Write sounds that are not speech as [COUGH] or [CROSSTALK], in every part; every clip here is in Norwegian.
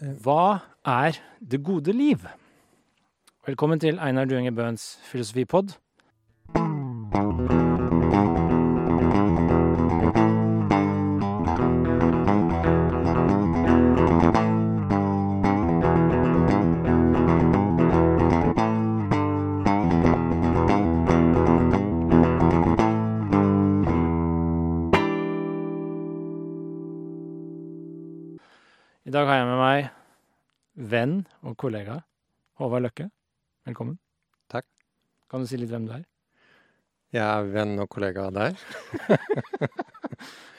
Hva er det gode liv? Velkommen til Einar Duenger Bøhns filosofipod. Venn og kollega Håvard Løkke. Velkommen. Takk. Kan du si litt hvem du er? Jeg er venn og kollega av deg. [LAUGHS]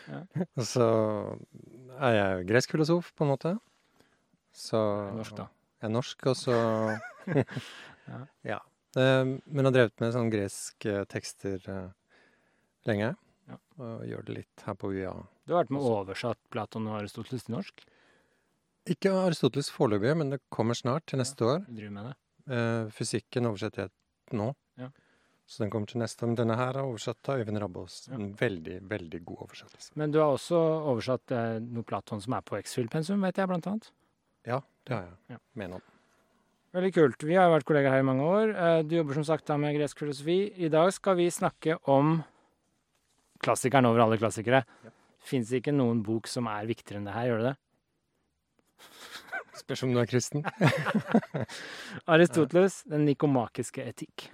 Ja. [LAUGHS] Og så er jeg gresk filosof, på en måte. Så Norsk, da. Jeg er norsk, og så [LAUGHS] Ja. Ja. Eh, Men har drevet med sånn greske tekster eh, lenge. Ja. Og gjør det litt her på UiA. Du har vært med og oversatt Platon og Aristoteles til norsk. Ikke Aristoteles foreløpig, men det kommer snart, til neste år. Driver med det. Eh, fysikken oversetter jeg nå. Ja. Så den kommer til neste år. Men denne her er oversatt av Øyvind Rabaas. Ja. En veldig, veldig god oversettelse. Men du har også oversatt eh, noe Platon som er på X-Fill-pensum, vet jeg, blant annet. Ja, det har jeg. Ja. Mener han. Veldig kult. Vi har vært kollegaer her i mange år. Eh, Du jobber som sagt da med gresk filosofi. I dag skal vi snakke om klassikeren over alle klassikere. Ja. Fins ikke noen bok som er viktigere enn det her, gjør det det? Spørs om du er kristen. [LAUGHS] Aristoteles, Den nikomakiske etikk.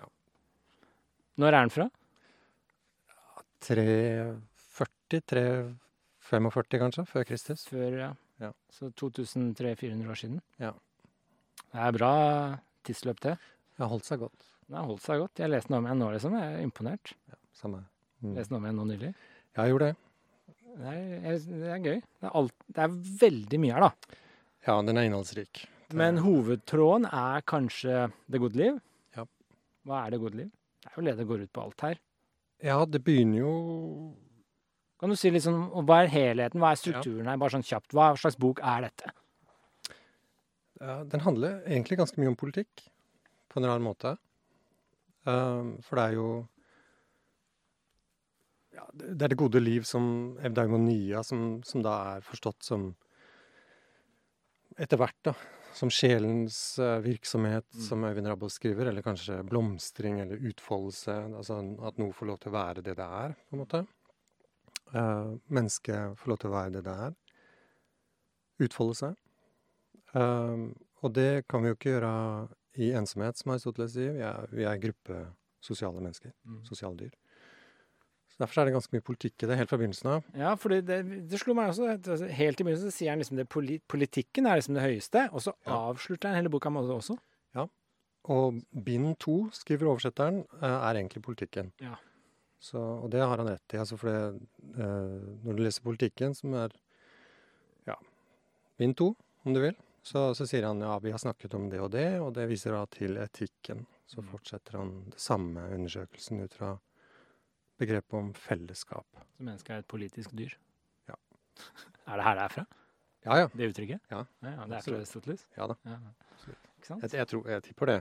Når er den fra? 340, 345 kanskje, før Kristus. Før, ja. Ja. Så 2300-400 år siden. Ja. Det er bra tidsløp, det. Det har holdt seg godt. Det har holdt seg godt. Jeg leste den om igjen nå, liksom. Jeg er imponert. Samme. Mm. Leste den om igjen nå nylig. Ja, jeg gjorde det. Det er, det er gøy. Det er, alt, det er veldig mye her, da. Ja, den er innholdsrik. Men hovedtråden er kanskje det gode liv. Ja. Hva er det gode liv? Det er jo det det går ut på alt her. Ja, det begynner jo Kan du si litt sånn, Hva er helheten? Hva er strukturen her? Bare sånn kjapt. Hva slags bok er dette? ja, Den handler egentlig ganske mye om politikk, på en rar måte. Um, for det er jo ja, Det det er det gode liv som evdagonia, som, som da er forstått som Etter hvert, da. Som sjelens eh, virksomhet, Mm. som Øyvind Rabaas skriver. Eller kanskje blomstring eller utfoldelse. Altså at noe får lov til å være det det er, på en måte. Uh, mennesket får lov til å være det det er. Utfolde seg. Um, og det kan vi jo ikke gjøre i ensomhet, som Aristoteles sier. Vi er, vi er gruppe sosiale mennesker. Sosiale dyr. Så Derfor er det ganske mye politikk i det, helt fra begynnelsen av. Ja, for det, det slo meg også. altså, Helt i begynnelsen så sier han liksom det politikken er liksom det høyeste, og så Ja. avslutter han hele boka med det også. Ja. Og bind to, skriver oversetteren, eh, er egentlig politikken. Ja. Så, og det har han rett i. Altså for det, eh, når du leser politikken, som er ja, bind to, om du vil, så, så sier han ja, vi har snakket om det og det, og det viser da til etikken. Så Mm. fortsetter han det samme undersøkelsen ut fra begrepet om fellesskap. Så mennesket er et politisk dyr. Ja. [LAUGHS] Er det her det er fra? Ja ja, Det uttrykket? Ja, ja, ja det er fra. Aristoteles? ja da. Ja. Ikke sant? Jeg, jeg, tror, jeg tipper det.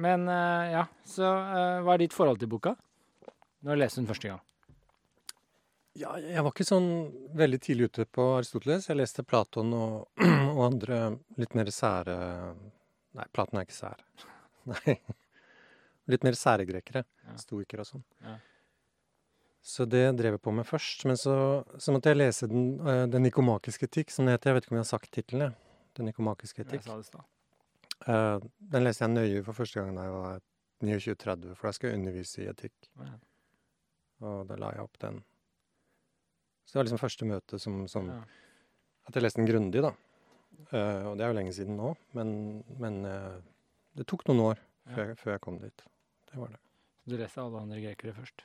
Men uh, ja, så uh, hva er ditt forhold til boka? Når leste du den første gang? Ja, jeg var ikke sånn veldig tidlig ute på Aristoteles. Jeg leste Platon og, [CLEARS THROAT] og andre litt mer sære Nei, Platon er ikke sær. [LAUGHS] Nei. Litt mer særegrekere. Ja. Stoikere og sånn. Ja. Så det drev jeg på med først. Men så, så måtte jeg lese den, uh, den nikomakiske etikk, som det heter. Jeg vet ikke om jeg har sagt tittelen, jeg. Den nikomakiske Jeg etikk. sa det uh. Den leste jeg nøye for første gang da jeg var 29-30, for da skal jeg undervise i etikk. Ja. Og da la jeg opp den. Så det var liksom første møte som, som Ja. At jeg leste den grundig, da. Uh, og det er jo lenge siden nå, men, men uh, det tok noen år Ja. før, jeg, før jeg kom dit. Det var det. Så du leser alle andre grekere først?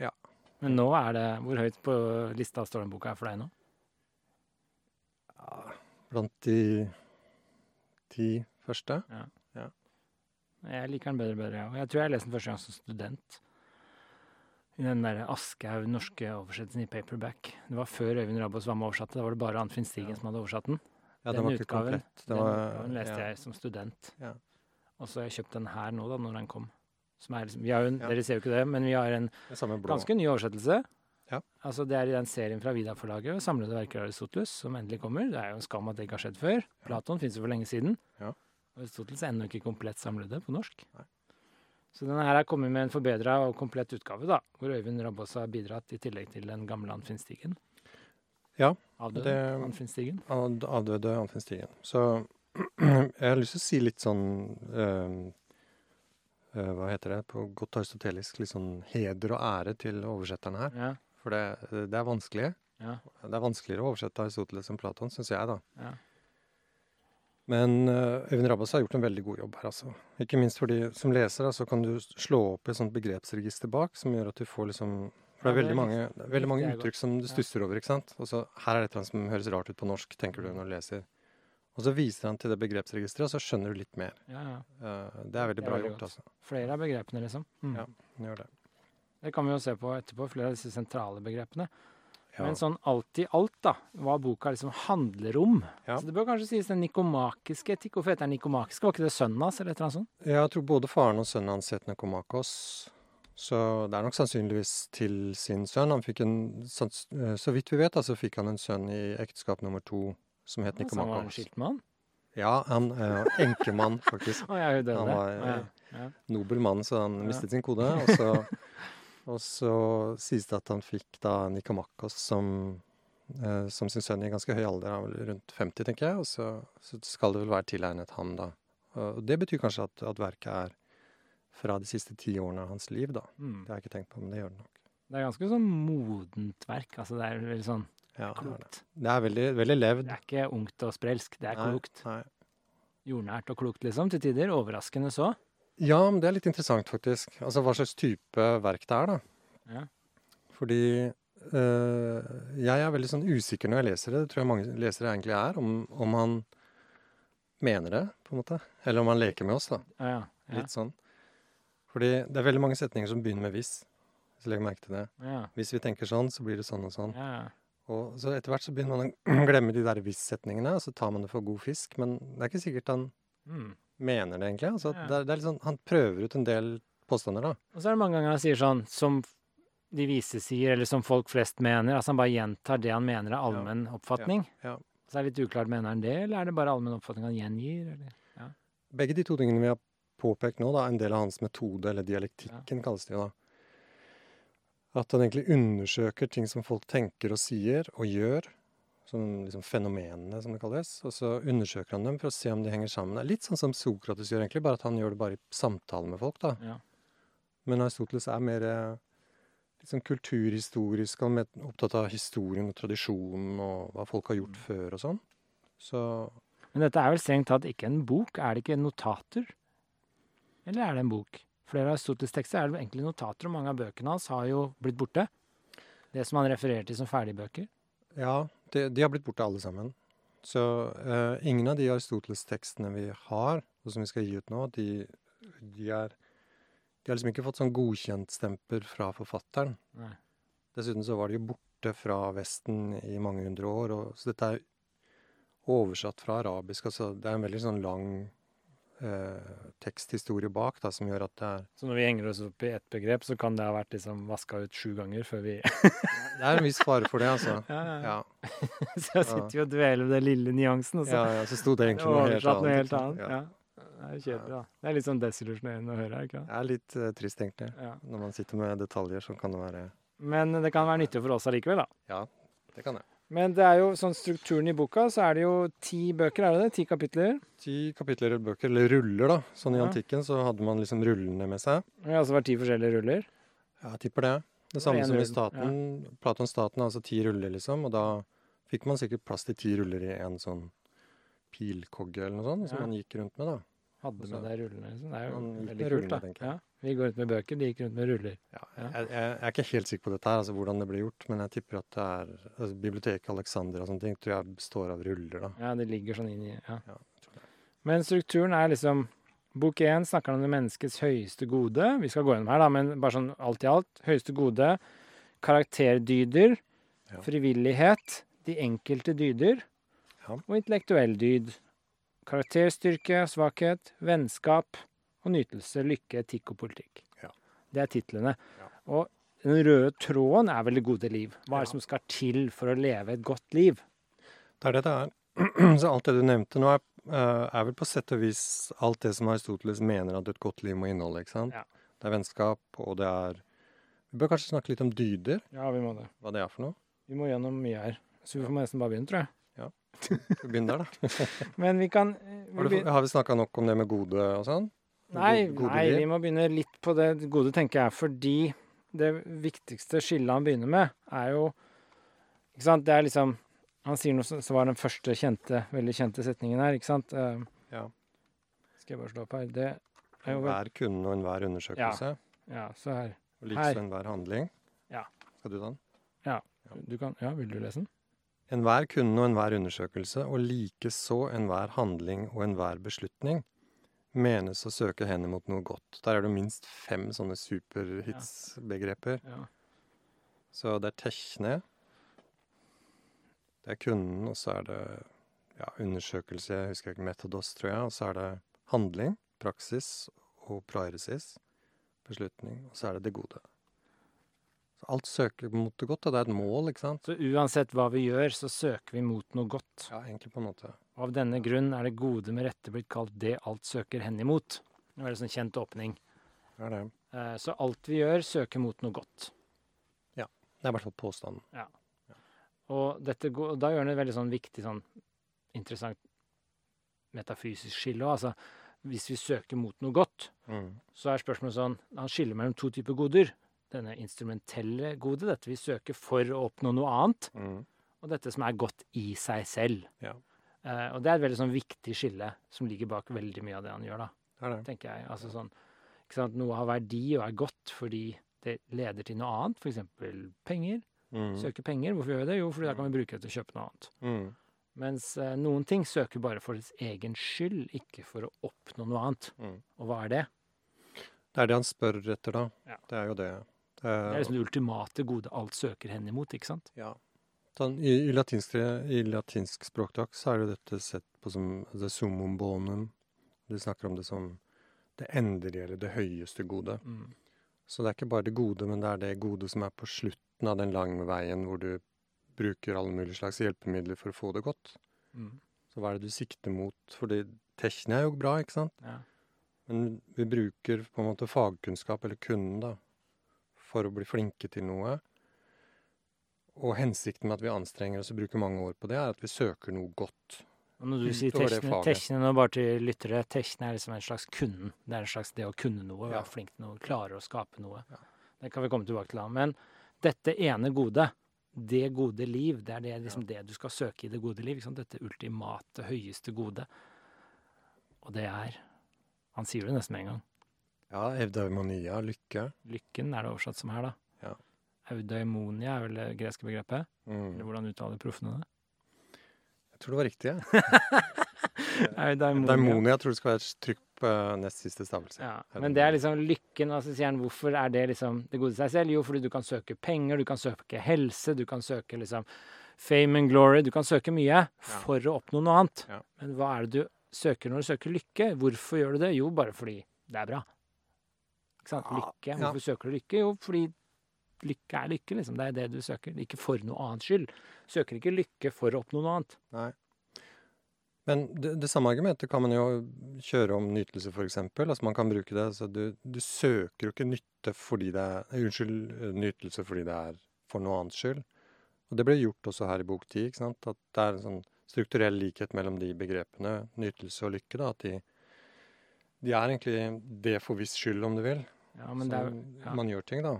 Ja. Men nå er det Hvor høyt på lista står den boka her for deg nå? Ja, Blant de ti første. Ja. Jeg liker den bedre og bedre, jeg òg. Jeg tror jeg leste den første gang som student. I den der Aschehoug norske oversettelsen i paperback. Det var før Øyvind Rabos var med og oversatte. Da var det bare Anfinn Stigen Ja. som hadde oversatt den. Ja, Den den var ikke utgaven, komplett. Den, var, den leste ja, jeg som student. Ja. Og så har jeg kjøpt den her nå, da, når den kom. Som er liksom, vi har en, Ja. Dere ser jo ikke det, men vi har en ganske ny oversettelse. Ja. Altså, det er i den serien fra Vida-forlaget, 'Samlede verker av Aristoteles', som endelig kommer. Det er jo en skam at det ikke har skjedd før. Platon finnes jo for lenge siden. Ja. Aristoteles er ennå ikke komplett samlede på norsk. Nei. Så denne her er kommet med en forbedra og komplett utgave, da, hvor Øyvind Rabaas har bidratt i tillegg til den gamle Anfinn Stigen. Ja, Avdøde det- Anfinn Stigen. Av- Avdøde Anfinn Stigen. Så [CLEARS THROAT] jeg har lyst til å si litt sånn eh, Hva heter det på godt aristotelisk? Litt sånn heder og ære til oversetterne her. Ja, For det, det er vanskelig. ja, Det er vanskeligere å oversette Aristoteles enn Platon, syns jeg, da. ja. Men uh, Øyvind Rabbas har gjort en veldig god jobb her, altså. Ikke minst fordi som leser da, så kan du slå opp et sånt begrepsregister bak, som gjør at du får liksom For det er veldig mange, veldig mange uttrykk som du stusser over, ikke sant. Og så her er det et som høres rart ut på norsk, tenker du når du leser. Og så viser han til det begrepsregisteret, og så skjønner du litt mer. ja, ja. Eh, det er veldig Det er bra veldig gjort, altså. Flere av begrepene, liksom. Mm. Ja. Den Gjør det. Det kan vi jo se på etterpå, flere av disse sentrale begrepene. Ja. Men sånn alt i alt, da, hva boka liksom handler om. Ja. Så det bør kanskje sies den nikomakiske etikk. Hvorfor heter den nikomakisk? Var ikke det sønnen hans, eller et eller annet sånt? Jeg tror både faren og sønnen hans het Nikomakos. Så det er nok sannsynligvis til sin sønn. Han fikk en, eh, Så vidt vi vet, da, så fikk han en sønn i ekteskap nummer to som het Så han var en Nikomakos. skilt mann? Ja, han eh, enkemann, faktisk. [LAUGHS] Ja, hun døde. Han var, Å, ja. Nobel mann, så han mistet sin kode. Og så, [LAUGHS] og så sies det at han fikk da Nikomakos som, eh, som sin sønn i ganske høy alder, han var rundt 50, tenker jeg. Og så, så skal det vel være tilegnet ham, da. Og det betyr kanskje at, at verket er fra de siste ti årene av hans liv, da. Mm. Det har jeg ikke tenkt på, men det gjør det nok. Det er ganske sånn modent verk. Altså, det er veldig sånn Ja, klokt. Det er veldig, veldig levd. Det er ikke ungt og sprelsk, det er Nei, klokt. Nei. Jordnært og klokt, liksom, til tider. Overraskende så. Ja, men det er litt interessant, faktisk. Altså hva slags type verk det er, da. Ja. Fordi øh, jeg er veldig sånn usikker når jeg leser det. Det tror jeg mange lesere egentlig er. Om, om han mener det, på en måte. Eller om han leker med oss, da. Ja, ja. Litt sånn. Fordi det er veldig mange setninger som begynner med 'hvis'. Hvis du legger merke til det. ja. Hvis vi tenker sånn, så blir det sånn og sånn. ja, ja. Og så etter hvert så begynner man å [CLEARS THROAT] glemme de der hvis-setningene, og så tar man det for god fisk. Men det er ikke sikkert han Mm. mener det, egentlig. Altså, Ja. det, er, det er sånn, han prøver ut en del påstander, da. Og så er det mange ganger han sier sånn som de vise sier, eller som folk flest mener. Altså han bare gjentar det han mener er allmenn oppfatning. ja. Så er det litt uklart, mener han det, eller er det bare allmenn oppfatning han gjengir? Eller? Begge de to tingene vi har påpekt nå, da, en del av hans metode, eller dialektikken kalles det jo da. At han egentlig undersøker ting som folk tenker og sier og gjør, som liksom fenomenene, som det kalles. Og så undersøker han dem for å se om de henger sammen. Det er litt sånn som Sokrates gjør, egentlig, bare at han gjør det bare i samtale med folk, da. Ja. Men Aristoteles er mer liksom, sånn kulturhistorisk, han er opptatt av historien og tradisjonen og hva folk har gjort før og sånn. Så Men dette er vel strengt tatt ikke en bok? Er det ikke notater? Eller er det en bok? Flere av Aristoteles' tekster er det egentlig notater, og mange av bøkene hans har jo blitt borte. Det som han refererer til som ferdigbøker. Ja, de, de har blitt borte alle sammen. Så uh, ingen av de Aristoteles-tekstene vi har, og som vi skal gi ut nå, de, de, er, de har liksom ikke fått sånn godkjentstempel fra forfatteren. Nei. Dessuten så var de jo borte fra Vesten i mange hundre år, og, så dette er oversatt fra arabisk. Altså det er en veldig sånn lang eh, teksthistorie bak da, som gjør at det er Så når vi henger oss opp i ett begrep, så kan det ha vært liksom vaska ut sju ganger før vi Det er en viss fare for det, altså. [LAUGHS] Ja, ja, ja. [LAUGHS] Så sitter jo og dveler ved den lille nyansen, og så ja, ja så sto det egentlig noe helt annet. noe helt annet. Ja. Ja. Det er kjedelig, da. Det er litt sånn desillusjonerende å høre, ikke det? Det er litt uh, trist, egentlig. Ja. Når man sitter med detaljer, så kan det være Men det kan være nyttig for oss allikevel, da. Ja, det kan jeg. Men det er jo sånn strukturen i boka, så er det jo ti bøker, er det det? Ti kapitler. Ti kapitler eller bøker, eller ruller, da. Sånn i Ja. antikken så hadde man liksom rullene med seg. Ja, altså var ti forskjellige ruller. Ja, jeg tipper det. Det samme som i staten. staten. Platons staten altså ti ruller, liksom. Og da fikk man sikkert plass til ti ruller i en sånn pilkogge eller noe sånt, som Ja. man gikk rundt med, da. Hadde med deg rullene. Liksom. Det er jo veldig kult, da. Ja. Vi går rundt med bøker, de gikk rundt med ruller. Ja, jeg, jeg, jeg er ikke helt sikker på dette her, altså hvordan det ble gjort, men jeg tipper at det er altså, Biblioteket Alexander og sånne ting tror jeg består av ruller, da. Ja, det ligger sånn inn i ja. Ja. Men strukturen er liksom Bok én snakker om det menneskets høyeste gode. Vi skal gå gjennom her, da, men bare sånn alt i alt. Høyeste gode. Karakterdyder. Ja. Frivillighet. De enkelte dyder. Ja. Og intellektuell dyd. Karakterstyrke, svakhet, vennskap og nytelse, lykke, etikk og politikk. Ja. Det er titlene. Ja. Og den røde tråden er vel det gode liv. Hva er det Ja. som skal til for å leve et godt liv? Det er det det er. [CLEARS THROAT] Så alt det du nevnte nå, er, eh, er vel på sett og vis alt det som Aristoteles mener at et godt liv må inneholde. ikke sant? Ja. Det er vennskap, og det er Vi bør kanskje snakke litt om dyder, Ja, vi må det. hva det er for noe. Vi må gjennom mye her. Så vi får nesten bare begynne, tror jeg. Ja. vi begynner der, da? [LAUGHS] Men vi kan vi Har, du, har vi snakka nok om det med gode og sånn? Nei, nei, vi må begynne litt på det gode, tenker jeg. Fordi det viktigste skillet han begynner med, er jo Ikke sant, det er liksom Han sier noe som var den første kjente, veldig kjente setningen her, ikke sant? Eh, Ja. Skal jeg bare slå opp her. Det er jo Enhver kunde og enhver undersøkelse. Ja, så her. Og Her. likeså enhver handling. Ja. Skal du ta den? Ja. Du kan Ja, vil du lese den? Enhver kunde og enhver undersøkelse, og likeså enhver handling og enhver beslutning, menes å søke henne mot noe godt. Der er det minst fem sånne superhits-begreper. Ja. Så det er tekne, det er kunden, og så er det ja, undersøkelse, jeg husker ikke metodos, tror jeg, og så er det handling, praksis og praeresis, beslutning, og så er det det gode. Alt søker mot det godt. det er et mål, ikke sant? Så uansett hva vi gjør, så søker vi mot noe godt. Ja, egentlig på en måte. Og av denne grunn er det gode med rette blitt kalt det alt søker hen imot. Det var en sånn kjent åpning. Det er det. Eh, Så alt vi gjør, søker mot noe godt. Ja. Det er i hvert fall påstanden. Og dette, går- da gjør han et veldig sånn viktig, sånn interessant metafysisk skille òg. Altså, hvis vi søker mot noe godt, Mm. så er spørsmålet sånn Han skiller mellom to typer goder. Denne instrumentelle gode, dette vi søker for å oppnå noe annet, Mm. og dette som er godt i seg selv. Ja. Uh, og det er et veldig sånn viktig skille som ligger bak veldig mye av det han gjør, da, Det det. tenker jeg. Altså sånn? Noe har verdi og er godt fordi det leder til noe annet, f.eks. penger. Mm. Søker penger. Hvorfor gjør vi det? Jo, fordi da kan vi bruke det til å kjøpe noe annet. Mm. Mens uh, noen ting søker bare for dets egen skyld, ikke for å oppnå noe annet. Mm. Og hva er det? Det er det han spør etter, da. Ja. Det er jo det. Det er liksom det ultimate gode alt søker hen imot, ikke sant? Ja. Sånn, i, i, latinsk, I latinsk språkdrakt så er jo dette sett på som the summum bonum. De snakker om det som det endelige eller det høyeste gode. Mm. Så det er ikke bare det gode, men det er det gode som er på slutten av den lange veien hvor du bruker alle mulige slags hjelpemidler for å få det godt. Mm. Så hva er det du sikter mot? Fordi tekne er jo bra, ikke sant? Ja. Men vi bruker på en måte fagkunnskap, eller kunden, da, for å bli flinke til noe. Og hensikten med at vi anstrenger oss og bruker mange år på det, er at vi søker noe godt. Og når du sier tekne, tekne nå bare til lyttere, tekne er liksom en slags kunden. Det er en slags det å kunne noe, Ja. være flink til noe, klare å skape noe. Ja. Det kan vi komme tilbake til. Men dette ene gode, det gode liv, det er det, liksom det du skal søke i det gode liv. Sant? Dette ultimate, høyeste gode. Og det er Han sier det nesten med en gang. Ja, eudaimonia, lykke. Lykken er det oversatt som her, da. Ja. Eudaimonia er vel det greske begrepet? Mm. Eller hvordan uttaler proffene det? Jeg tror det var riktig. Ja. [LAUGHS] Daimonia tror det skal være et trykk på eh, nest siste stavelse. Ja, men det er liksom lykken. Og så sier han hvorfor er det liksom det gode seg selv? Jo, fordi du kan søke penger, du kan søke helse, du kan søke liksom fame and glory. Du kan søke mye for å oppnå noe annet. Ja. Men hva er det du søker når du søker lykke? Hvorfor gjør du det? Jo, bare fordi det er bra. Ikke sant? Lykke. Lykke. ja. Hvorfor søker du lykke? Jo, fordi lykke er lykke, liksom. Det er det du søker. Ikke for noe annet skyld. Søker ikke lykke for å oppnå noe annet. Nei. Men det, det samme argumentet kan man jo kjøre om nytelse, f.eks. Altså man kan bruke det. Altså du, du søker jo ikke nytte fordi det er eh, Unnskyld, eh, nytelse fordi det er for noe annet skyld. Og det ble gjort også her i bok ti. ikke sant? At det er en sånn strukturell likhet mellom de begrepene, nytelse og lykke. da, At de, de er egentlig det for viss skyld, om du vil. Ja, men det er, ja. man gjør ting, da.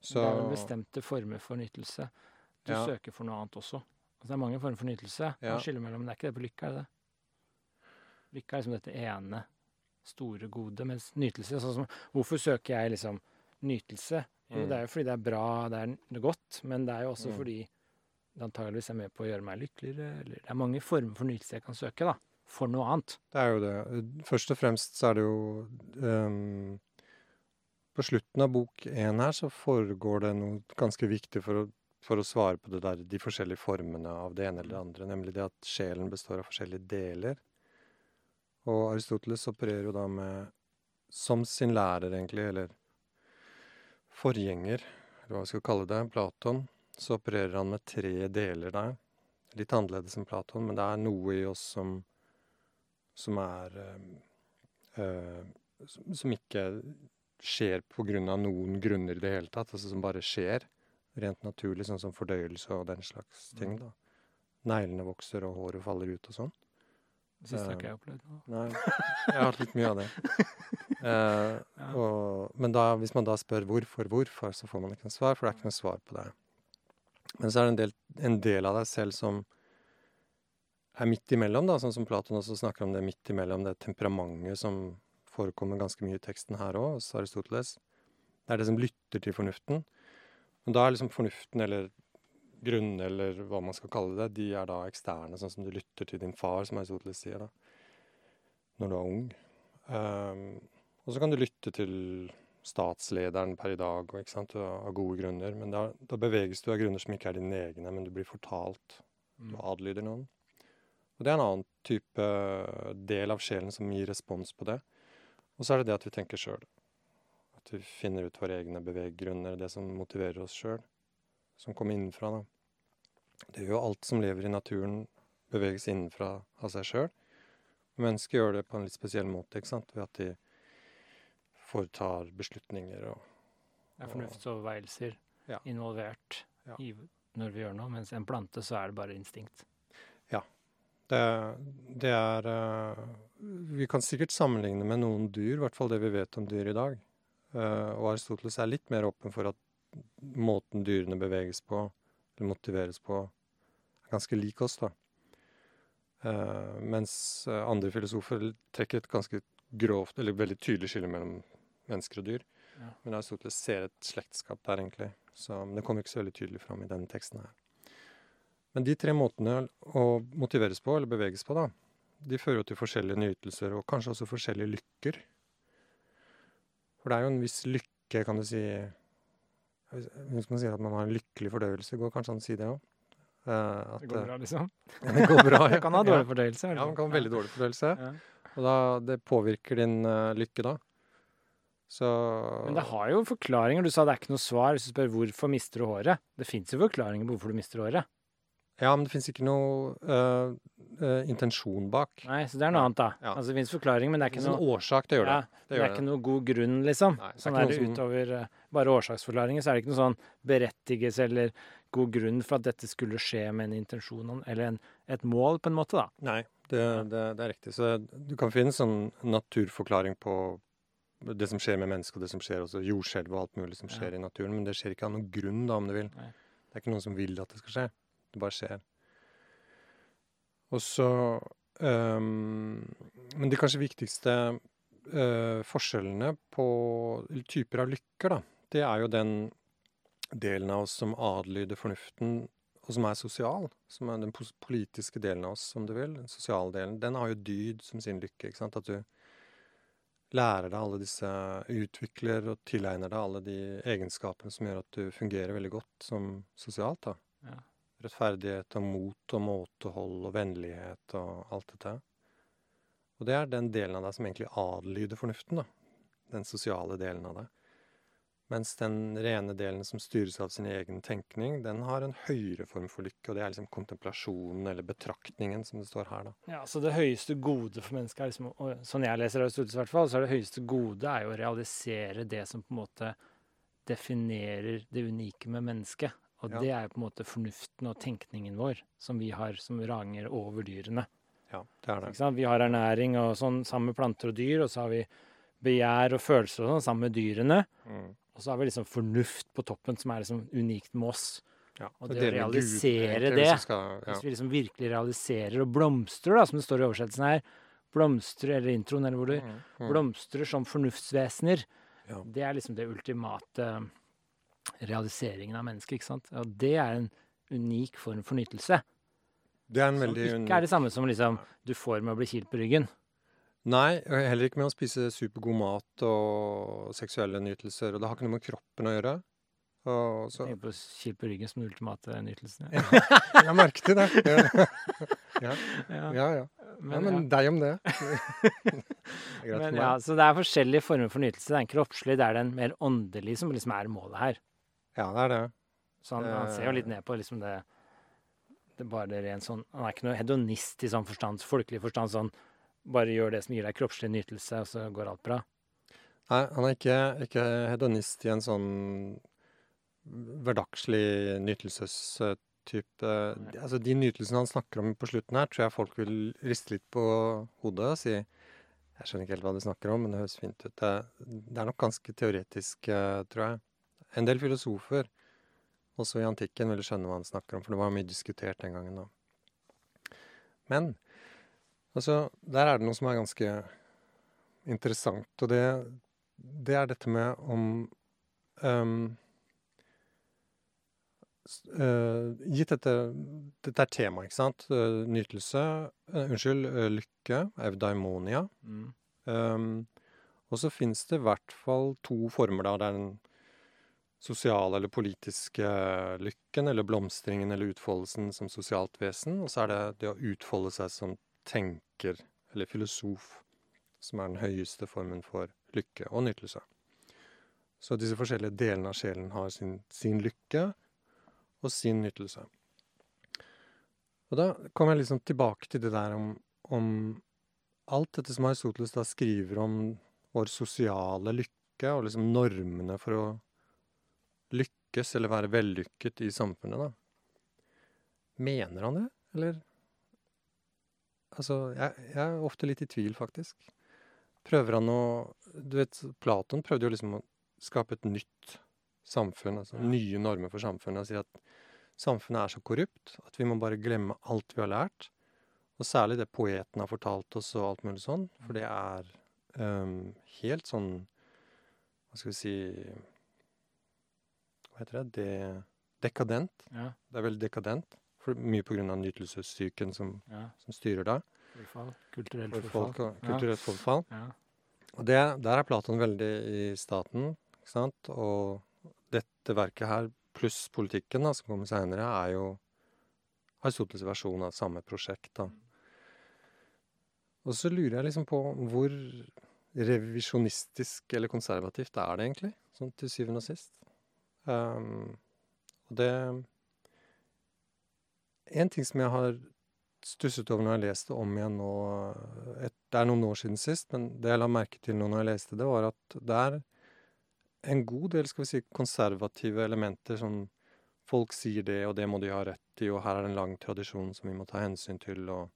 Så det er vel bestemte former for nytelse. Du Ja. søker for noe annet også. Altså, det er mange former for nytelse. Ja. Man skiller mellom, men det er ikke det på lykke, er det det? Lykke er liksom dette ene store gode, mens nytelse sånn som, Hvorfor søker jeg liksom nytelse? Jo, Mm. det er jo fordi det er bra, det er godt, men det er jo også Mm. fordi det antageligvis er med på å gjøre meg lykkeligere. Eller det er mange former for nytelse jeg kan søke, da. For noe annet. Det er jo det. Først og fremst så er det jo um, På slutten av bok én her så foregår det noe ganske viktig for å, for å svare på det der, de forskjellige formene av det ene eller det andre, nemlig det at sjelen består av forskjellige deler. Og Aristoteles opererer jo da med, som sin lærer egentlig, eller forgjenger, eller hva vi skal kalle det, Platon, så opererer han med tre deler der. Litt annerledes enn Platon, men det er noe i oss som, som er eh, eh, som, som ikke skjer på grunn av noen grunner i det hele tatt, altså som bare skjer rent naturlig, sånn som fordøyelse og den slags ting. da. Neglene vokser, og håret faller ut og sånn. Det siste har ikke jeg opplevd. nå. Nei, jeg har hatt litt mye av det. Uh, [LAUGHS] Ja. og, men da, hvis man da spør hvorfor, hvorfor, så får man ikke noe svar, for det er ikke noe svar på det. Men så er det en del, en del av deg selv som er midt imellom, da, sånn som Platon også snakker om det midt imellom, det temperamentet som forekommer ganske mye i teksten her òg, hos Aristoteles. Det er det som lytter til fornuften. Og da er liksom fornuften, eller grunnen, eller hva man skal kalle det, de er da eksterne, sånn som du lytter til din far, som Aristoteles sier, da, når du er ung. Um, og så kan du lytte til statslederen per i dag, og, sant, av gode grunner, men da, da beveges du av grunner som ikke er dine egne, men du blir fortalt. Du Mm. adlyder noen. Og det er en annen type del av sjelen som gir respons på det. Og så er det det at vi tenker sjøl. At vi finner ut våre egne beveggrunner, det som motiverer oss sjøl. Som kommer innenfra, da. Det gjør jo alt som lever i naturen, beveges innenfra av seg sjøl. Mennesker gjør det på en litt spesiell måte, ikke sant? ved at de foretar beslutninger og Det er fornuftsoverveielser Ja. involvert Ja. i når vi gjør noe, mens en plante så er det bare instinkt. Det, det er uh, Vi kan sikkert sammenligne med noen dyr, i hvert fall det vi vet om dyr i dag. Uh, og Aristoteles er litt mer åpen for at måten dyrene beveges på, eller motiveres på, er ganske lik oss, da. Uh, mens andre filosofer trekker et ganske grovt, eller veldig tydelig skille mellom mennesker og dyr. Ja. Men Aristoteles ser et slektskap der, egentlig. Så, men det kommer ikke så veldig tydelig fram i denne teksten her. Men de tre måtene å motiveres på, eller beveges på, da, de fører jo til forskjellige nytelser, og kanskje også forskjellige lykker. For det er jo en viss lykke, kan du si Hvis man sier at man har en lykkelig fordøyelse, går kanskje an å si det òg? Det går bra, liksom. [LAUGHS] det går bra. Jeg [LAUGHS] kan ha dårlig fordøyelse. Ja, man kan ha veldig dårlig fordøyelse. Ja. Og da, det påvirker din uh, lykke da. Så Men det har jo forklaringer. Du sa det er ikke noe svar hvis du spør hvorfor mister du håret. Det fins jo forklaringer på hvorfor du mister håret. Ja, men det fins ikke noe uh, uh, intensjon bak. Nei, Så det er noe annet, da. Ja. Altså Det fins forklaring, men det er ikke Det er en noe årsak, det gjør det. ja, Det det er ikke noe god grunn, liksom. Nei, sånn er det som- utover uh, bare årsaksforklaringer. Så er det ikke noe sånn berettigelse eller god grunn for at dette skulle skje med en intensjon eller en, et mål, på en måte, da. Nei, det, det, det er riktig. Så du kan finne sånn naturforklaring på det som skjer med mennesket, og det som skjer også jordskjelv og alt mulig som skjer i naturen, men det skjer ikke av noen grunn, da, om du vil. Nei. Det er ikke noen som vil at det skal skje. Det bare skjer. Og så ehm, Men de kanskje viktigste eh, forskjellene på typer av lykker, da, det er jo den delen av oss som adlyder fornuften, og som er sosial. Som er den politiske delen av oss, om du vil. Den sosiale delen. Den har jo dyd som sin lykke. ikke sant? At du lærer deg alle disse Utvikler og tilegner deg alle de egenskapene som gjør at du fungerer veldig godt som sosialt. da. Ja. Rettferdighet og mot og måtehold og vennlighet og alt dette. Og det er den delen av deg som egentlig adlyder fornuften. da. Den sosiale delen av deg. Mens den rene delen som styres av sin egen tenkning, den har en høyere form for lykke, og det er liksom kontemplasjonen eller betraktningen, som det står her, da. Ja, så det høyeste gode for mennesket er liksom, og sånn jeg leser Aristoteles i hvert fall, så er det høyeste gode er jo å realisere det som på en måte definerer det unike med mennesket. Og Ja. det er på en måte fornuften og tenkningen vår som vi har som ranger over dyrene. Ja, det er det. Vi har ernæring og sånn sammen med planter og dyr, og så har vi begjær og følelser og sånn sammen med dyrene. Mm. Og så har vi liksom fornuft på toppen, som er liksom unikt med oss. Ja, Og det det å realisere Gud, det, Skal, ja. Hvis vi liksom virkelig realiserer og blomstrer, da, som det står i oversettelsen her, blomstrer, eller introen, eller hvor du Mm, mm. blomstrer som fornuftsvesener, Ja. det er liksom det ultimate realiseringen av mennesket, ikke sant? Og det er en unik form for nytelse. Det er en Som veldig ikke er det samme som liksom du får med å bli kilt på ryggen. Nei, heller ikke med å spise supergod mat og seksuelle nytelser. Og det har ikke noe med kroppen å gjøre. Og så, Tenk på kilt på ryggen som den ultimate nytelsen. Ja. [LAUGHS] jeg merket det. Ja, [LAUGHS] Ja, ja. ja. ja men, men ja. deg om det. [LAUGHS] det Men ja, så det er forskjellige former for nytelse. Det er en kroppslig, det er den mer åndelige som liksom er målet her. Ja, det er det. Så han, han ser jo litt ned på liksom det det bare rent sånn Han er ikke noe hedonist i sånn forstand, folkelig forstand, sånn bare gjør det som gir deg kroppslig nytelse, og så går alt bra. Nei, han er ikke, ikke hedonist i en sånn hverdagslig nytelsestype. Altså, de nytelsene han snakker om på slutten her, tror jeg folk vil riste litt på hodet og si Jeg skjønner ikke helt hva du snakker om, men det høres fint ut. Det, det er nok ganske teoretisk, eh, tror jeg. En del filosofer, også i antikken, ville skjønne hva han snakker om, for det var mye diskutert den gangen, da. Men altså, der er det noe som er ganske interessant, og det, det er dette med om um, Uh, gitt dette Dette er tema, ikke sant? Uh, nytelse uh, Unnskyld, lykke, eudaimonia. Mm. Um, og så fins det i hvert fall to former, da. Det er den sosiale eller politiske lykken, eller blomstringen eller utfoldelsen som sosialt vesen. Og så er det det å utfolde seg som tenker, eller filosof, som er den høyeste formen for lykke og nytelse. Så disse forskjellige delene av sjelen har sin, sin lykke og sin nytelse. Og da kommer jeg liksom tilbake til det der om, om alt dette som Aristoteles da skriver om vår sosiale lykke, og liksom normene for å lykkes eller være vellykket i samfunnet, da. Mener han det, eller? Altså, jeg, jeg er ofte litt i tvil, faktisk. Prøver han å Du vet, Platon prøvde jo liksom å skape et nytt samfunn, altså nye normer for samfunnet, og sier at samfunnet er så korrupt at vi må bare glemme alt vi har lært. Og særlig det poeten har fortalt oss og alt mulig sånn, for det er um, helt sånn Hva skal vi si Hva heter det? De, dekadent. Ja. Det er veldig dekadent. For mye av nytelsessyken som, ja. som styrer da. Forfall. Kulturelt forfall. Folk, kulturelt ja. forfall. Og det, der er Platon veldig i staten, ikke sant? Og dette verket her, pluss politikken da, som kommer seinere, er jo Aristoteles versjon av samme prosjekt. da. Og så lurer jeg liksom på hvor revisjonistisk eller konservativt er det egentlig, sånn til syvende og sist. Um, og det En ting som jeg har stusset over når jeg leste om igjen nå et, Det er noen år siden sist, men det jeg la merke til nå når jeg leste det, var at det er en god del skal vi si, konservative elementer. Sånn folk sier det, og det må de ha rett i, og her er det en lang tradisjon som vi må ta hensyn til. og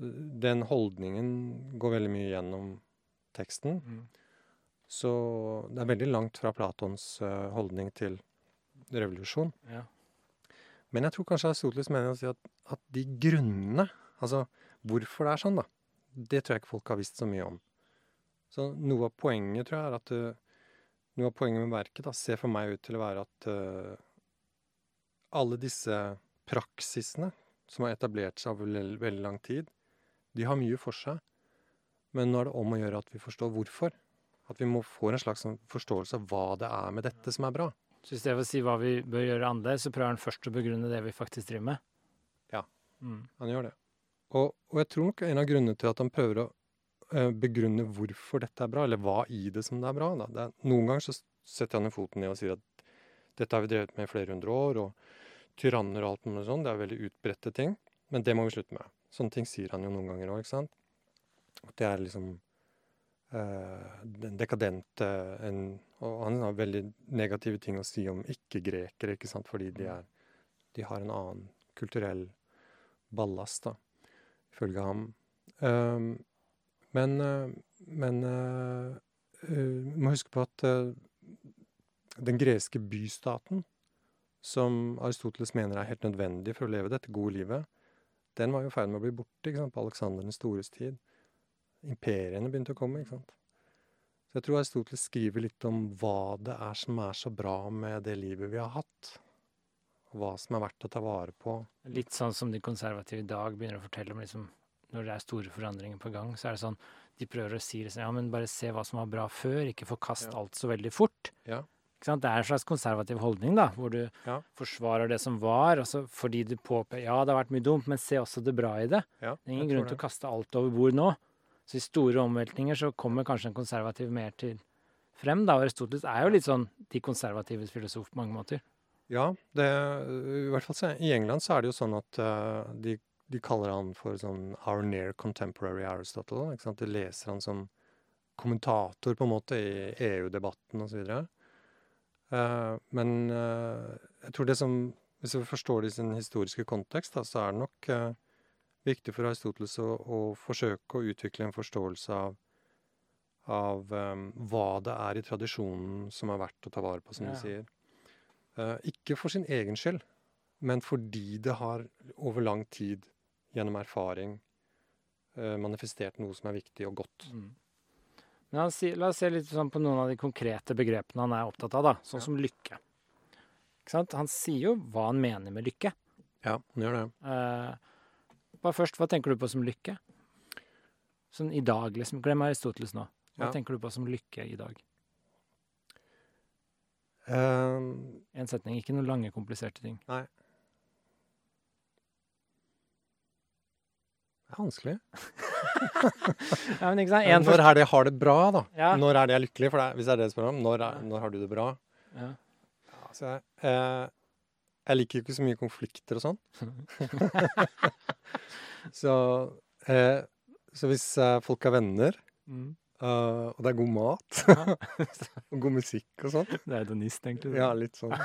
Den holdningen går veldig mye gjennom teksten. Mm. Så det er veldig langt fra Platons uh, holdning til revolusjon. Ja. Men jeg tror kanskje Aristoteles mener å si at, at, de grunnene, altså hvorfor det er sånn, da, det tror jeg ikke folk har visst så mye om. Så noe av poenget tror jeg er at uh, noe av poenget med verket da, ser for meg ut til å være at uh, alle disse praksisene som har etablert seg over veldig, veldig lang tid, de har mye for seg. Men nå er det om å gjøre at vi forstår hvorfor. At vi må få en slags sånn forståelse av hva det er med dette som er bra. Så i stedet for å si hva vi bør gjøre annerledes, så prøver han først å begrunne det vi faktisk driver med? Ja, mm. han gjør det. Og, og, jeg tror nok en av grunnene til at han prøver å Eh, begrunne hvorfor dette er bra, eller hva i det som det er bra. Det er, noen ganger så setter han ned foten ned og sier at dette har vi drevet med i flere hundre år, og tyranner og alt mulig sånn, det er veldig utbredte ting. Men det må vi slutte med. Sånne ting sier han jo noen ganger òg, ikke sant. Det er liksom den dekadente en, Og han har veldig negative ting å si om ikke-grekere, ikke sant, fordi de, er, de har en annen kulturell ballast, da, ifølge ham. Um, men, eh, men uh, må huske på at uh, den greske bystaten, som Aristoteles mener er helt nødvendig for å leve dette gode livet, den var i ferd med å bli borte ikke sant, på Aleksander den stores tid. Imperiene begynte å komme. ikke sant? Så jeg tror Aristoteles skriver litt om hva det er som er så bra med det livet vi har hatt. Og hva som er verdt å ta vare på. Litt sånn som de konservative i dag begynner å fortelle om liksom når det er store forandringer på gang, så er det sånn De prøver å si sånn Ja, men bare se hva som var bra før, ikke forkast ja. alt så veldig fort. Ja. Ikke sant? Det er en slags konservativ holdning, da, hvor du ja. forsvarer det som var, fordi du påpeker Ja, det har vært mye dumt, men se også det bra i det. Det er ingen grunn til å kaste alt over bord nå. Så i store omveltninger så kommer kanskje en konservativ mer til frem. da, Aristoteles er jo litt sånn de konservatives filosof på mange måter. Ja, det, i hvert fall så, i England så er det jo sånn at uh, de, de kaller han for sånn our near contemporary Aristotle. Ikke sant? De leser han som kommentator på en måte i EU-debatten osv. Uh, men uh, jeg tror det som Hvis vi forstår det i sin historiske kontekst, da, så er det nok eh, viktig for Aristoteles å, å forsøke å utvikle en forståelse av av um, hva det er i tradisjonen som er verdt å ta vare på, som Ja. du sier. Uh, ikke for sin egen skyld, men fordi det har over lang tid, gjennom erfaring, uh, manifestert noe som er viktig og godt. Mm. Sier, la oss se litt sånn på noen av de konkrete begrepene han er opptatt av, da, sånn Ja. som lykke. Han sier jo hva han mener med lykke. Ja, han gjør det. Eh, bare først, hva tenker du på som lykke? Sånn i dag, liksom. Glem Aristoteles nå. Hva Ja. tenker du på som lykke i dag? Um, En setning, ikke noen lange, kompliserte ting. Nei. det er vanskelig. [LAUGHS] Ja, men ikke sant? En når er det jeg har det bra, da? Ja. Når er det jeg er lykkelig? For det, er- hvis det er det du spør om, når, er, når har du det bra? Ja. Altså, eh, jeg liker jo ikke så mye konflikter og sånn. [LAUGHS] så, eh, så hvis eh, folk er venner, Mm. eh, og det er god mat, [LAUGHS] og god musikk og sånn Det er hedonist, egentlig. Ja, litt sånn.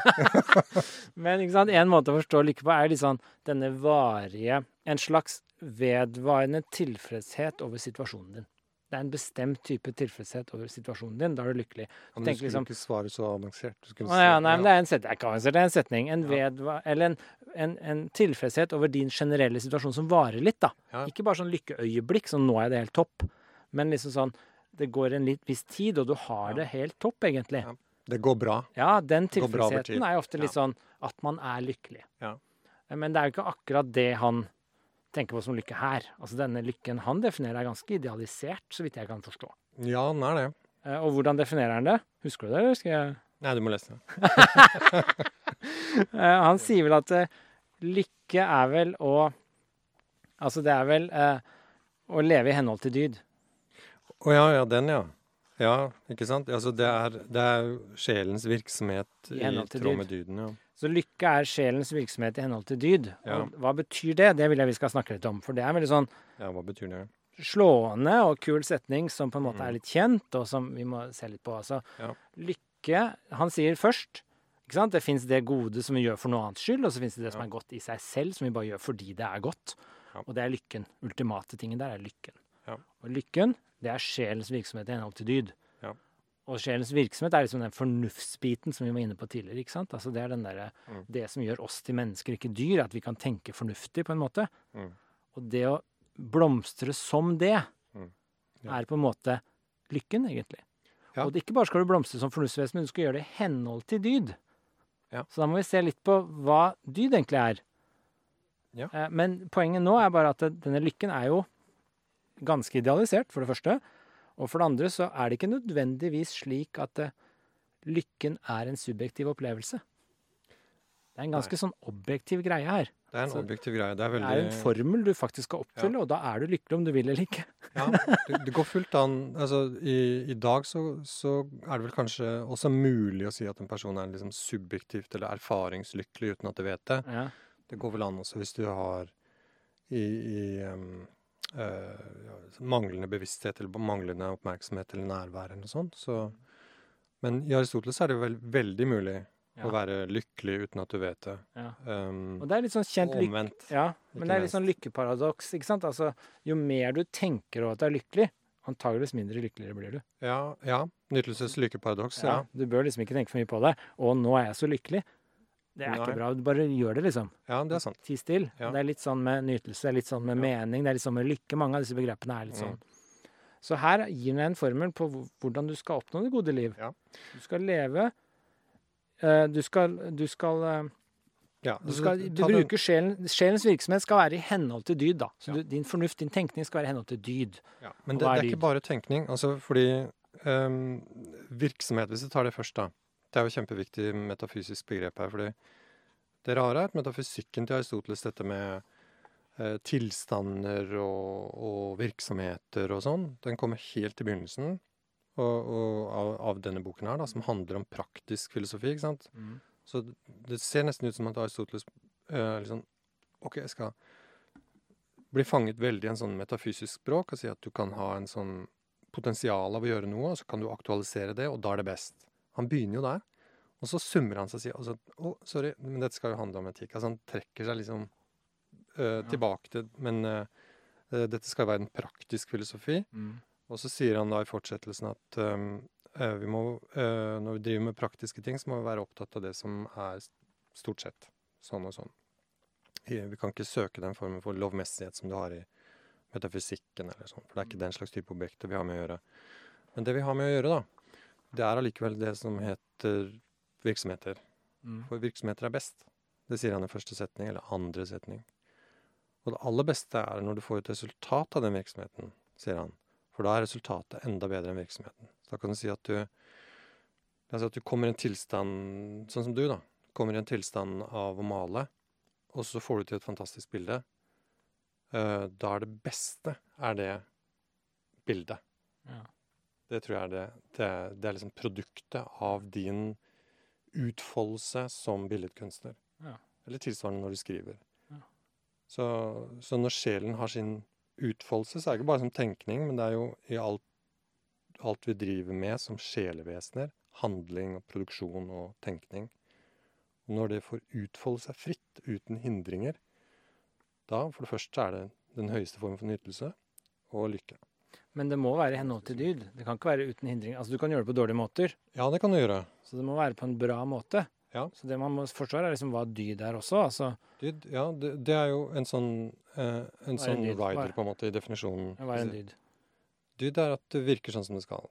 [LAUGHS] Men ikke sant? en måte å forstå lykke på er sånn denne varige En slags vedvarende tilfredshet over situasjonen din. Det er en bestemt type tilfredshet over situasjonen din. Da er du lykkelig. Men du skulle liksom- ikke svare så avansert. Du skulle Å ja, nei, men det er en setning. Det ikke avansert, det er en setning. En, vedva eller en, en, en tilfredshet over din generelle situasjon som varer litt, da. Ja. Ikke bare sånn lykkeøyeblikk, sånn nå er det helt topp. Men liksom sånn Det går en litt viss tid, og du har Ja. det helt topp, egentlig. Ja. Det går bra. Ja, den tilfredsheten er ofte litt sånn at man er lykkelig. Ja. Men det er jo ikke akkurat det han tenker på som lykke her. Altså Denne lykken han definerer, er ganske idealisert, så vidt jeg kan forstå. Ja, den er det. Eh, Og hvordan definerer han det? Husker du det, eller skal jeg Nei, du må lese det. [LAUGHS] Eh, Han sier vel at eh, lykke er vel å Altså, det er vel eh, å leve i henhold til dyd. Å ja, ja, den, ja. Ja, ikke sant? Altså, det er, det er sjelens virksomhet I i, tråd med dyden, ja. Så lykke er sjelens virksomhet i henhold til dyd. Ja. Og hva betyr det? Det vil jeg vi skal snakke litt om. For det er veldig sånn Ja, hva betyr det? slående og kul setning som på en måte Mm. er litt kjent, og som vi må se litt på. Altså, Ja. lykke Han sier først ikke sant? Det fins det gode som vi gjør for noe annets skyld, og så fins det det som er godt i seg selv, som vi bare gjør fordi det er godt. Ja. Og det er lykken. Ultimate tingen der er lykken. Ja. Og lykken, det er sjelens virksomhet i henhold til dyd. Og sjelens virksomhet er liksom den fornuftsbiten som vi var inne på tidligere. ikke sant? Altså Det er den der, Mm. Det som gjør oss til mennesker, ikke dyr, at vi kan tenke fornuftig, på en måte. Mm. Og det å blomstre som det, Mm. Ja. er på en måte lykken, egentlig. Ja. Og ikke bare skal du blomstre som fornuftsvesen, men du skal gjøre det i henhold til dyd. Ja. Så da må vi se litt på hva dyd egentlig er. Ja. Eh, Men poenget nå er bare at denne lykken er jo ganske idealisert, for det første. Og for det andre så er det ikke nødvendigvis slik at uh, lykken er en subjektiv opplevelse. Det er en ganske sånn objektiv greie her. Det er en Så objektiv greie. Det er Det er en formel du faktisk skal oppfylle, og da er du lykkelig om du vil eller ikke. Ja, det, det går fullt an. Altså, i, I dag så, så er det vel kanskje også mulig å si at en person er liksom subjektivt eller erfaringslykkelig uten at de vet det. Ja. Det går vel an også hvis du har i, i ja, manglende bevissthet eller manglende oppmerksomhet eller nærvær eller noe sånt. Så, men i Aristoteles er det vel veldig mulig Ja. å være lykkelig uten at du vet det. Ja. Um, Og det er litt sånn kjent omvendt. Ja, men det er litt sånn lykkeparadoks, ikke sant? Altså, jo mer du tenker over at du er lykkelig, antageligvis mindre lykkeligere blir du. Ja, ja. Nytelses-lykkeparadoks. Ja. Du bør liksom ikke tenke for mye på det. Og nå er jeg så lykkelig. Det er Nei. ikke bra. Du bare gjør det, liksom. ja, det er sant. Ti still. Ja. Det er litt sånn med nytelse, litt sånn med Ja. mening, det er litt sånn med lykke. Mange av disse begrepene er litt Mm. sånn. Så her gir den en formel på hvordan du skal oppnå det gode liv. Ja. Du skal leve eh, Du skal, du skal eh, Ja, Du, skal, altså, du bruker sjelen, Sjelens virksomhet skal være i henhold til dyd, da. Så Ja. du, din fornuft, din tenkning skal være i henhold til dyd. Ja, men det, det er ikke bare tenkning. Altså fordi um, virksomhet, hvis du tar det først, da. Det er jo kjempeviktig metafysisk begrep her. fordi det rare er at metafysikken til Aristoteles, dette med eh, tilstander og, og virksomheter og sånn, den kommer helt i begynnelsen. og, og av, av denne boken her, da, som handler om praktisk filosofi. ikke sant? Mm. Så det- det ser nesten ut som at Aristoteles eh, liksom OK, jeg skal bli fanget veldig i en sånn metafysisk språk og si at du kan ha en sånn potensial av å gjøre noe, og så kan du aktualisere det, og da er det best. Han begynner jo der. Og så summer han seg og sier altså, Å, sorry, men dette skal jo handle om etikk. Altså han trekker seg liksom eh, tilbake til Men eh, eh, dette skal være en praktisk filosofi. Mm. Og så sier han da i fortsettelsen at eh, vi må, eh, når vi driver med praktiske ting, så må vi være opptatt av det som er stort sett sånn og sånn. Vi kan ikke søke den formen for lovmessighet som du har i metafysikken eller sånn, for det er ikke den slags type objekter vi har med å gjøre. Men det vi har med å gjøre, da, det er allikevel det som heter virksomheter. Mm. For virksomheter er best. Det sier han i første setning, eller andre setning. Og det aller beste er når du får et resultat av den virksomheten, sier han. For da er resultatet enda bedre enn virksomheten. Så da kan du si at du si at du kommer i en tilstand, sånn som du, da. Kommer i en tilstand av å male, og så får du til et fantastisk bilde. Eh, da er det beste er det bildet. Ja. Det tror jeg er det. Det det er liksom produktet av din utfoldelse som billedkunstner. Ja. Eller tilsvarende når du skriver. Ja. Så, så når sjelen har sin utfoldelse, så er det ikke bare som tenkning, men det er jo i alt, alt vi driver med som sjelevesener. Handling og produksjon og tenkning. Og når det får utfolde seg fritt, uten hindringer, da for det første er det den høyeste formen for nytelse og lykke. Men det må være i henhold til dyd. Det kan ikke være uten hindring. Altså, du kan gjøre det på dårlige måter, Ja, det kan du gjøre. så det må være på en bra måte. Ja. Så det man må forstå, er liksom hva dyd er også. Altså, Dyd, ja, det, det er jo en sånn, eh, en sånn dyd? Er- rider, på en måte, i definisjonen. hva er en dyd? Dyd er at det virker sånn som det skal.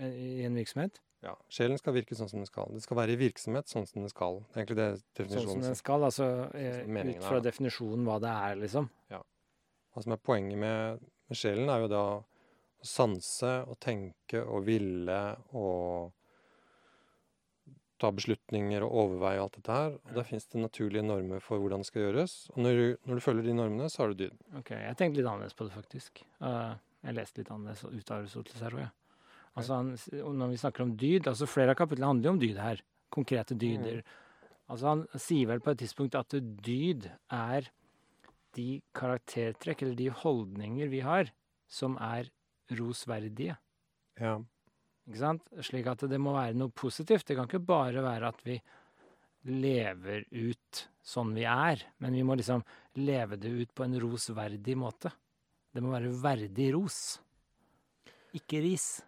I en virksomhet? Ja, Sjelen skal virke sånn som det skal. Det skal være i virksomhet sånn som det skal. Det er egentlig det Sånn som definisjonen den skal, altså eh, ut fra er, fra definisjonen hva det er, liksom. Ja. Hva som er poenget med, med sjelen, er jo da å sanse og tenke og ville og ta beslutninger og overveie alt dette her. Og Ja. der fins det naturlige normer for hvordan det skal gjøres. Og når du, når du følger de normene, så har du dyd. Ok, Jeg tenkte litt annerledes på det, faktisk. Uh, jeg leste litt annerledes ut av Aristoteles her òg, jeg. Altså, han, når vi snakker om dyd altså Flere av kapitlene handler jo om dyd her. Konkrete dyder. Altså Han sier vel på et tidspunkt at dyd er de karaktertrekk, eller de holdninger vi har, som er rosverdige. Ja. Ikke sant? Slik at det må være noe positivt. Det kan ikke bare være at vi lever ut sånn vi er, men vi må liksom leve det ut på en rosverdig måte. Det må være verdig ros, ikke ris.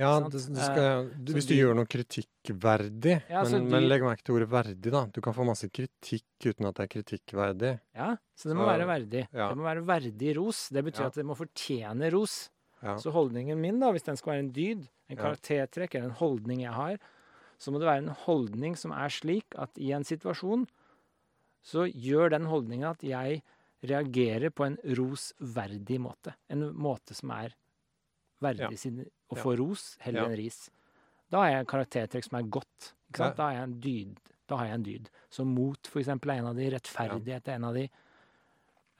Ja, det, det skal, du, hvis du de- gjør noe kritikkverdig Ja, men, de, men legg merke til ordet verdig, da. Du kan få masse kritikk uten at det er kritikkverdig. Ja, så det må Så- være verdig. ja. Det må være verdig ros. Det betyr Ja. at det må fortjene ros. Så holdningen min, da, hvis den skal være en dyd, en karaktertrekk eller en holdning jeg har, så må det være en holdning som er slik at i en situasjon så gjør den holdningen at jeg reagerer på en rosverdig måte. En måte som er verdig sin å få ros heller enn ris. Da har jeg en karaktertrekk som er godt. Da, har jeg en dyd. da har jeg en dyd. Så mot, for eksempel, er en av de. Rettferdighet er en av de.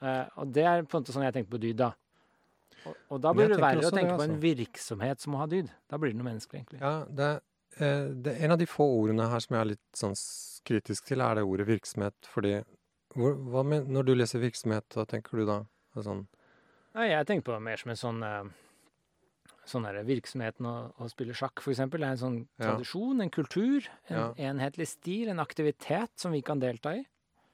Uh, og det er på en måte sånn jeg tenker på dyd, da. Og, og da blir det verre å tenke det, tenke på en altså. virksomhet som må ha dyd. Da blir det noe menneskelig, egentlig. Ja, det, eh, det en av de få ordene her som jeg er litt sånn kritisk til, er det ordet virksomhet. Fordi hvor, hva med, Når du leser virksomhet, hva tenker du da? Er Sånn, Nei, jeg tenker på det mer som en sånn eh, Sånn der virksomheten å, å spille sjakk, eksempel, er en sånn Ja. tradisjon, en kultur, en Ja. enhetlig stil, en aktivitet som vi kan delta i.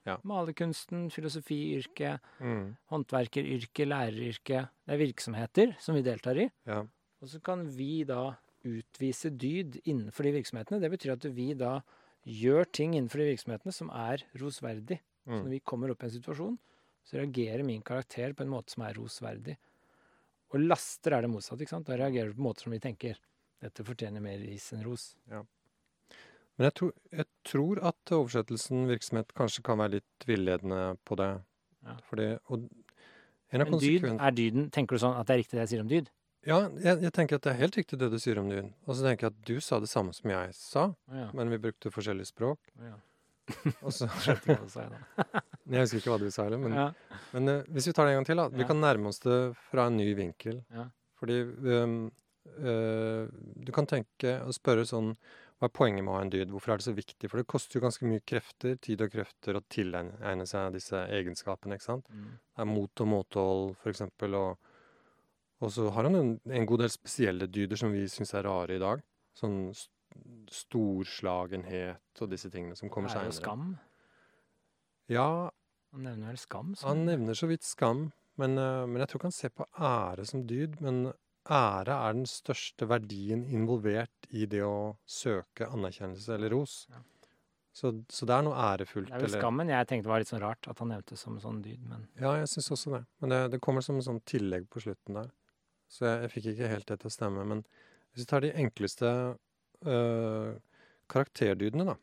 Ja. Malerkunsten, filosofiyrket, mm, håndverkeryrket, læreryrket. Det er virksomheter som vi deltar i. ja, Og så kan vi da utvise dyd innenfor de virksomhetene. Det betyr at vi da gjør ting innenfor de virksomhetene som er rosverdig. Så når mm, vi kommer opp i en situasjon, så reagerer min karakter på en måte som er rosverdig. Og laster er det motsatte. ikke sant? Da reagerer du på måter som vi tenker dette fortjener mer ris enn ros. Ja. Men jeg tror, jeg tror at oversettelsen virksomhet kanskje kan være litt villedende på det. Ja. Fordi, og en av Men dyd, er dyden Tenker du sånn at det er riktig det jeg sier om dyd? Ja, jeg, jeg tenker at det er helt riktig det du sier om dyd. Og så tenker jeg at du sa det samme som jeg sa, ja. men vi brukte forskjellige språk. ja. Og så, jeg [LAUGHS] jeg husker ikke hva du sa heller, men, Ja. men uh, hvis vi tar det en gang til, da. Vi Ja. kan nærme oss det fra en ny vinkel. Ja. Fordi um, uh, Du kan tenke og spørre sånn Hva er poenget med å ha en dyd? Hvorfor er det så viktig? For det koster jo ganske mye krefter, tid og krefter, å tilegne seg disse egenskapene, ikke sant? Mm. Det er mot og måtehold, for eksempel, og, og så har han en, en god del spesielle dyder som vi syns er rare i dag. Sånn storslagenhet og disse tingene som kommer seinere. Er det skam. Ja, Han nevner vel skam? han nevner så vidt skam, men, øh, men jeg tror ikke han ser på ære som dyd. Men ære er den største verdien involvert i det å søke anerkjennelse eller ros. Ja. Så, så det er noe ærefullt. Det er vel skammen jeg tenkte var litt sånn rart at han nevnte som sånn dyd, men Ja, jeg syns også det. Men det, det kommer som en sånn tillegg på slutten der. Så jeg, jeg fikk ikke helt det til å stemme. Men hvis vi tar de enkleste karakterdydene, da.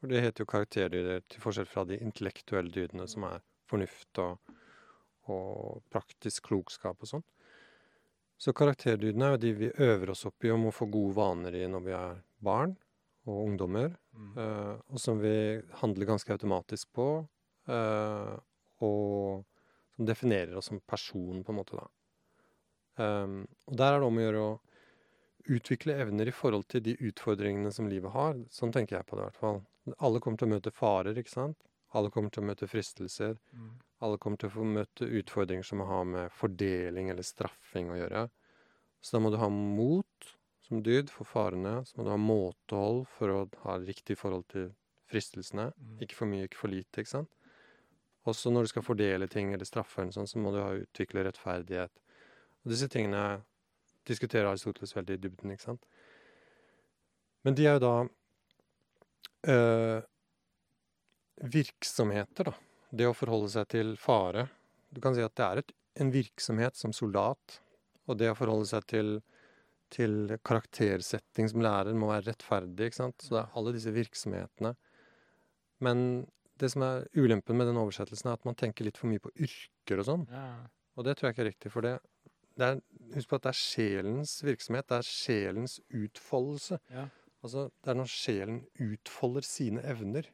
For det heter jo karakterdyder til forskjell fra de intellektuelle dydene, som er fornuft og, og praktisk klokskap og sånn. Så karakterdydene er jo de vi øver oss opp i om å få gode vaner i når vi er barn og ungdommer. Eh, og som vi handler ganske automatisk på, uh, og som definerer oss som person, på en måte, da. Um, og der er det om å gjøre å utvikle evner i forhold til de utfordringene som livet har. Sånn tenker jeg på det, i hvert fall. Alle kommer til å møte farer, ikke sant? Alle kommer til å møte fristelser. Mm. Alle kommer til å få møte utfordringer som har med fordeling eller straffing å gjøre. Så da må du ha mot som dyd for farene. Så må du ha måtehold for å ha riktig forhold til fristelsene. Mm. Ikke for mye, ikke for lite, ikke sant? Også når du skal fordele ting eller straffe, eller sånn, så må du ha utvikle rettferdighet. Og disse tingene diskuterer Aristoteles veldig i dybden, ikke sant? Men de er jo da øh, virksomheter, da. Det å forholde seg til fare. Du kan si at det er et, en virksomhet som soldat. Og det å forholde seg til, til karaktersetting som lærer må være rettferdig. ikke sant? Så det er alle disse virksomhetene. Men det som er ulempen med den oversettelsen, er at man tenker litt for mye på yrker og sånn. Ja. Og det tror jeg ikke er riktig. For det, det er, husk på at det er sjelens virksomhet. Det er sjelens utfoldelse. Ja. Altså, det er når sjelen utfolder sine evner.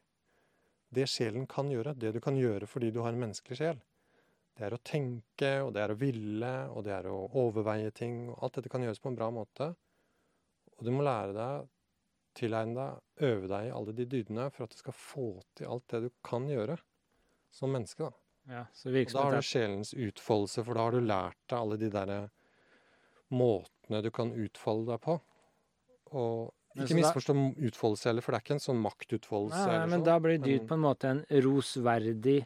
Det sjelen kan gjøre, det du kan gjøre fordi du har en menneskelig sjel, det er å tenke, og det er å ville, og det er å overveie ting. og Alt dette kan gjøres på en bra måte. Og du må lære deg, tilegne deg, øve deg i alle de dydene for at du skal få til alt det du kan gjøre som menneske. da. Ja. Da har du sjelens utfoldelse, for da har du lært deg alle de derre måtene du kan utfolde deg på. Og ikke misforstå utfoldelse heller, for det er ikke en sånn maktutfoldelse. Nei, eller men sånn, da blir dyd på en måte en rosverdig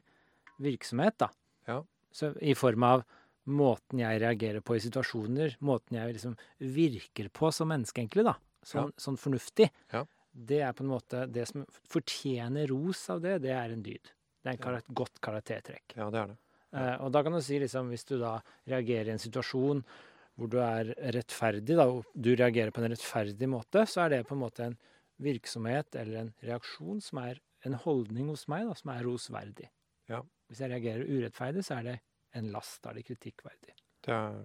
virksomhet, da. Ja. Så I form av måten jeg reagerer på i situasjoner, måten jeg liksom virker på som menneske, egentlig, da. Sånn, sånn fornuftig. Ja. Det er på en måte Det som fortjener ros av det, det er en dyd. Det er et karakter, godt karaktertrekk. Ja, det er det. Eh, og da kan du si liksom, hvis du da reagerer i en situasjon hvor du er rettferdig, da, og du reagerer på en rettferdig måte, så er det på en måte en virksomhet eller en reaksjon som er en holdning hos meg da, som er rosverdig. Ja. Hvis jeg reagerer urettferdig, så er det en last, da er det kritikkverdig. Det er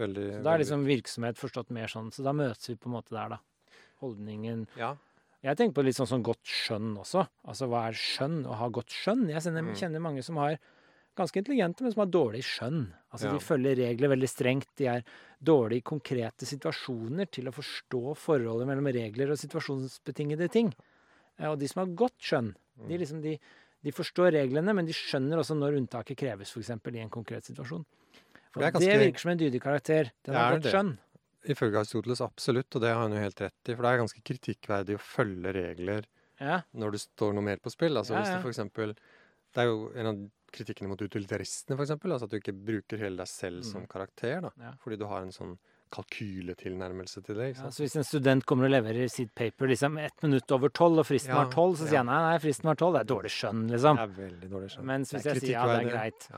veldig Så da er liksom virksomhet forstått mer sånn, så da møtes vi på en måte der, da. Holdningen Ja. Jeg tenker på litt sånn sånn godt skjønn også. Altså hva er skjønn? Å ha godt skjønn? Jeg kjenner, Mm. kjenner mange som har ganske intelligente, men som har dårlig skjønn. Altså Ja. de følger regler veldig strengt. De er dårlige i konkrete situasjoner til å forstå forholdet mellom regler og situasjonsbetingede ting. Eh, Og de som har godt skjønn, de, Mm. liksom, de, de forstår reglene, men de skjønner også når unntaket kreves, f.eks. i en konkret situasjon. For det ganske... Det virker som en dydig karakter. Den har godt skjønn. Ifølge Aristoteles absolutt, og det har han jo helt rett i. For det er ganske kritikkverdig å følge regler Ja. når det står noe mer på spill. Altså Ja, hvis du for eksempel Det er jo en av kritikkene mot utilitaristene, eksempel. Altså at du ikke bruker hele deg selv som Mm. karakter, da. Fordi du har en sånn kalkyletilnærmelse til det. Ja, så hvis en student kommer og leverer sitt paper liksom ett minutt over tolv, og fristen Ja, var tolv, så sier han nei, nei, fristen var tolv. Det er dårlig skjønn, liksom. Det er veldig dårlig skjønn. Mens hvis jeg sier ja, det er greit,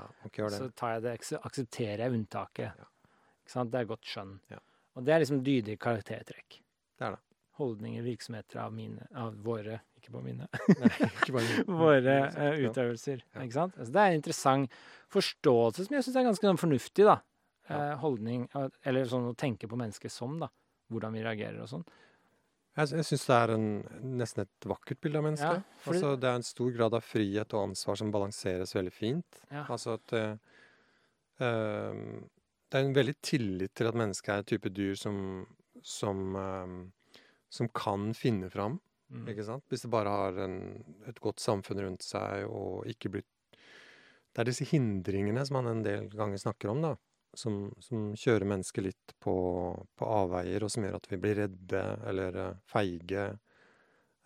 så tar jeg det, akse- aksepterer jeg unntaket. Ikke sant? Det er godt skjønn. Ja. Og det er liksom dydig karaktertrekk. Det er det. Holdninger, virksomheter av mine, av våre, ikke bare mine, Nei, ikke bare [LAUGHS] våre uh, utøvelser. Ja. Ikke sant? Altså, det er en interessant forståelse som jeg syns er ganske sånn fornuftig, da. Ja. Eh, holdning, eller sånn å tenke på mennesket som, da. Hvordan vi reagerer og sånn. Jeg, jeg syns det er en, nesten et vakkert bilde av mennesket. Ja, fordi- altså, det er en stor grad av frihet og ansvar som balanseres veldig fint. Ja. Altså at uh, Det er en veldig tillit til at mennesket er en type dyr som, som, eh, som kan finne fram, Mm. ikke sant? Hvis det bare har en, et godt samfunn rundt seg og ikke blir Det er disse hindringene som man en del ganger snakker om, da. Som, som kjører mennesket litt på, på avveier, og som gjør at vi blir redde eller eh, feige.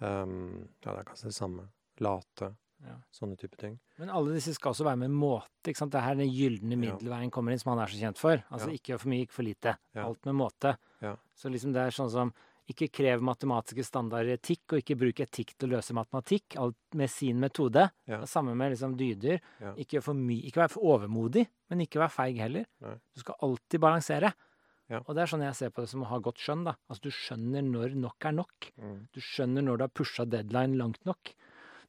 Um, ja, det er kanskje det samme. Late. Ja. Sånne type ting. Men alle disse skal også være med måte. ikke sant? Det er her den gylne middelveien kommer inn, som han er så kjent for. Altså Ja. ikke for mye, ikke for lite. Ja. Alt med måte. Ja. Så liksom det er sånn som ikke krev matematiske standarder etikk, og ikke bruk etikk til å løse matematikk. Alt med sin metode. Ja. Samme med liksom dyder. Ja. Ikke, ikke vær for overmodig, men ikke vær feig heller. Nei. Du skal alltid balansere. Ja. Og det er sånn jeg ser på det som å ha godt skjønn. da. Altså Du skjønner når nok er nok. Mm. Du skjønner når du har pusha deadline langt nok.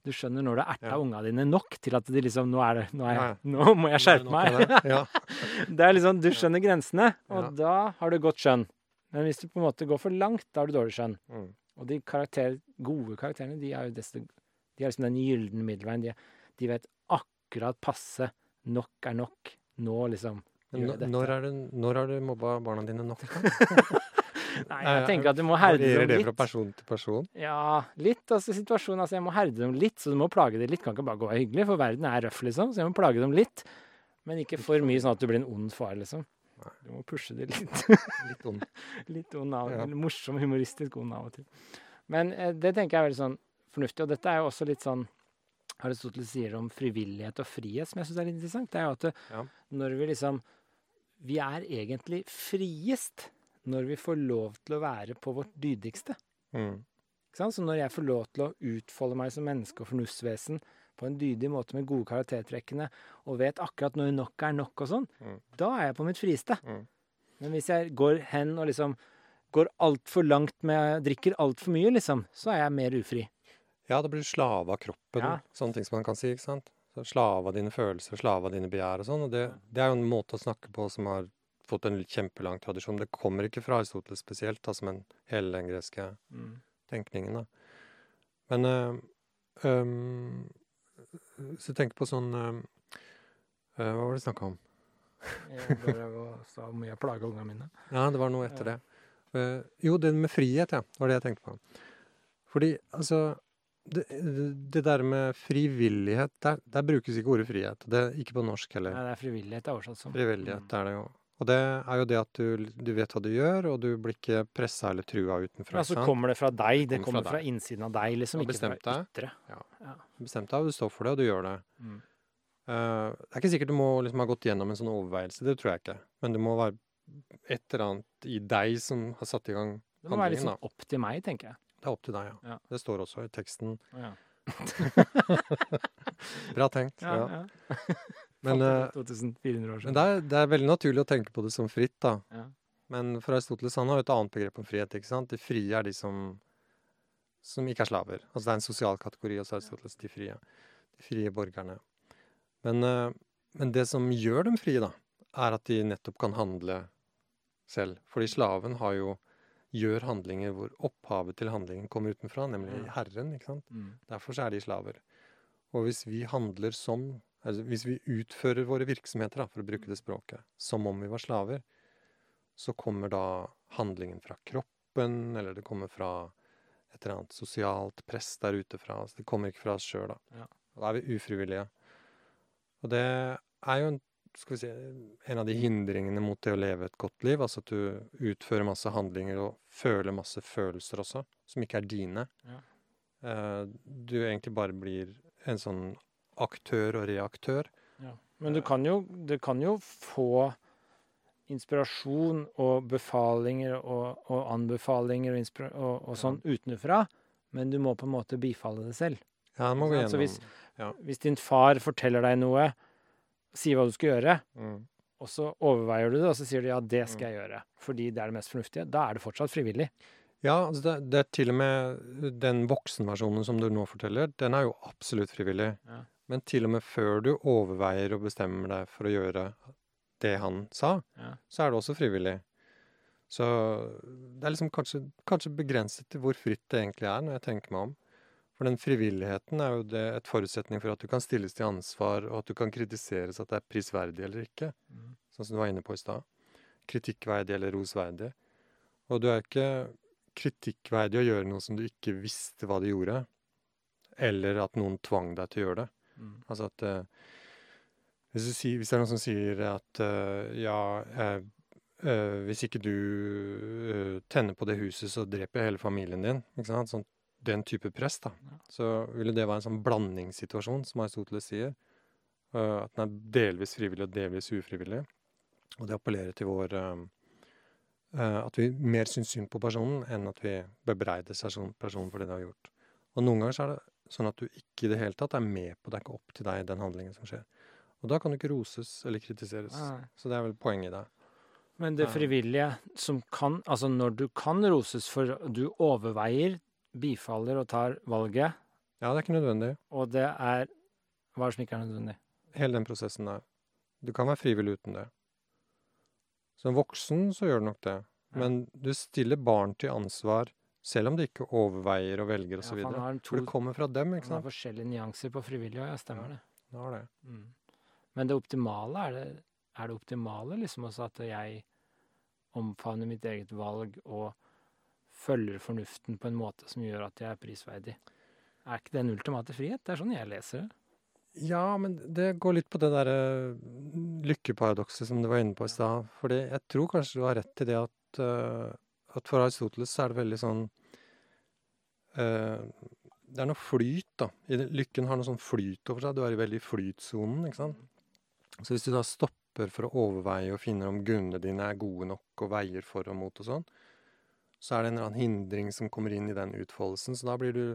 Du skjønner når du har erta Ja. unga dine nok til at de liksom Nå, er det, nå, er jeg, nå må jeg skjerpe er meg. det. Ja. [LAUGHS] Det er liksom, Du skjønner grensene, og Ja. da har du godt skjønn. Men hvis du på en måte går for langt, da har du dårlig skjønn. Mm. Og de karakter, gode karakterene, de er jo desto De er liksom den gylne middelveien. De, de vet akkurat passe. Nok er nok. Nå, liksom. Gjør jeg dette. når, er det, når har du mobba barna dine nok? [LAUGHS] Nei, jeg tenker at du må herde dem det litt. fra person til person? Ja, litt. altså situasjonen, altså Jeg må herde dem litt, så du må plage dem litt. Kan ikke bare gå hyggelig, for verden er røff, liksom. Så jeg må plage dem litt. Men ikke for mye sånn at du blir en ond far, liksom. Du må pushe dem litt. [LAUGHS] Litt ond. [LAUGHS] litt ond av Ja. eller Morsom, humoristisk ond av og til. Men eh, det tenker jeg er veldig sånn fornuftig. Og dette er jo også litt sånn Aristoteles sier om frivillighet og frihet, som jeg syns er litt interessant. Det er jo at det, Ja. når vi liksom Vi er egentlig friest når vi får lov til å være på vårt dydigste. Mm. Så når jeg får lov til å utfolde meg som menneske og fornuftsvesen på en dydig måte med gode karaktertrekkene, og vet akkurat når nok er nok og sånn, Mm. da er jeg på mitt frieste. Mm. Men hvis jeg går hen og liksom går altfor langt med Drikker altfor mye, liksom, så er jeg mer ufri. Ja, da blir du slave av kroppen. Ja. Sånne ting som man kan si. ikke sant? Slave av dine følelser, slave av dine begjær og sånn. Og det, det er jo en måte å snakke på som har fått en kjempelang tradisjon. Det kommer ikke fra Aristoteles spesielt, altså, men hele den greske tenkningen. da. Men øh, øh, Så jeg tenker på sånn øh, Hva var det snakka om? Jeg bare var så mye jeg plaga ungene mine. Ja, det var noe etter Ja. det. Uh, jo, det med frihet, ja. Var det jeg tenkte på. Fordi, altså Det, det der med frivillighet, der, der brukes ikke ordet frihet. Det er ikke på norsk heller. Nei, det er frivillighet det er oversatt som. Frivillighet er det jo. Og det er jo det at du, du vet hva du gjør, og du blir ikke pressa eller trua utenfra. Ja, så kommer det fra deg. Det Kommer kommer fra fra innsiden av deg, liksom. Ikke fra bestemt ytre. Ja. Ja. Du deg, og du står for det, og du gjør det. Mm. Uh, det er ikke sikkert du må liksom ha gått gjennom en sånn overveielse, det tror jeg ikke. Men det må være et eller annet i deg som har satt i gang handlingen. Det må være sånn opp til meg, tenker jeg. Det er opp til deg, ja. Ja. Det står også i teksten. Ja. [LAUGHS] Bra tenkt. [LAUGHS] Ja, Ja. [LAUGHS] Men, eh, 2400 år men det, er, det er veldig naturlig å tenke på det som fritt, da. Ja. Men for Aristoteles han har jo et annet begrep om frihet. ikke sant? De frie er de som, som ikke er slaver. Altså Det er en sosial kategori hos Aristoteles, de frie. De frie borgerne. Men, eh, men det som gjør dem frie, da, er at de nettopp kan handle selv. Fordi slaven har jo gjør handlinger hvor opphavet til handlingen kommer utenfra, nemlig herren. ikke sant? Mm. Derfor så er de slaver. Og hvis vi handler som altså Hvis vi utfører våre virksomheter, da, for å bruke det språket, som om vi var slaver, så kommer da handlingen fra kroppen, eller det kommer fra et eller annet sosialt press der ute fra. oss. det kommer ikke fra oss sjøl, da. Ja. Da er vi ufrivillige. Og det er jo en, si, en av de hindringene mot det å leve et godt liv. Altså at du utfører masse handlinger og føler masse følelser også, som ikke er dine. Ja. Eh, du egentlig bare blir en sånn aktør og reaktør. Ja. Men du kan jo, du kan jo få inspirasjon og befalinger og, og anbefalinger og, og, og sånn utenfra, men du må på en måte bifalle det selv. Ja, det må gå gjennom. Altså hvis, hvis- Hvis din far forteller deg noe, sier hva du skal gjøre, mm. og så overveier du det, og så sier du ja, det skal jeg gjøre, fordi det er det mest fornuftige, da er det fortsatt frivillig. Ja, altså det, det er til og med den voksenversjonen som du nå forteller, den er jo absolutt frivillig. Ja. Men til og med før du overveier og bestemmer deg for å gjøre det han sa, Ja. så er det også frivillig. Så det er liksom kanskje, kanskje begrenset til hvor fritt det egentlig er, når jeg tenker meg om. For den frivilligheten er jo det et forutsetning for at du kan stilles til ansvar, og at du kan kritiseres at det er prisverdig eller ikke. Mm. Sånn som du var inne på i stad. Kritikkverdig eller rosverdig. Og du er ikke kritikkverdig å gjøre noe som du ikke visste hva du gjorde, eller at noen tvang deg til å gjøre det. Mm. Altså at eh, hvis, sier, hvis det er noen som sier at eh, ja, eh, hvis ikke du tenner på det huset, så dreper jeg hele familien din. Ikke sant? Sånn, den type press, da. Ja. Så ville det være en sånn blandingssituasjon, som Aristoteles sier. At den er delvis frivillig og delvis ufrivillig. Og det appellerer til vår At vi mer syns synd på personen enn at vi bebreider person- personen for det de har gjort. Og noen ganger så er det sånn at du ikke i det hele tatt er med på det, er ikke opp til deg, den handlingen som skjer. Og da kan du ikke roses eller kritiseres. Nei. Så det er vel poenget i det. Men det frivillige som kan Altså når du kan roses for du overveier, bifaller og tar valget, Ja, det er ikke nødvendig. og det er Hva er det som ikke er nødvendig? Hele den prosessen der. Du kan være frivillig uten det. Som voksen så gjør du nok det. Men du stiller barn til ansvar selv om de ikke overveier og velger Ja, osv. for videre For det kommer fra dem, ikke han har sant? forskjellige nyanser på frivillig, og ja, stemmer Ja. det. Har det. Mm. Men det optimale, er det, er det optimale liksom også at jeg omfavner mitt eget valg og følger fornuften på en måte som gjør at jeg er prisverdig? Er ikke det en ultimate frihet? Det er sånn jeg leser det. Ja, men det går litt på det derre lykkeparadokset som du var inne på i stad. Fordi jeg tror kanskje du har rett i det at, eh, at for Aristoteles så er det veldig sånn eh, Det er noe flyt, da. Lykken har noe sånn flyt over seg. Du er i veldig flytsonen, ikke sant. Så hvis du da stopper for å overveie og finner om grunnene dine er gode nok, og veier for og mot og sånn, så er det en eller annen hindring som kommer inn i den utfoldelsen. Så da blir du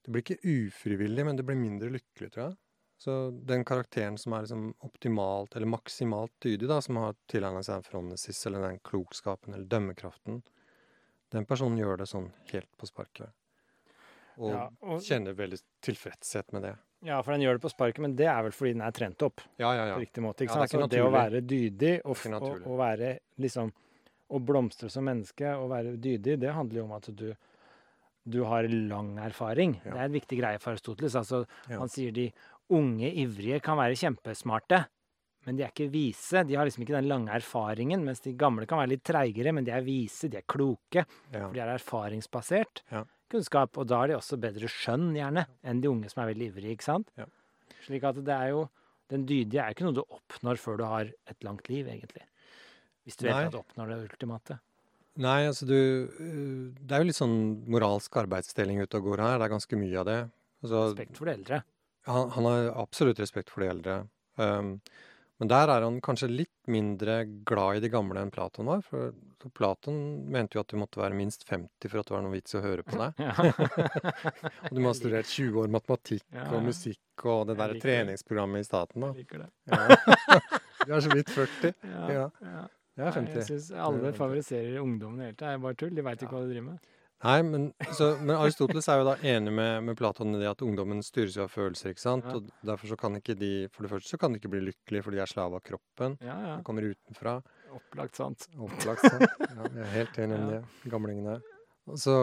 Du blir ikke ufrivillig, men du blir mindre lykkelig, tror jeg. Så den karakteren som er liksom optimalt eller maksimalt dydig, da, som har tilegna seg en fronesis eller den klokskapen eller dømmekraften, den personen gjør det sånn helt på sparket. Og Ja, og, kjenner veldig tilfredshet med det. ja, for den gjør det på sparket, men det er vel fordi den er trent opp Ja, ja, ja. på riktig måte. ikke Ja, det det å være dydig og, og, og være liksom Å blomstre som menneske og være dydig, det handler jo om at du du har lang erfaring. Ja. Det er en viktig greie for Aristoteles. Altså, Ja. Han sier de unge, ivrige kan være kjempesmarte, men de er ikke vise. De har liksom ikke den lange erfaringen, mens de gamle kan være litt treigere, men de er vise, de er kloke. ja. For de er erfaringsbasert Ja. kunnskap, og da har de også bedre skjønn, gjerne, enn de unge som er veldig ivrige, ikke sant? Ja. Slik at det er jo Den dydige er ikke noe du oppnår før du har et langt liv, egentlig. Hvis du vet at du oppnår det ultimate. Nei, altså du øh, Det er jo litt sånn moralsk arbeidsdeling ute og går her. Det er ganske mye av det. Altså, Respekt for de eldre. han, han har absolutt respekt for de eldre. Um, men der er han kanskje litt mindre glad i de gamle enn Platon var. For, Platon mente jo at du måtte være minst 50 for at det var noe vits i å høre på deg. [LAUGHS] Ja. [LAUGHS] Og du må ha studert 20 år matematikk Ja, og musikk og det der treningsprogrammet i staten. da. Jeg liker det. Ja. [LAUGHS] Du er så vidt 40. Ja, Ja. ja. Jeg er Nei, 50. Jeg syns alle er 50. favoriserer ungdommen hele tatt. Det er bare tull. De veit ikke Ja. hva de driver med. Nei, men, så, men Aristoteles er jo da enig med, med Platon i det at ungdommen styres jo av følelser, ikke sant? Ja. Og derfor så kan ikke de For det første så kan de ikke bli lykkelige fordi de er slave av kroppen. Ja, ja. De kommer utenfra. Opplagt sant. Opplagt sant. [LAUGHS] Ja, jeg er helt enig Ja. de gamlingene. Og så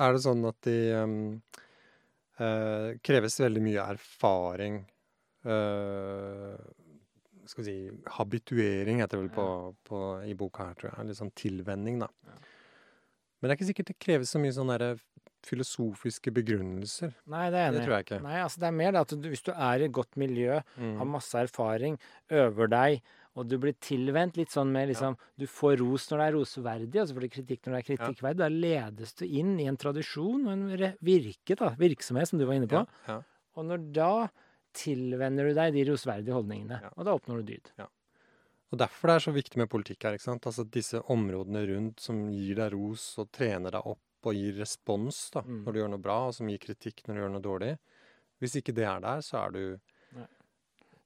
er det sånn at de um, uh, kreves veldig mye erfaring. Uh, skal vi si Habituering heter det vel på, på, i boka her, tror jeg. Litt sånn tilvenning, da. Ja. Men det er ikke sikkert det kreves så mye sånn filosofiske begrunnelser. Nei, det er Det tror jeg ikke. Nei, altså det er mer det at du, hvis du er i et godt miljø, Mm. har masse erfaring, øver deg, og du blir tilvendt litt sånn med liksom Du får ros når det er rosverdig, og så får du kritikk når det er kritikkverdig. Da ledes du inn i en tradisjon og en virke, da, virksomhet, som du var inne på. Ja, ja. Og når da tilvenner du deg de rosverdige holdningene, Ja. og da oppnår du dyd. Og derfor det er så viktig med politikk her. ikke sant? Altså Disse områdene rundt som gir deg ros og trener deg opp og gir respons da, Mm. når du gjør noe bra, og som gir kritikk når du gjør noe dårlig. Hvis ikke det er der, så er du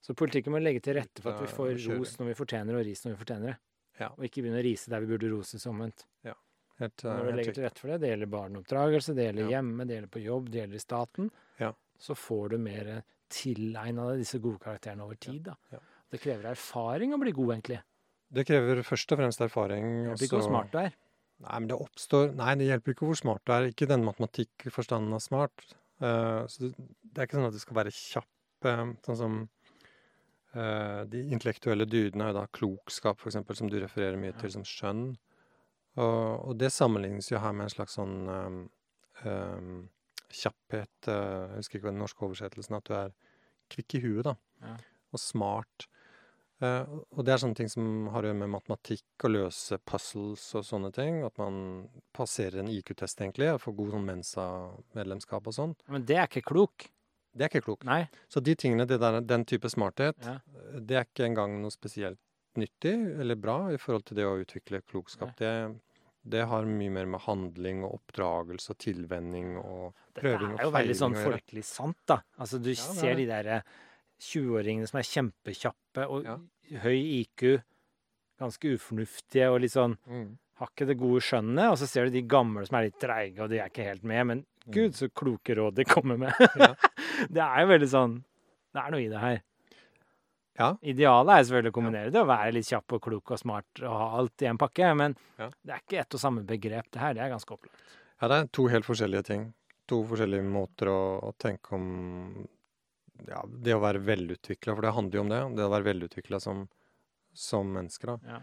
Så politikken må legge til rette for at vi får ros når vi fortjener, og ris når vi fortjener det. Ja. Og ikke begynne å rise der vi burde roses omvendt. Ja. helt, Når eh, du legger til rette for det, det gjelder barneoppdragelse, det gjelder Ja. hjemme, det gjelder på jobb, det gjelder i staten, Ja. så får du mer tilegna deg disse gode karakterene over tid. da. Det krever erfaring å bli god, egentlig. Det krever først og fremst erfaring. Det hjelper ikke hvor smart du er. Nei, men det oppstår Nei, det hjelper ikke hvor smart du er. Ikke den matematikkforstanden av smart. Uh, så det, det er ikke sånn at det skal være kjapp, uh, sånn som uh, De intellektuelle dydene er jo da klokskap, eksempel, som du refererer mye Ja. til som skjønn. Og, og det sammenlignes jo her med en slags sånn um, um, kjapphet Jeg husker ikke hva den norske oversettelsen At du er kvikk i huet, da. Ja. Og smart. Uh, og det er sånne ting som har å gjøre med matematikk og løse puzzles og sånne ting. At man passerer en IQ-test, egentlig, og får god sånn Mensa-medlemskap og sånn. Men det er ikke klok. Det er ikke klok. Nei. Så de tingene, det der, den type smarthet, Ja. det er ikke engang noe spesielt nyttig eller bra i forhold til det å utvikle klokskap. Det, det har mye mer med handling og oppdragelse og tilvenning og Dette prøving er jo veldig sånn feiling å gjøre. folkelig sant, da. Altså, du det er ser de derre 20-åringene som er kjempekjappe og Ja. Høy IQ, ganske ufornuftige og litt sånn Mm. har ikke det gode skjønnet, og så ser du de gamle som er litt treige, og de er ikke helt med, men gud, så kloke råd de kommer med. Mm. [LAUGHS] Ja. [LAUGHS] det er jo veldig sånn Det er noe i det her. Ja. Idealet er selvfølgelig å kombinere det, å være litt kjapp og klok og smart og ha alt i en pakke, men Ja. det er ikke ett og samme begrep, det her. Det er ganske opplagt. Ja, det er to helt forskjellige ting. To forskjellige måter å, å tenke om ja, det å være velutvikla, for det handler jo om det. Det å være velutvikla som, som menneske, da. Ja.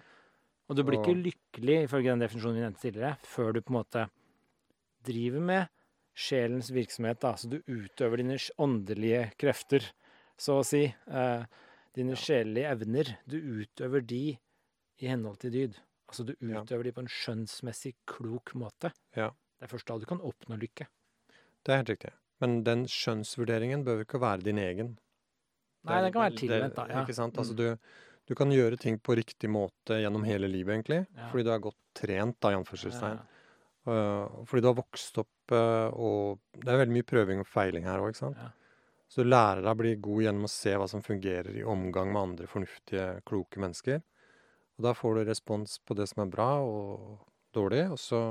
Og du blir Og- ikke lykkelig, ifølge den definisjonen vi nevnte tidligere, før du på en måte driver med sjelens virksomhet. Da. Så du utøver dine åndelige krefter, så å si. Eh, dine Ja. sjelelige evner. Du utøver de i henhold til dyd. Altså du Ja. utøver de på en skjønnsmessig klok måte. Ja. Det er først da du kan oppnå lykke. Det er helt riktig. Men den skjønnsvurderingen bør ikke være din egen. Nei, den kan være tilvendt, da. Ja. Ikke sant? Altså, Mm. du, du kan gjøre ting på riktig måte gjennom hele livet, egentlig. Ja. Fordi du er godt trent, da, i anførselstegn. Uh, fordi du har vokst opp, uh, og det er veldig mye prøving og feiling her òg, ikke sant. Så du lærer deg å bli god gjennom å se hva som fungerer i omgang med andre fornuftige, kloke mennesker. Og da får du respons på det som er bra og dårlig, og så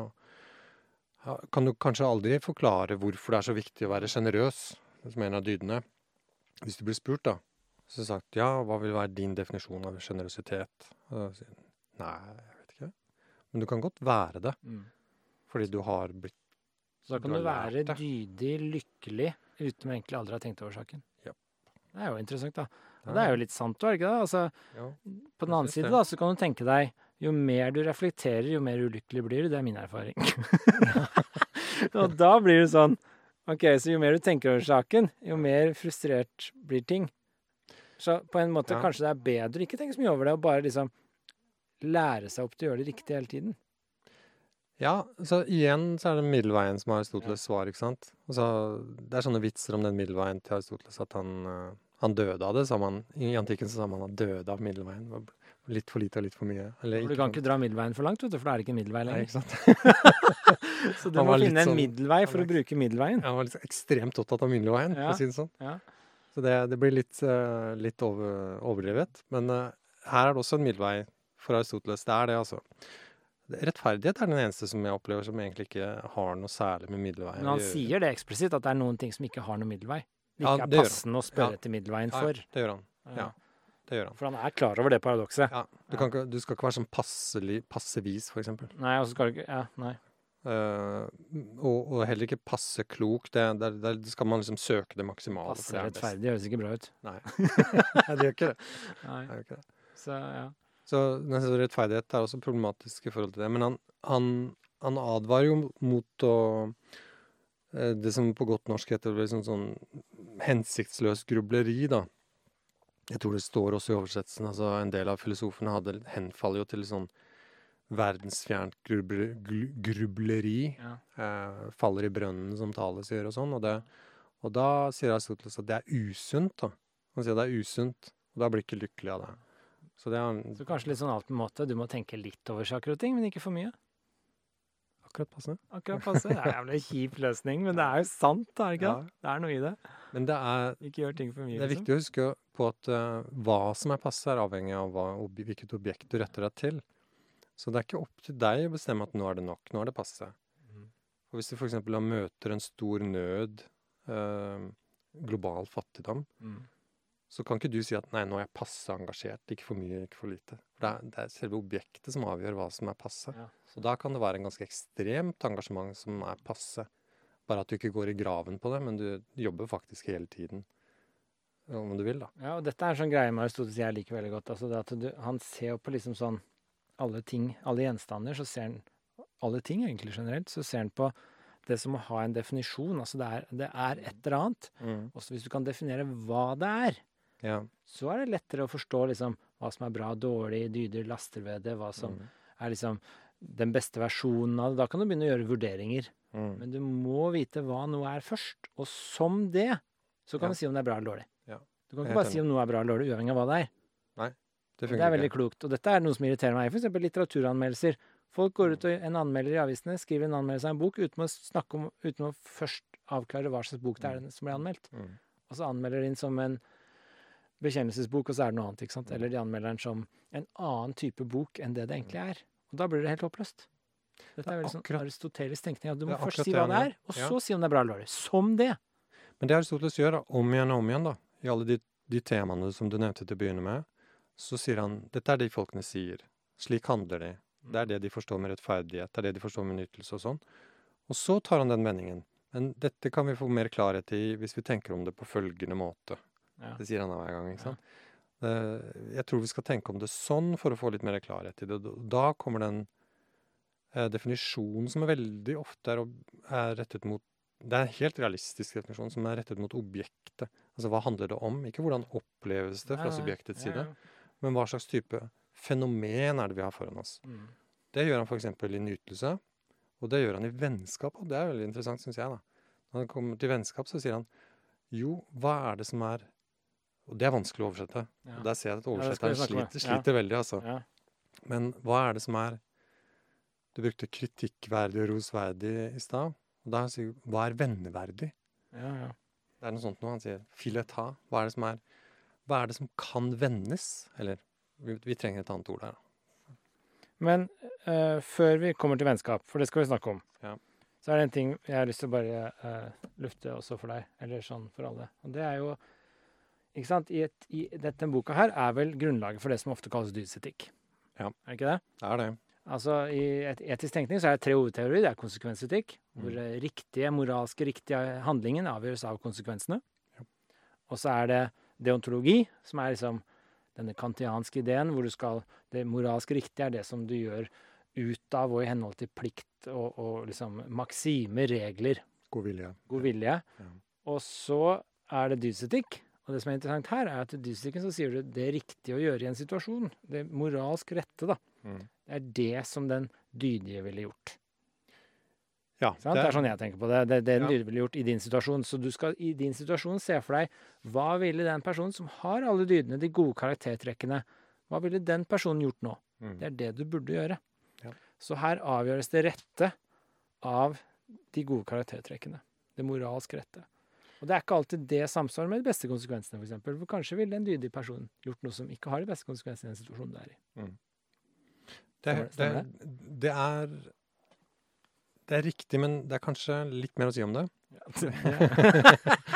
kan du kanskje aldri forklare hvorfor det er så viktig å være sjenerøs, som en av dydene. Hvis du blir spurt, da, så sagt ja, hva vil være din definisjon av sjenerøsitet? Nei, jeg vet ikke. Men du kan godt være det, Mm. fordi du har blitt Så da kan Du du, være dydig lykkelig uten å egentlig aldri ha tenkt over saken. Ja. Det er jo interessant, da. Og det er jo litt sant, er det ikke det? Altså, ja. på den annen side, det. da, så kan du tenke deg jo mer du reflekterer, jo mer ulykkelig blir du. Det er min erfaring. [LAUGHS] [LAUGHS] og da blir det sånn OK, så jo mer du tenker over saken, jo mer frustrert blir ting. Så på en måte Ja. kanskje det er bedre ikke tenke så mye over det, og bare liksom lære seg opp til å gjøre det riktig hele tiden. Ja, så igjen så er det middelveien som er Aristoteles' svar, ikke sant? Altså, det er sånne vitser om den middelveien til Aristoteles at han, eh, han døde av det, sa man. I antikken så sa man han døde av middelveien. Litt for lite og litt for mye. Eller du kan ikke dra middelveien for langt, vet du, for da er det ikke middelvei lenger. Nei, ikke sant? [LAUGHS] Så du [LAUGHS] må finne en sånn- middelvei for å bruke middelveien. Han var liksom ekstremt opptatt av middelveien, for å si det sånn. Ja. Så det, det blir litt, eh, litt over, overdrevet. Men uh, her er det også en middelvei for Aristoteles. Det er det, altså. Rettferdighet er den eneste som jeg opplever som egentlig ikke har noe særlig med middelveien Men han sier det eksplisitt, at det er noen ting som ikke har noe middelvei. Det Ja, det er passende å spørre Ja. etter middelveien Ja, for. det gjør han. Ja. Det gjør han. For han er klar over det paradokset. Ja, du, kan ikke, du skal ikke være sånn passelig, passevis, eksempel. Nei, og så skal du ikke Ja, nei. Uh, og, og heller ikke passe klok. Det, det skal man liksom søke det maksimale. Passe er rettferdig høres ikke bra ut. [LAUGHS] Nei. [LAUGHS] Nei, det gjør ikke det. Nei. det, gjør ikke det. Så ja. Så så rettferdighet er også problematisk i forhold til det. Men han, han, han advarer jo mot å eh, Det som på godt norsk heter liksom sånn hensiktsløs grubleri, da. Jeg tror det står også i oversettelsen. altså En del av filosofene hadde henfaller jo til sånn verdensfjernt gruble, grubleri. ja. Eh, faller i brønnen, som Thales gjør, og sånn. Og, det, og da sier Aristoteles at det er usunt. da. Han sier det er usunt, og da blir ikke lykkelig av det. Så det er Så kanskje litt sånn alt med måte. Du må tenke litt over saker og ting, men ikke for mye. Akkurat passe. Akkurat passe. Det er en kjip løsning, men det er jo sant, er det ikke Ja. det? Det er noe i det. Men det er, Ikke gjør ting for mye, det er liksom. viktig å huske på at uh, hva som er passe, er avhengig av hva, ob hvilket objekt du retter deg til. Så det er ikke opp til deg å bestemme at nå er det nok, nå er det passe. Mm. Og hvis du f.eks. møter en stor nød, uh, global fattigdom, Mm. Så kan ikke du si at nei, nå er jeg passe engasjert, ikke for mye, ikke for lite. For det er, det er selve objektet som avgjør hva som er passe. Ja. Så da kan det være en ganske ekstremt engasjement som er passe. Bare at du ikke går i graven på det, men du jobber faktisk hele tiden. Om du vil, da. Ja, og dette er en sånn greie med Aristoteles jeg liker veldig godt. Altså det at du, han ser på liksom sånn alle ting, alle gjenstander, så ser han alle ting egentlig generelt, så ser han på det som å ha en definisjon. Altså det er, det er et eller annet. Mm. Også hvis du kan definere hva det er, Ja. så er det lettere å forstå liksom hva som er bra, dårlig, dyder, laster ved det, hva som Mm. er liksom den beste versjonen av det. Da kan du begynne å gjøre vurderinger. Mm. Men du må vite hva noe er først. Og som det, så kan Ja. du si om det er bra eller dårlig. Ja. Du kan ikke bare si om noe er bra eller dårlig, uavhengig av hva det er. Det Det er veldig ikke. klokt. Og dette er noe som irriterer meg. F.eks. litteraturanmeldelser. Folk går ut og en anmelder i avisene skriver en anmeldelse av en bok uten å snakke om, uten å først avklare hva slags bok det er som blir anmeldt. Mm. Og så anmelder de den som en bekjennelsesbok, og så er det noe annet. ikke sant? Eller de anmelder den som en annen type bok enn det det egentlig er. Og da blir det helt håpløst. Dette Det er veldig sånn akkurat- aristotelisk tenkning. At du må først si hva det er, og så si om det er bra eller dårlig. Som det. Men det Aristoteles gjør, da, om igjen og om igjen, da, i alle de, de temaene som du nevnte til å begynne med, så sier han dette er det folkene sier. Slik handler de. Det er det de forstår med rettferdighet, det er det de forstår med nytelse og sånn. Og så tar han den vendingen. Men dette kan vi få mer klarhet i hvis vi tenker om det på følgende måte. Ja. Det sier han hver gang, ikke sant? Ja. Jeg tror vi skal tenke om det sånn for å få litt mer klarhet i det. Da kommer den eh, definisjonen som er veldig ofte er, er rettet mot Det er en helt realistisk definisjon som er rettet mot objektet. Altså hva handler det om? Ikke hvordan oppleves det fra subjektets side, men hva slags type fenomen er det vi har foran oss. Mm. Det gjør han f.eks. i nytelse, og det gjør han i vennskap. Og det er veldig interessant, syns jeg. da. Når han kommer til vennskap, så sier han jo, hva er det som er Og det er vanskelig å oversette. Ja. Og Der ser jeg at oversetteren ja, sliter, sliter, ja. veldig, altså. Ja. Men hva er det som er Du brukte kritikkverdig og rosverdig i stad. Og da sier du hva er venneverdig? Ja, ja. Det er noe sånt noe han sier. Fileta. Hva er det som er Hva er det som kan vendes? Eller vi, vi trenger et annet ord der. da. Men uh, før vi kommer til vennskap, for det skal vi snakke om, Ja. så er det en ting jeg har lyst til å bare uh, lufte også for deg, eller sånn for alle. Og det er jo Ikke sant? I, et, i dette boka her er vel grunnlaget for det som ofte kalles dydsetikk. Ja. Er det ikke det? Det er det. Altså, I et etisk tenkning så er det tre hovedteorier. Det er konsekvensetikk, Mm. hvor riktige, moralske riktige handlingen avgjøres av konsekvensene. Ja. Og så er det deontologi, som er liksom denne kantianske ideen, hvor du skal Det moralsk riktige er det som du gjør ut av og i henhold til plikt og, og liksom maksime, regler, God vilje. god vilje. Ja. Og så er det dydsetikk. Og det som er interessant her, er at i dydsetikken så sier du det er riktig å gjøre i en situasjon. Det moralsk rette, da. Mm. Det er det som den dydige ville gjort. Ja, Sant? Det er sånn jeg tenker på det. Det er det den Ja. dydige ville gjort i din situasjon. Så du skal i din situasjon se for deg hva ville den personen som har alle dydene, de gode karaktertrekkene, hva ville den personen gjort nå? Mm. Det er det du burde gjøre. Ja. Så her avgjøres det rette av de gode karaktertrekkene. Det moralsk rette. Og det er ikke alltid det samsvarer med de beste konsekvensene, f.eks. For kanskje ville en dydig person gjort noe som ikke har de beste konsekvensene i den situasjonen du er i. Det, Stemmer- det, det er Det er riktig, men det er kanskje litt mer å si om det. Ja, [LAUGHS]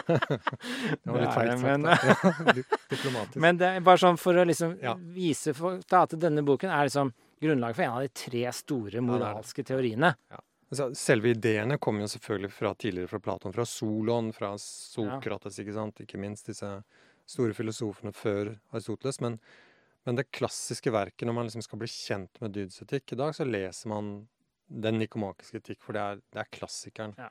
Det var Det litt er feil sagt. men-. [LAUGHS] Ja, litt diplomatisk. Men det er bare sånn for å liksom Ja. vise for, da, at denne boken er liksom grunnlaget for en av de tre store det. moralske teoriene. Altså, selve ideene kommer jo selvfølgelig fra tidligere fra Platon, fra Solon, fra Sokrates, ikke sant? Ikke minst disse store filosofene før Aristoteles. Men, men det klassiske verket, når man liksom skal bli kjent med dydsetikk i dag, så leser man den nikomakiske etikk, for det er, det er klassikeren. Ja.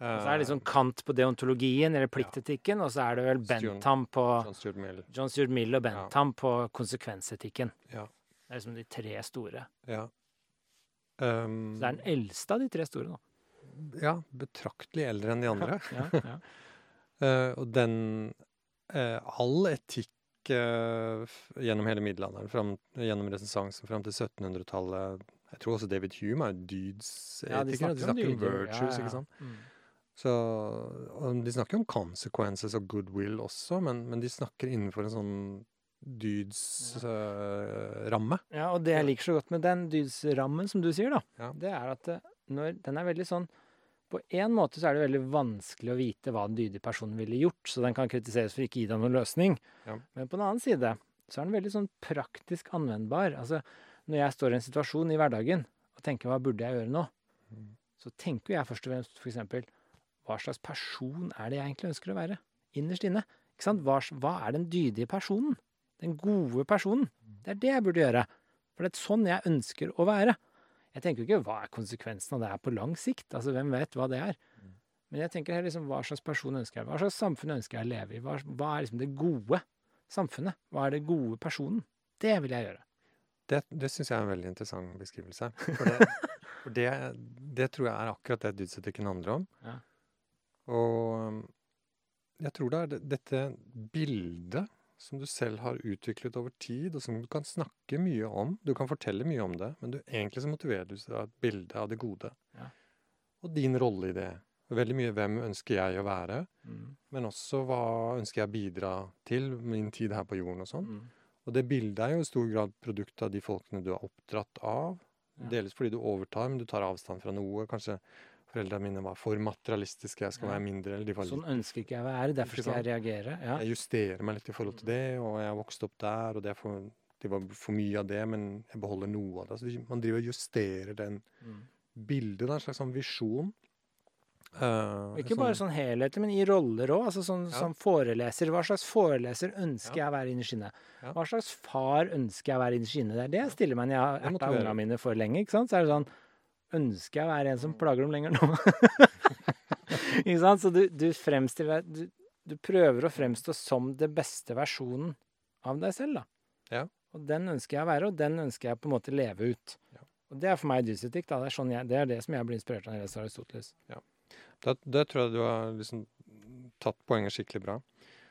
Eh, Og så er det liksom Kant på deontologien eller pliktetikken, og så er det vel Bentham på John Stuart Mill. John Stuart Mill og Bentham på konsekvensetikken. Ja. Det er liksom de tre store. Ja. Um, Så det er den eldste av de tre store, da. Ja, betraktelig eldre enn de andre. Ja, ja. uh, [LAUGHS] og den uh, All etikk uh, gjennom hele middelalderen, fram, gjennom resensansen fram til 1700-tallet Jeg tror også David Hume er dydsetiker. Ja, de snakker, de snakker om, dyder. virtues, ikke sant. Mm. Så, de snakker om consequences og goodwill også, men, men de snakker innenfor en sånn dydsramme. Ja, og det jeg liker så godt med den dydsrammen, som du sier, da, Ja. det er at det, når, den er veldig sånn På en måte så er det veldig vanskelig å vite hva den dydige personen ville gjort, så den kan kritiseres for ikke å gi deg noen løsning. Ja. Men på den annen side så er den veldig sånn praktisk anvendbar. Altså, når jeg står i en situasjon i hverdagen og tenker hva burde jeg gjøre nå, Mm. så tenker jeg først og fremst for eksempel hva slags person er det jeg egentlig ønsker å være? Innerst inne. Ikke sant? Hva, hva er den dydige personen? Den gode personen. Det er det jeg burde gjøre. For det er sånn jeg ønsker å være. Jeg tenker jo ikke hva er konsekvensen av det her på lang sikt? Altså, hvem vet hva det er? Men jeg tenker her liksom, hva slags person ønsker jeg? Hva slags samfunn ønsker jeg å leve i? Hva, hva er liksom det gode samfunnet? Hva er det gode personen? Det vil jeg gjøre. Det, det syns jeg er en veldig interessant beskrivelse. For det, [LAUGHS] for det, det tror jeg er akkurat det dyddsetikken handler om. Ja. Og um, jeg tror det er dette bildet som du selv har utviklet over tid, og som du kan snakke mye om. Du kan fortelle mye om det, men du, egentlig så seg av et bilde av det gode. Ja. Og din rolle i det. Veldig mye hvem ønsker jeg å være, Mm. men også hva ønsker jeg å bidra til min tid her på jorden og sånn. Mm. Og det bildet er jo i stor grad produkt av de folkene du er oppdratt av. Ja. Delvis fordi du overtar, men du tar avstand fra noe. Kanskje foreldrene mine var for materialistiske, jeg skal være mindre. Eller de var Sånn litt, ønsker ikke jeg å være, derfor skal jeg reagere. Ja. jeg justerer meg litt i forhold til det, og jeg har vokst opp der, og det, for, det var for mye av det, men jeg beholder noe av det. Altså, man driver og justerer den Mm. bildet, da, en slags sånn visjon. Uh, ikke ikke bare sånn helheter, men i roller òg. Altså sånn, Ja. sånn, foreleser. Hva slags foreleser ønsker Ja. jeg å være inni skinnet? Ja. Hva slags far ønsker jeg å være inni skinnet? Det er det jeg stiller meg når jeg har erta ungene mine for lenge. ikke sant? Så er det sånn Ønsker jeg å være en som plager dem lenger nå? [LAUGHS] ikke sant? Så du, du fremstiller du, du prøver å fremstå som det beste versjonen av deg selv, da. Ja. Og den ønsker jeg å være, og den ønsker jeg på en måte leve ut. Ja. Og det er for meg dysetikk, Da. Det, er sånn jeg, det er det som jeg blir inspirert av når jeg leser Aristoteles. Da, der tror jeg du har liksom tatt poenget skikkelig bra.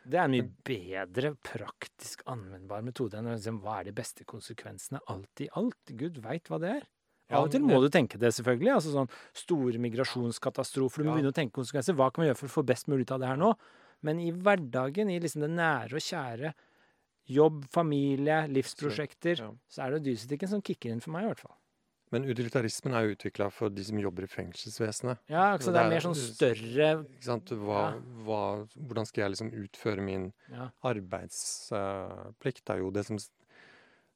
Det er en mye bedre, praktisk anvendbar metode enn å liksom, hva er de beste konsekvensene alt i alt? Gud veit hva det er. Ja, Av og til må du tenke det, selvfølgelig. altså sånn Store migrasjonskatastrofer. Du må begynne å tenke konsekvenser. Hva kan vi gjøre for å få best mulig ut av det her nå? Men i hverdagen, i liksom det nære og kjære, jobb, familie, livsprosjekter, Ja. så er det dysetikken som kicker inn for meg, i hvert fall. Men utilitarismen er jo utvikla for de som jobber i fengselsvesenet. Ja, Så så det er det er- mer sånn større Ikke sant? Hva, hva, hvordan skal jeg liksom utføre min ja, arbeidsplikt? er jo det som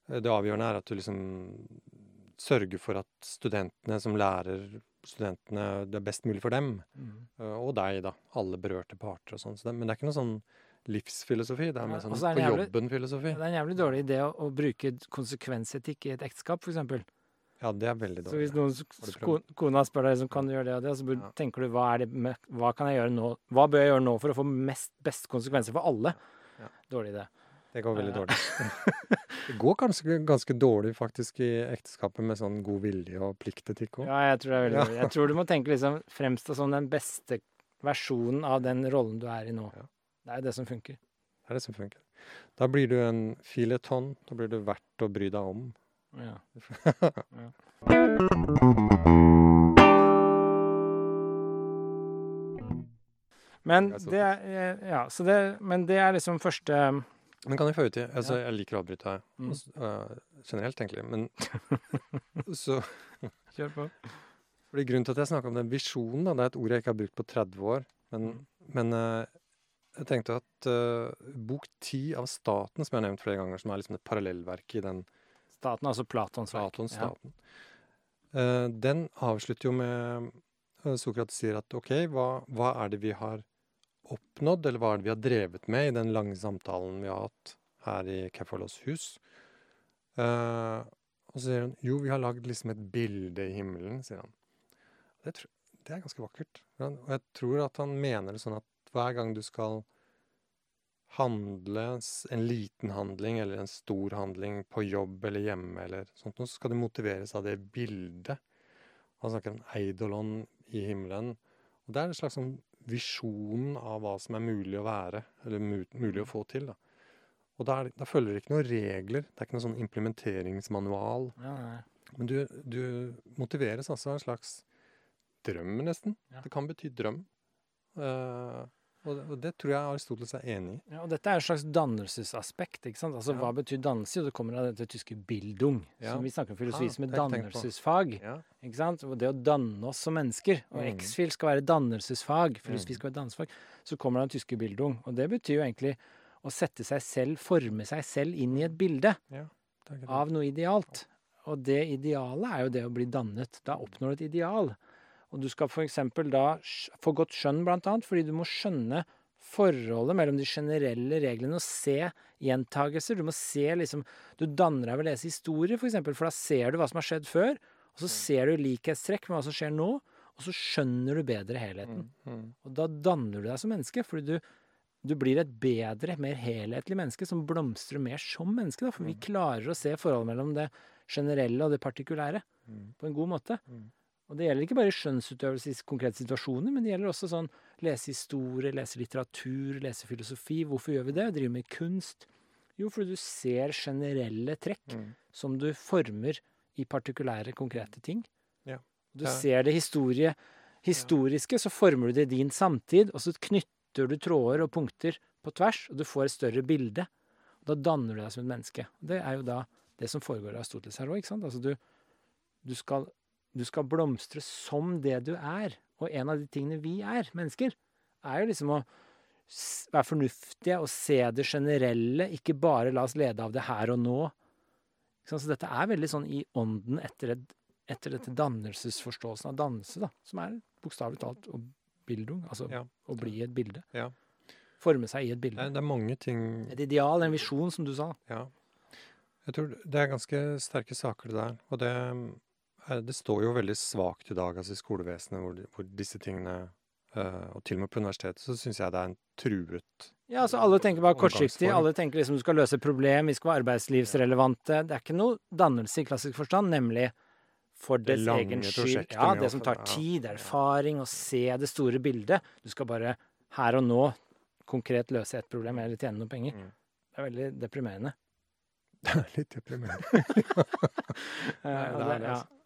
Det avgjørende er at du liksom sørger for at studentene som lærer studentene det er best mulig for dem. mm. Og deg, da. Alle berørte parter og sånn. Så men det er ikke noe sånn livsfilosofi. Det er mer sånn så er på jobben-filosofi. Det er en jævlig dårlig idé å, å bruke konsekvensetikk i et ekteskap, f.eks. Ja, det er veldig dårlig. Så hvis noen, kona spør deg liksom, kan du gjøre det og det, og så bør, Ja. tenker du hva, hva kan jeg gjøre nå? Hva bør jeg gjøre nå for å få mest, best konsekvenser for alle? Ja. Dårlig idé. Det går veldig dårlig. [LAUGHS] det går kanskje ganske dårlig faktisk i ekteskapet med sånn god vilje og pliktetikk òg. Ja, jeg tror det er veldig dårlig. Jeg tror du må tenke liksom fremstå som den beste versjonen av den rollen du er i nå. Ja. Det er jo det som funker. Det er det som funker. Da blir du en fileton. Da blir du verdt å bry deg om. Ja. [LAUGHS] Men Det er eh, ja, så det, men det er liksom første Men kan jeg få til altså, Ja. Jeg liker å avbryte deg Mm. øh, generelt, egentlig. Men [LAUGHS] så Kjør på. fordi Grunnen til at jeg snakker om den visjonen, da, det er et ord jeg ikke har brukt på 30 år. Men, Mm. men uh, jeg tenkte at uh, bok 10 av Staten, som jeg har nevnt flere ganger, som er liksom et parallellverk i den Staten, altså Platons verk. Platons Ja. Staten. Eh, den avslutter jo med uh, Sokrates sier at ok, hva, hva er det vi har oppnådd, eller hva er det vi har drevet med i den lange samtalen vi har hatt her i Kefalos hus? Uh, og så sier han jo, vi har lagd liksom et bilde i himmelen, sier han. Det, det er ganske vakkert. Og jeg tror at han mener det sånn at hver gang du skal handle en liten handling eller en stor handling på jobb eller hjemme eller sånt, så skal du motiveres av det bildet. Han snakker om eidolon i himmelen. Og det er en slags sånn visjon av hva som er mulig å være, eller mulig å få til. da. Og da, er, da følger det ikke noen regler. Det er ikke noen sånn implementeringsmanual. Ja, nei. Men du, du motiveres altså av en slags drøm, nesten. Ja. Det kan bety drøm. Eh, og, det, og det tror jeg Aristoteles er enig i. Ja, og dette er et slags dannelsesaspekt. ikke sant? Altså, Ja. Hva betyr dannelse? Det kommer av dette tyske 'bildung', Ja. som vi snakker om filosofi som et dannelsesfag. Ja. ikke sant? Og det å danne oss som mennesker. Og Mm. X-fil skal være dannelsesfag. Filosofi Mm. skal være dannelsesfag. Så kommer det den tyske 'bildung'. Og det betyr jo egentlig å sette seg selv, forme seg selv inn i et bilde av noe idealt. Og det idealet er jo det å bli dannet. Da oppnår du et ideal. Og du skal f.eks. da få godt skjønn, annet, fordi du må skjønne forholdet mellom de generelle reglene og se gjentagelser. Du må se liksom Du danner deg ved å lese historie, f.eks., for, for da ser du hva som har skjedd før. Og så ser du likhetstrekk med hva som skjer nå, og så skjønner du bedre helheten. Mm, mm. Og da danner du deg som menneske, fordi du, du blir et bedre, mer helhetlig menneske som blomstrer mer som menneske. Da, for vi Mm. klarer å se forholdet mellom det generelle og det partikulære Mm. på en god måte. Mm. Og det gjelder ikke bare skjønnsutøvelse i konkrete situasjoner, men det gjelder også sånn lese historie, lese litteratur, lese filosofi. Hvorfor gjør vi det? Drive med kunst. Jo, fordi du ser generelle trekk Mm. som du former i partikulære, konkrete ting. Ja. Du Ja. ser det historie, historiske, så former du det i din samtid, og så knytter du tråder og punkter på tvers, og du får et større bilde. Og da danner du deg som et menneske. Det er jo da det som foregår i Aristoteles her òg? Altså du, du, skal, du skal blomstre som det du er. Og en av de tingene vi er, mennesker, er jo liksom å være fornuftige og se det generelle, ikke bare la oss lede av det her og nå. Så dette er veldig sånn i ånden etter, et, etter dette dannelsesforståelsen av dannelse, da, som er bokstavelig talt å bildung, altså Ja. å bli et bilde. Ja. Forme seg i et bilde. det er mange ting Et ideal, en visjon, som du sa. Ja. Jeg tror det er ganske sterke saker, det der. Og det, det står jo veldig svakt i dag, altså i skolevesenet, hvor, hvor disse tingene eh, Og til og med på universitetet så syns jeg det er en truet Ja, altså Alle tenker bare kortsiktig. Alle tenker liksom du skal løse problem, vi skal være arbeidslivsrelevante. Det er ikke noe dannelse i klassisk forstand, nemlig for Det dets egen skyld. Ja, det som tar tid, det er erfaring, å se det store bildet. Du skal bare her og nå konkret løse et problem eller tjene noen penger. Mm. Det er veldig deprimerende. [LAUGHS] Det er litt deprimerende. [LAUGHS] ja, [LAUGHS] det er det- altså.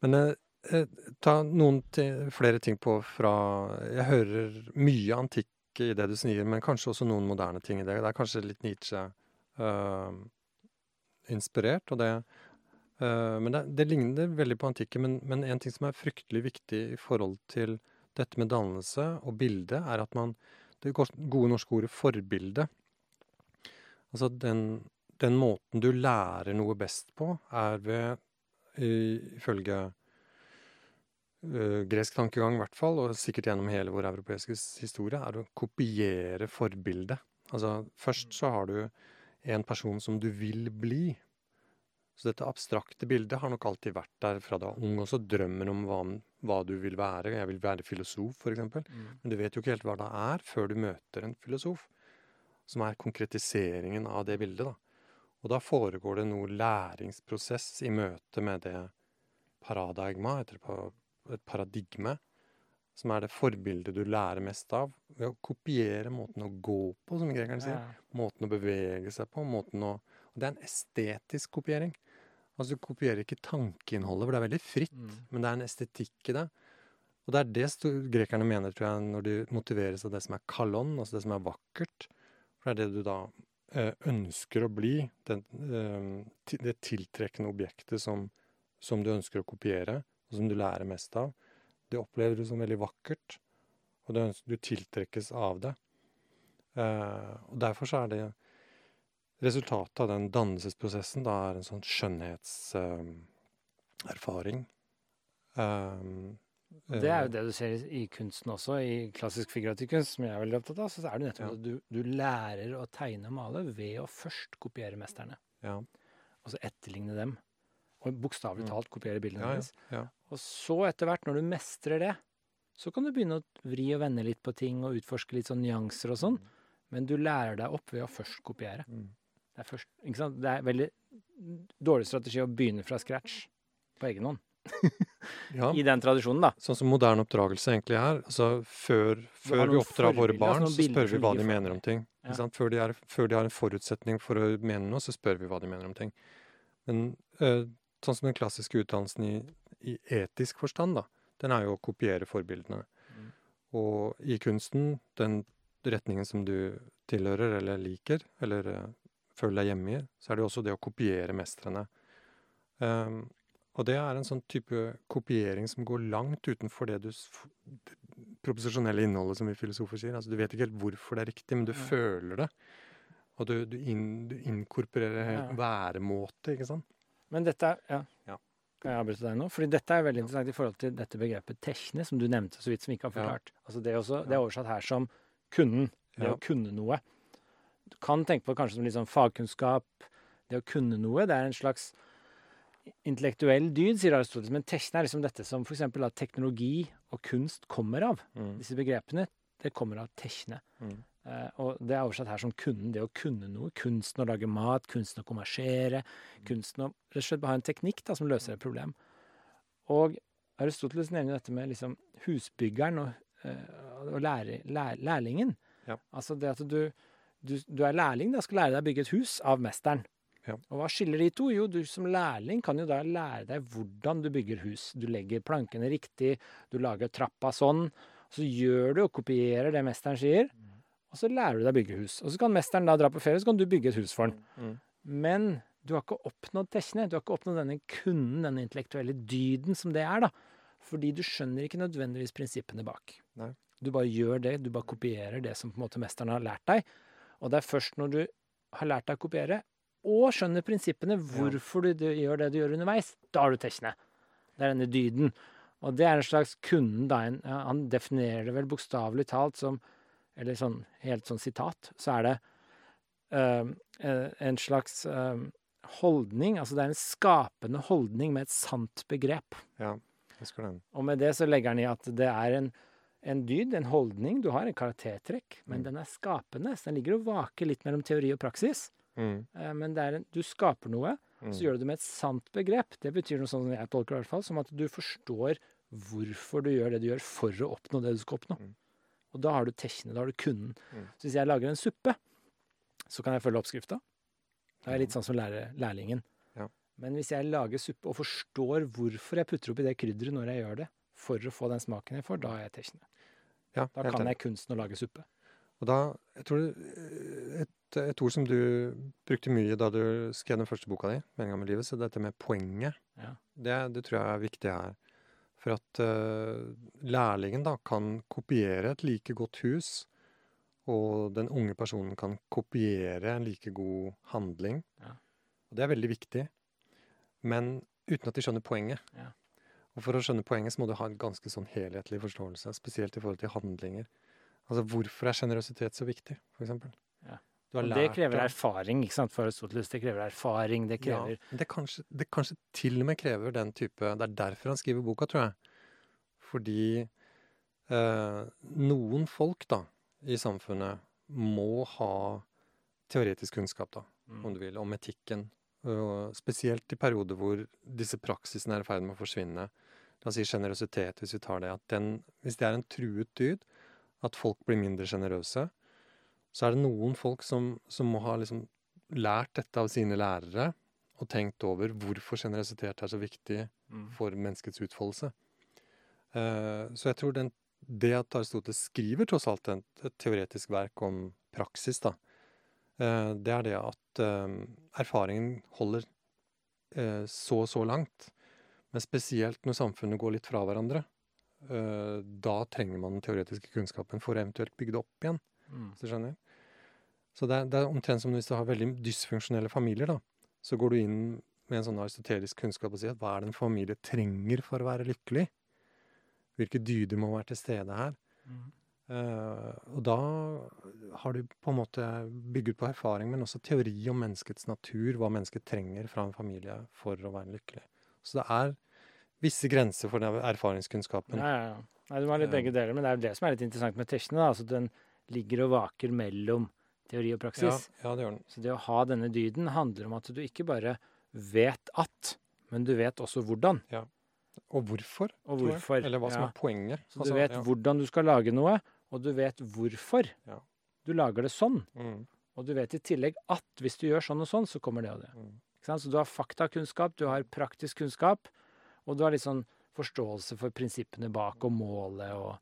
Men eh, eh, ta noen flere ting på fra Jeg hører mye antikk i det du sier, men kanskje også noen moderne ting i det. Det er kanskje litt Nietzsche-inspirert. og det eh, Men det, det ligner veldig på antikken. Men, men en ting som er fryktelig viktig i forhold til dette med dannelse og bilde, er at man Det gode norske ordet forbilde. Altså den, den måten du lærer noe best på, er ved ifølge eh, gresk tankegang i hvert fall, og sikkert gjennom hele vår europeiske historie, er å kopiere forbildet. Altså, først så har du en person som du vil bli. Så dette abstrakte bildet har nok alltid vært der fra da ung. Også drømmen om hva, hva du vil være. Jeg vil være filosof, eksempel. Mm. Men du vet jo ikke helt hva det er før du møter en filosof. Som er konkretiseringen av det bildet, da. Og da foregår det noe læringsprosess i møte med det paradigma, et paradigme, som er det forbildet du lærer mest av, ved å kopiere måten å gå på, som grekerne sier. Ja. Måten å bevege seg på, måten å Og det er en estetisk kopiering. Altså du kopierer ikke tankeinnholdet, for det er veldig fritt, Mm. men det er en estetikk i det. Og det er det grekerne mener, tror jeg, når de motiveres av det som er kalon, altså det som er vakkert. For det er det du da ønsker å bli, den, eh, det tiltrekkende objektet som, som du ønsker å kopiere, og som du lærer mest av. Det opplever du som veldig vakkert, og du, ønsker, du tiltrekkes av det. Eh, og derfor så er det resultatet av den dannelsesprosessen da er en sånn skjønnhetserfaring. Um, Det er jo det du ser i kunsten også, i klassisk figurativ kunst, som jeg er veldig opptatt av. Så er det nettopp at du, du lærer å tegne og male ved å først kopiere mesterne. ja, så etterligne dem. Og bokstavelig Mm. talt kopiere bildene ja, deres. ja. Og så etter hvert, når du mestrer det, så kan du begynne å vri og vende litt på ting og utforske litt sånn nyanser og sånn. Men du lærer deg opp ved å først kopiere. Mm. Det er, først? Det er veldig dårlig strategi å begynne fra scratch på egen hånd. [LAUGHS] ja. I den tradisjonen, da. Sånn som moderne oppdragelse egentlig er. Altså før, før vi oppdrar våre barn, så spør vi hva de mener om ting. Ja. Før, de er, før de har en forutsetning for å mene noe, så spør vi hva de mener om ting. Men øh, sånn som den klassiske utdannelsen i, i etisk forstand, da, den er jo å kopiere forbildene. Mm. Og i kunsten, den retningen som du tilhører eller liker, eller øh, føler deg hjemme i, så er det jo også det å kopiere mestrene. Um, og det er en sånn type kopiering som går langt utenfor det du det proposisjonelle innholdet, som vi filosofer sier. Altså, du vet ikke helt hvorfor det er riktig, men du Ja. føler det. Og du, du, inn, du inkorporerer helt Ja. væremåte, ikke sant? Men dette er ja. Ja. Kan jeg avbryte deg nå? Fordi dette er veldig interessant i forhold til dette begrepet tekne, som du nevnte så vidt, som vi ikke har forklart. Altså det, er også, det er oversatt her som kunnen. Det å kunne noe. Du kan tenke på det kanskje som litt sånn fagkunnskap. Det å kunne noe, det er en slags intellektuell dyd, sier Aristoteles, men techne er liksom dette som f.eks. teknologi og kunst kommer av. Mm. Disse begrepene, det kommer av techne. Mm. Eh, og det er oversatt her som kunden, det å kunne noe. Kunsten å lage mat, kunsten å kommersere, kunsten å rett og slett ha en teknikk da, som løser et problem. Og Aristoteles nevner dette med liksom husbyggeren og, eh, og lære, lær, lærlingen. Ja. Altså det at du, du, du er lærling, da skal lære deg å bygge et hus av mesteren. Ja. Og hva skiller de to? Jo, du som lærling kan jo da lære deg hvordan du bygger hus. Du legger plankene riktig, du lager trappa sånn. Så gjør du og kopierer det mesteren sier, og så lærer du deg å bygge hus. Og så kan mesteren da dra på ferie, så kan du bygge et hus for han. Mm. Men du har ikke oppnådd techne. Du har ikke oppnådd denne kunden, denne intellektuelle dyden som det er, da. Fordi du skjønner ikke nødvendigvis prinsippene bak. Nei. Du bare gjør det, du bare kopierer det som på en måte mesteren har lært deg. Og det er først når du har lært deg å kopiere, og skjønner prinsippene, hvorfor du, gjør det du gjør underveis, da har du tekne. Det er denne dyden. Og det er en slags kunden, da. Han definerer det vel bokstavelig talt som Eller sånn helt sånn sitat, så er det eh, en slags øh, holdning. Altså det er en skapende holdning med et sant begrep. Ja, husker den. Og med det så legger han i at det er en, en dyd, en holdning. Du har en karaktertrekk, men Mm. den er skapende. Så den ligger og vaker litt mellom teori og praksis. Mm. Eh, Men er en, du skaper noe, Mm. så gjør du det med et sant begrep. Det betyr noe sånn som jeg tolker det i hvert fall, som at du forstår hvorfor du gjør det du gjør for å oppnå det du skal oppnå. Mm. Og da har du techene, da har du kunden. Mm. Så hvis jeg lager en suppe, så kan jeg følge oppskrifta. Da er jeg litt sånn som lærer, lærlingen. Ja. Men hvis jeg lager suppe og forstår hvorfor jeg putter oppi det krydderet når jeg gjør det, for å få den smaken jeg får, da har jeg techene. Ja, Da kan jeg kunsten å lage suppe. Og da, jeg tror det, et, et ord som du brukte mye da du skrev den første boka di, 'Meninga med livet', så dette med poenget, Ja. det, det tror jeg er viktig her. For at uh, lærlingen da kan kopiere et like godt hus, og den unge personen kan kopiere en like god handling. Ja. Og det er veldig viktig, men uten at de skjønner poenget. Ja. Og for å skjønne poenget så må du ha en ganske sånn helhetlig forståelse, spesielt i forhold til handlinger. Altså hvorfor er sjenerøsitet så viktig, for eksempel? Ja. Det krever erfaring, ikke sant, for Aristoteles. Det krever erfaring, det krever Ja, det kanskje, det kanskje til og med krever den type Det er derfor han skriver boka, tror jeg. Fordi eh, noen folk da, i samfunnet må ha teoretisk kunnskap, da, Mm. om du vil, om etikken. Og spesielt i perioder hvor disse praksisene er i ferd med å forsvinne. La oss si sjenerøsitet, hvis vi tar det. At den, hvis det er en truet dyd, at folk blir mindre sjenerøse, så er det noen folk som, som må ha liksom lært dette av sine lærere, og tenkt over hvorfor generøsitet er så viktig Mm. for menneskets utfoldelse. Uh, så jeg tror den, det at Aristoteles skriver tross alt et, et teoretisk verk om praksis, da, uh, det er det at uh, erfaringen holder så og så langt. Men spesielt når samfunnet går litt fra hverandre. da trenger man den teoretiske kunnskapen for eventuelt bygge det opp igjen. Mm. Hvis du skjønner? Så det er, det er omtrent som hvis du har veldig dysfunksjonelle familier, da. Så går du inn med en sånn aristotelisk kunnskap og sier at hva er det en familie trenger for å være lykkelig? Hvilke dyder må være til stede her? Mm. Uh, og da har du på en måte bygget på erfaring, men også teori om menneskets natur, hva mennesket trenger fra en familie for å være lykkelig. Så det er visse grenser for den erfaringskunnskapen. Ja, ja, ja. Nei, du må ha litt begge deler, men det er jo det som er litt interessant med da, altså Den ligger og vaker mellom teori og praksis. ja, det gjør den. Så det å ha denne dyden handler om at du ikke bare vet at, men du vet også hvordan. Ja. Og hvorfor, Og hvorfor. Eller hva som er poenget. Så Altså, du vet ja. hvordan du skal lage noe, og du vet hvorfor Ja. du lager det sånn. Mm, Og du vet i tillegg at hvis du gjør sånn og sånn, så kommer det og det. mm. Ikke sant? Så du har faktakunnskap, du har praktisk kunnskap, og du har litt sånn forståelse for prinsippene bak og målet og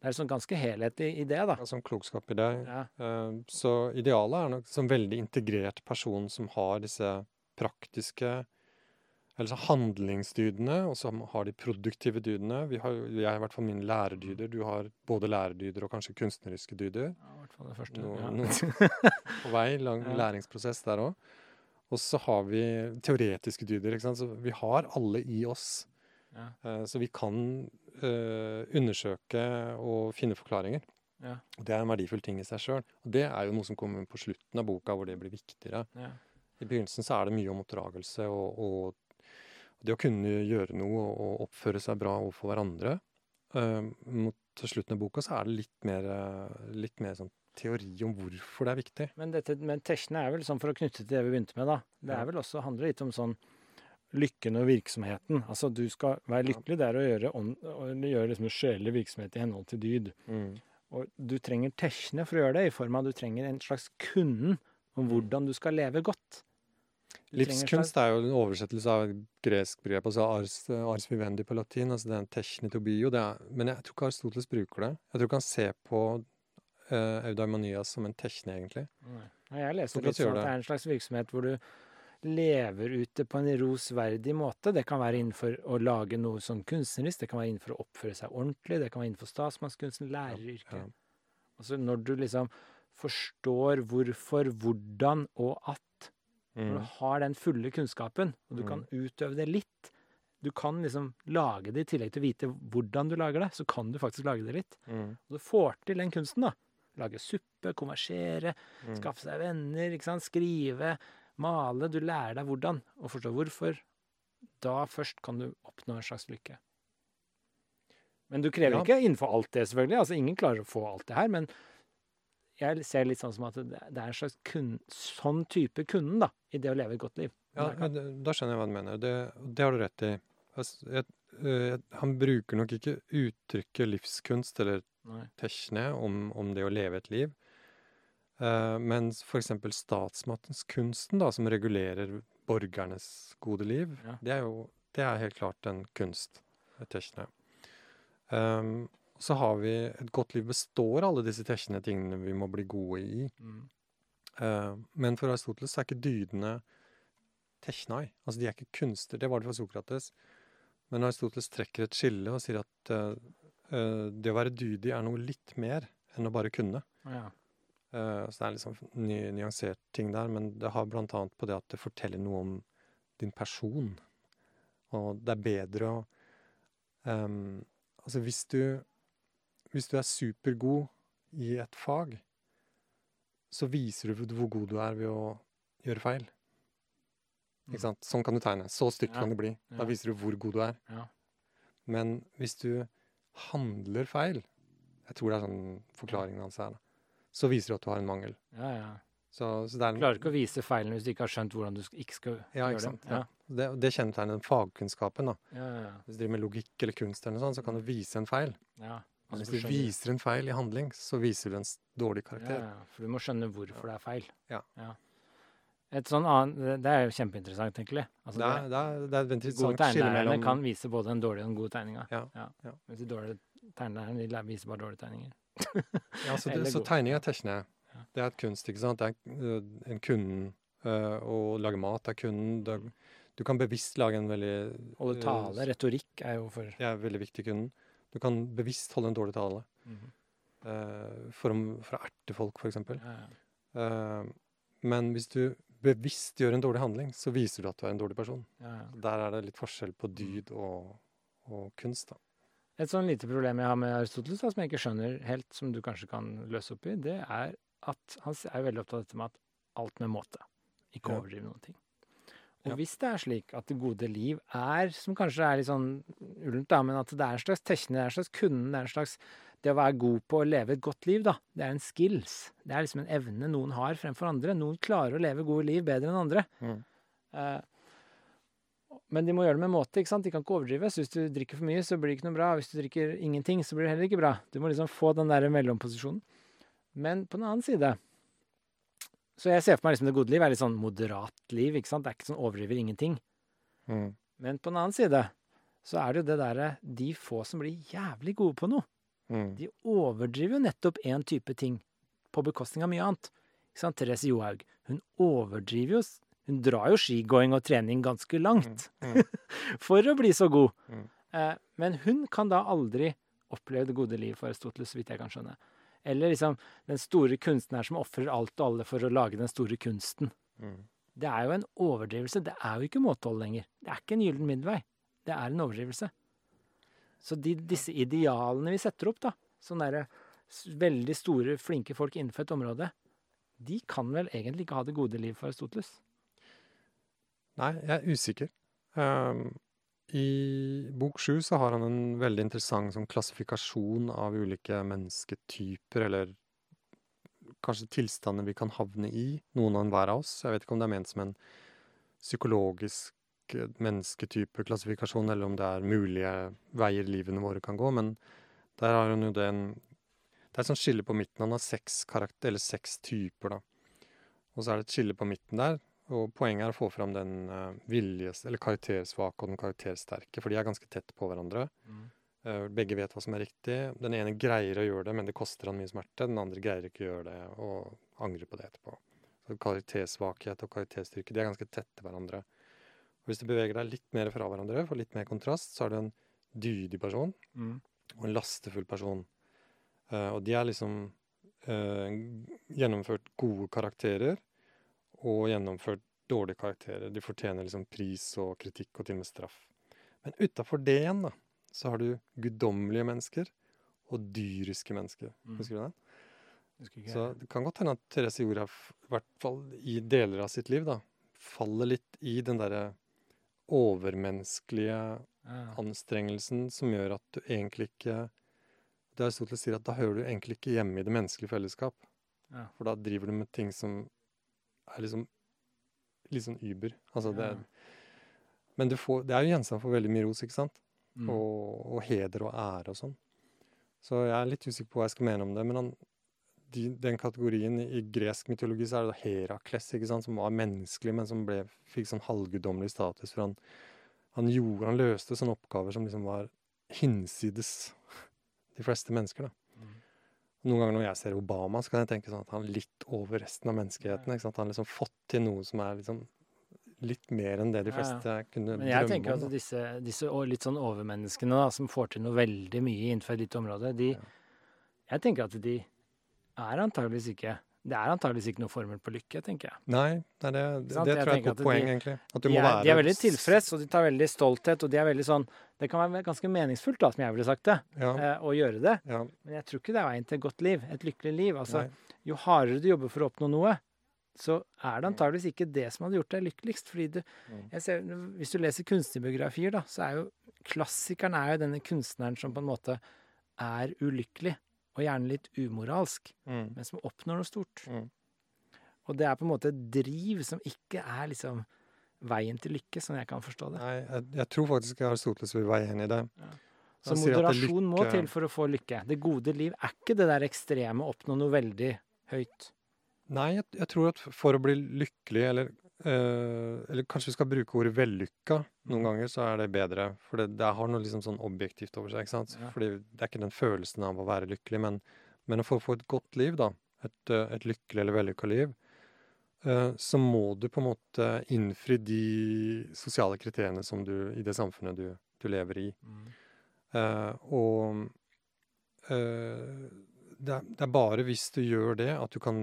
Det er sånn ganske helhetlig i det, da. Ja, sånn klokskap i det. Ja. Eh, Så idealet er nok som veldig integrert person som har disse praktiske eller så handlingsdydene, og så har de produktive dydene. Vi har, jeg har i hvert fall mine læredyder. Du har både læredyder og kanskje kunstneriske dyder. Ja, i hvert fall det første. Nå- ja. [LAUGHS] På vei, lang Ja. læringsprosess der òg. Og så har vi teoretiske dyder. ikke sant? Så vi har alle i oss. Ja. Eh, Så vi kan undersøke og finne forklaringer. Ja. Og Det er en verdifull ting i seg sjøl. Og det er jo noe som kommer på slutten av boka, hvor det blir viktigere. Ja. I begynnelsen så er det mye om oppdragelse og, og Det å kunne gjøre noe og oppføre seg bra overfor hverandre. Uh, mot slutten av boka så er det litt mer, eh, litt mer sånn teori om hvorfor det er viktig. Men dette men Tesjene er vel sånn, for å knytte til det vi begynte med, da. Det er vel også, handler litt om sånn lykken og virksomheten. Altså du skal være lykkelig, det er å gjøre, ånd- å gjøre liksom sjelelig virksomhet i henhold til dyd. Og du trenger Tesjene for å gjøre det, i form av at du trenger en slags kunnen om hvordan du skal leve godt. Du Livskunst slags... Er jo en oversettelse av gresk begrep, altså ars, ars vivendi på latin. altså Det er en techni to bio. Det er, men jeg tror ikke Aristoteles bruker det. Jeg tror ikke han ser på uh, eudaimonias som en techne, egentlig. Nei. Jeg leser litt sånn at det. er en slags virksomhet hvor du lever ute på en rosverdig måte. Det kan være innenfor å lage noe sånn kunstnerisk, det kan være innenfor å oppføre seg ordentlig, det kan være innenfor statsmannskunsten, læreryrket. Ja. Altså når du liksom forstår hvorfor, hvordan og at, når Mm. du har den fulle kunnskapen, og du kan utøve det litt Du kan liksom lage det i tillegg til å vite hvordan du lager det, så kan du faktisk lage det litt. Mm. Og du får til den kunsten, da. Lage suppe, konversere, Mm. skaffe seg venner, ikke sant? skrive, male. Du lærer deg hvordan, og forstår hvorfor. Da først kan du oppnå en slags lykke. Men du krever Ja. ikke innenfor alt det, selvfølgelig. Altså, ingen klarer å få alt det her. Men jeg ser litt sånn som at det er en slags kun, sånn type kunden da, i det å leve et godt liv. Ja, da skjønner jeg hva du mener. Det, det har du rett i. Altså, jeg, jeg, han bruker nok ikke uttrykket livskunst eller techne om, om det å leve et liv. Uh, mens f.eks. statsmattenskunsten, da, som regulerer borgernes gode liv, Ja. det er jo det er helt klart en kunst. Um, så har vi Et godt liv består av alle disse tesjene, tingene vi må bli gode i. Mm. Uh, men for Aristoteles er ikke dydene tesjnai. Altså de er ikke kunster. Det var det for Sokrates. Men Aristoteles trekker et skille og sier at uh, uh, det å være dydig er noe litt mer enn å bare kunne. Ja. Eh, så det er liksom ny, nyansert ting der, men det har blant annet på det at det forteller noe om din person. Og det er bedre å um, Altså hvis du Hvis du er supergod i et fag, så viser du hvor god du er ved å gjøre feil. Ikke sant? Sånn kan du tegne. Så stygt Mm. Ja. kan det bli. Da Ja. viser du hvor god du er. Ja. Men hvis du handler feil, jeg tror det er sånn forklaringen hans er, da, så viser det at du har en mangel. ja, ja. Så, så det er Du klarer ikke å vise feilene hvis du ikke har skjønt hvordan du ikke skal Ja, gjøre ikke sant. dem. Ja. Det, det kjennetegner den fagkunnskapen. da. Ja, ja, ja. Hvis du driver med logikk eller kunst, eller noe sånt, så kan du vise en feil. ja. Men Altså, hvis du viser en feil i handling, så viser du en dårlig karakter. ja, For du må skjønne hvorfor det er feil. Ja. Et sånn annet, det- Det er jo kjempeinteressant, egentlig. Altså, Det er, det er, det er et interessant skille mellom kan vise både en dårlig og en god tegning. Ja, ja. Mens de dårlige tegnelærerne viser bare dårlige tegninger. Ja, så, [LAUGHS] det, så tegning er tekne. Det er et kunst, ikke sant. Det er en kunden. Å lage mat er kunden. Det, du kan bevisst lage en veldig Holde tale, retorikk, er jo for Det er veldig viktig kunden. Du kan bevisst holde en dårlig tale. Mm -hmm. uh, for, for å erte folk, eksempel. ja, ja. uh, men hvis du bevisst gjør en dårlig handling, så viser du at du er en dårlig person. Ja, ja. Der er det litt forskjell på dyd og, og kunst. da. Et sånn lite problem jeg har med Aristoteles, da, som jeg ikke skjønner helt, som du kanskje kan løse opp i, det er at han er veldig opptatt av dette med at alt med måte. Ikke Ja. overdrive noen ting. Og Ja. hvis det er slik at det gode liv er, som kanskje er litt sånn ullent, da, men at det er en slags tekne, det er en slags kunden, det er en slags det å være god på å leve et godt liv, da. Det er en skills. Det er liksom en evne noen har fremfor andre. Noen klarer å leve gode liv bedre enn andre. Mm. Eh, men de må gjøre det med måte. ikke sant? De kan ikke overdrive. Så hvis du drikker for mye, så blir det ikke noe bra. Hvis du drikker ingenting, så blir det heller ikke bra. Du må liksom få den der mellomposisjonen. Men på den annen side Så jeg ser for meg liksom det gode liv er litt sånn moderat liv. ikke sant? Det er ikke sånn overdriver ingenting. Mm. Men på den annen side så er det jo det derre De få som blir jævlig gode på noe, Mm. de overdriver jo nettopp én type ting på bekostning av mye annet. Ikke sant? Therese Johaug, hun overdriver jo Hun drar jo skigåing og trening ganske langt Mm. [LAUGHS] for å bli så god. Mm. Eh, men hun kan da aldri oppleve det gode liv for Aristoteles, så vidt jeg kan skjønne. Eller liksom den store kunstneren som ofrer alt og alle for å lage den store kunsten. Mm. Det er jo en overdrivelse. Det er jo ikke måtehold lenger. Det er ikke en gyllen middelvei. Det er en overdrivelse. Så de, disse idealene vi setter opp, da, sånne der, veldig store, flinke folk innenfor et område, de kan vel egentlig ikke ha det gode liv for Aristoteles? Nei, jeg er usikker. Um, I bok sju så har han en veldig interessant sånn klassifikasjon av ulike mennesketyper, eller kanskje tilstander vi kan havne i, noen og enhver av oss. Jeg vet ikke om det er ment som en psykologisk eh, mennesketypeklassifikasjon, eller om det er mulige veier livene våre kan gå, men der har han jo den Det er et sånt skille på midten. Han har seks karakter, eller seks typer, da. Og så er det et skille på midten der, og poenget er å få fram den uh, viljes... Eller karaktersvake og den karaktersterke, for de er ganske tett på hverandre. Uh, begge vet hva som er riktig. Den ene greier å gjøre det, men det koster han mye smerte. Den andre greier ikke å gjøre det, og angrer på det etterpå. Så Karaktersvakhet og karakterstyrke de er ganske tett til hverandre. Og hvis du beveger deg litt mer fra hverandre, får litt mer kontrast, så er du en dydig person Mm. og en lastefull person. Uh, og de er liksom gjennomført gode karakterer og gjennomført dårlige karakterer. De fortjener liksom pris og kritikk og til og med straff. Men utafor det igjen, da, så har du guddommelige mennesker og dyriske mennesker. Mm. Husker du det? Så det kan godt hende at Therese Jorhaug, i hvert fall i deler av sitt liv, da, faller litt i den derre overmenneskelige anstrengelsen som gjør at du egentlig ikke Det Aristoteles sier at da hører du egentlig ikke hjemme i det menneskelige fellesskap. Ja. For da driver du med ting som er liksom litt sånn Uber. Altså det Ja. Men du får, det er jo gjenstand for veldig mye ros, ikke sant? Mm. Og, og heder og ære og sånn. Så jeg er litt usikker på hva jeg skal mene om det. Men han, de, den kategorien i, i gresk mytologi så er det Herakles, ikke sant? som var menneskelig, men som ble, fikk sånn halvguddommelig status. For han, han, gjorde, han løste sånne oppgaver som liksom var hinsides de fleste mennesker. da. Noen ganger når jeg ser Obama, så kan jeg tenke sånn at han er litt over resten av menneskeheten. ikke sant? Han har liksom fått til noe som er liksom litt mer enn det de Ja, ja. fleste kunne Men jeg tenker om. at disse, disse litt sånn overmenneskene da, som får til noe veldig mye innenfor et lite område, de Ja. Jeg tenker at de er antageligvis ikke Det er antageligvis ikke noe formel på lykke, tenker jeg. Nei, nei det, det, det tror jeg er et godt poeng, de- egentlig. At du De må er, være de er veldig tilfreds, og de tar veldig stolthet, og de er veldig sånn Det kan være ganske meningsfullt, da, som jeg ville sagt det, Ja, eh, å gjøre det. ja, Men jeg tror ikke det er veien til et godt liv. Et lykkelig liv. Altså, nei, jo hardere du jobber for å oppnå noe, så er det antageligvis ikke det som hadde gjort deg lykkeligst. fordi du, Mm. jeg ser, Hvis du leser kunstnerbiografier, da, så er jo klassikeren er jo denne kunstneren som på en måte er ulykkelig, og gjerne litt umoralsk, mm, men som oppnår noe stort. Mm. Og det er på en måte et driv som ikke er liksom veien til lykke, sånn jeg kan forstå det. nei jeg, jeg tror faktisk Aristoteles vil være enig i det. Så Han sier moderasjon må til for å få lykke. Det gode liv er ikke det der ekstreme oppnå noe veldig høyt. Nei, jeg, jeg tror at for å bli lykkelig, eller, eller kanskje vi skal bruke ordet vellykka noen ganger, så er det bedre. For det, det har noe liksom sånn objektivt over seg. ikke sant? Ja. Fordi det er ikke den følelsen av å være lykkelig, men, men for å få et godt liv, da, et, eh, et lykkelig eller vellykka liv, eh, så må du på en måte innfri de sosiale kriteriene som du, i det samfunnet du, du lever i. Eh, og eh, det, er, det er bare hvis du gjør det, at du kan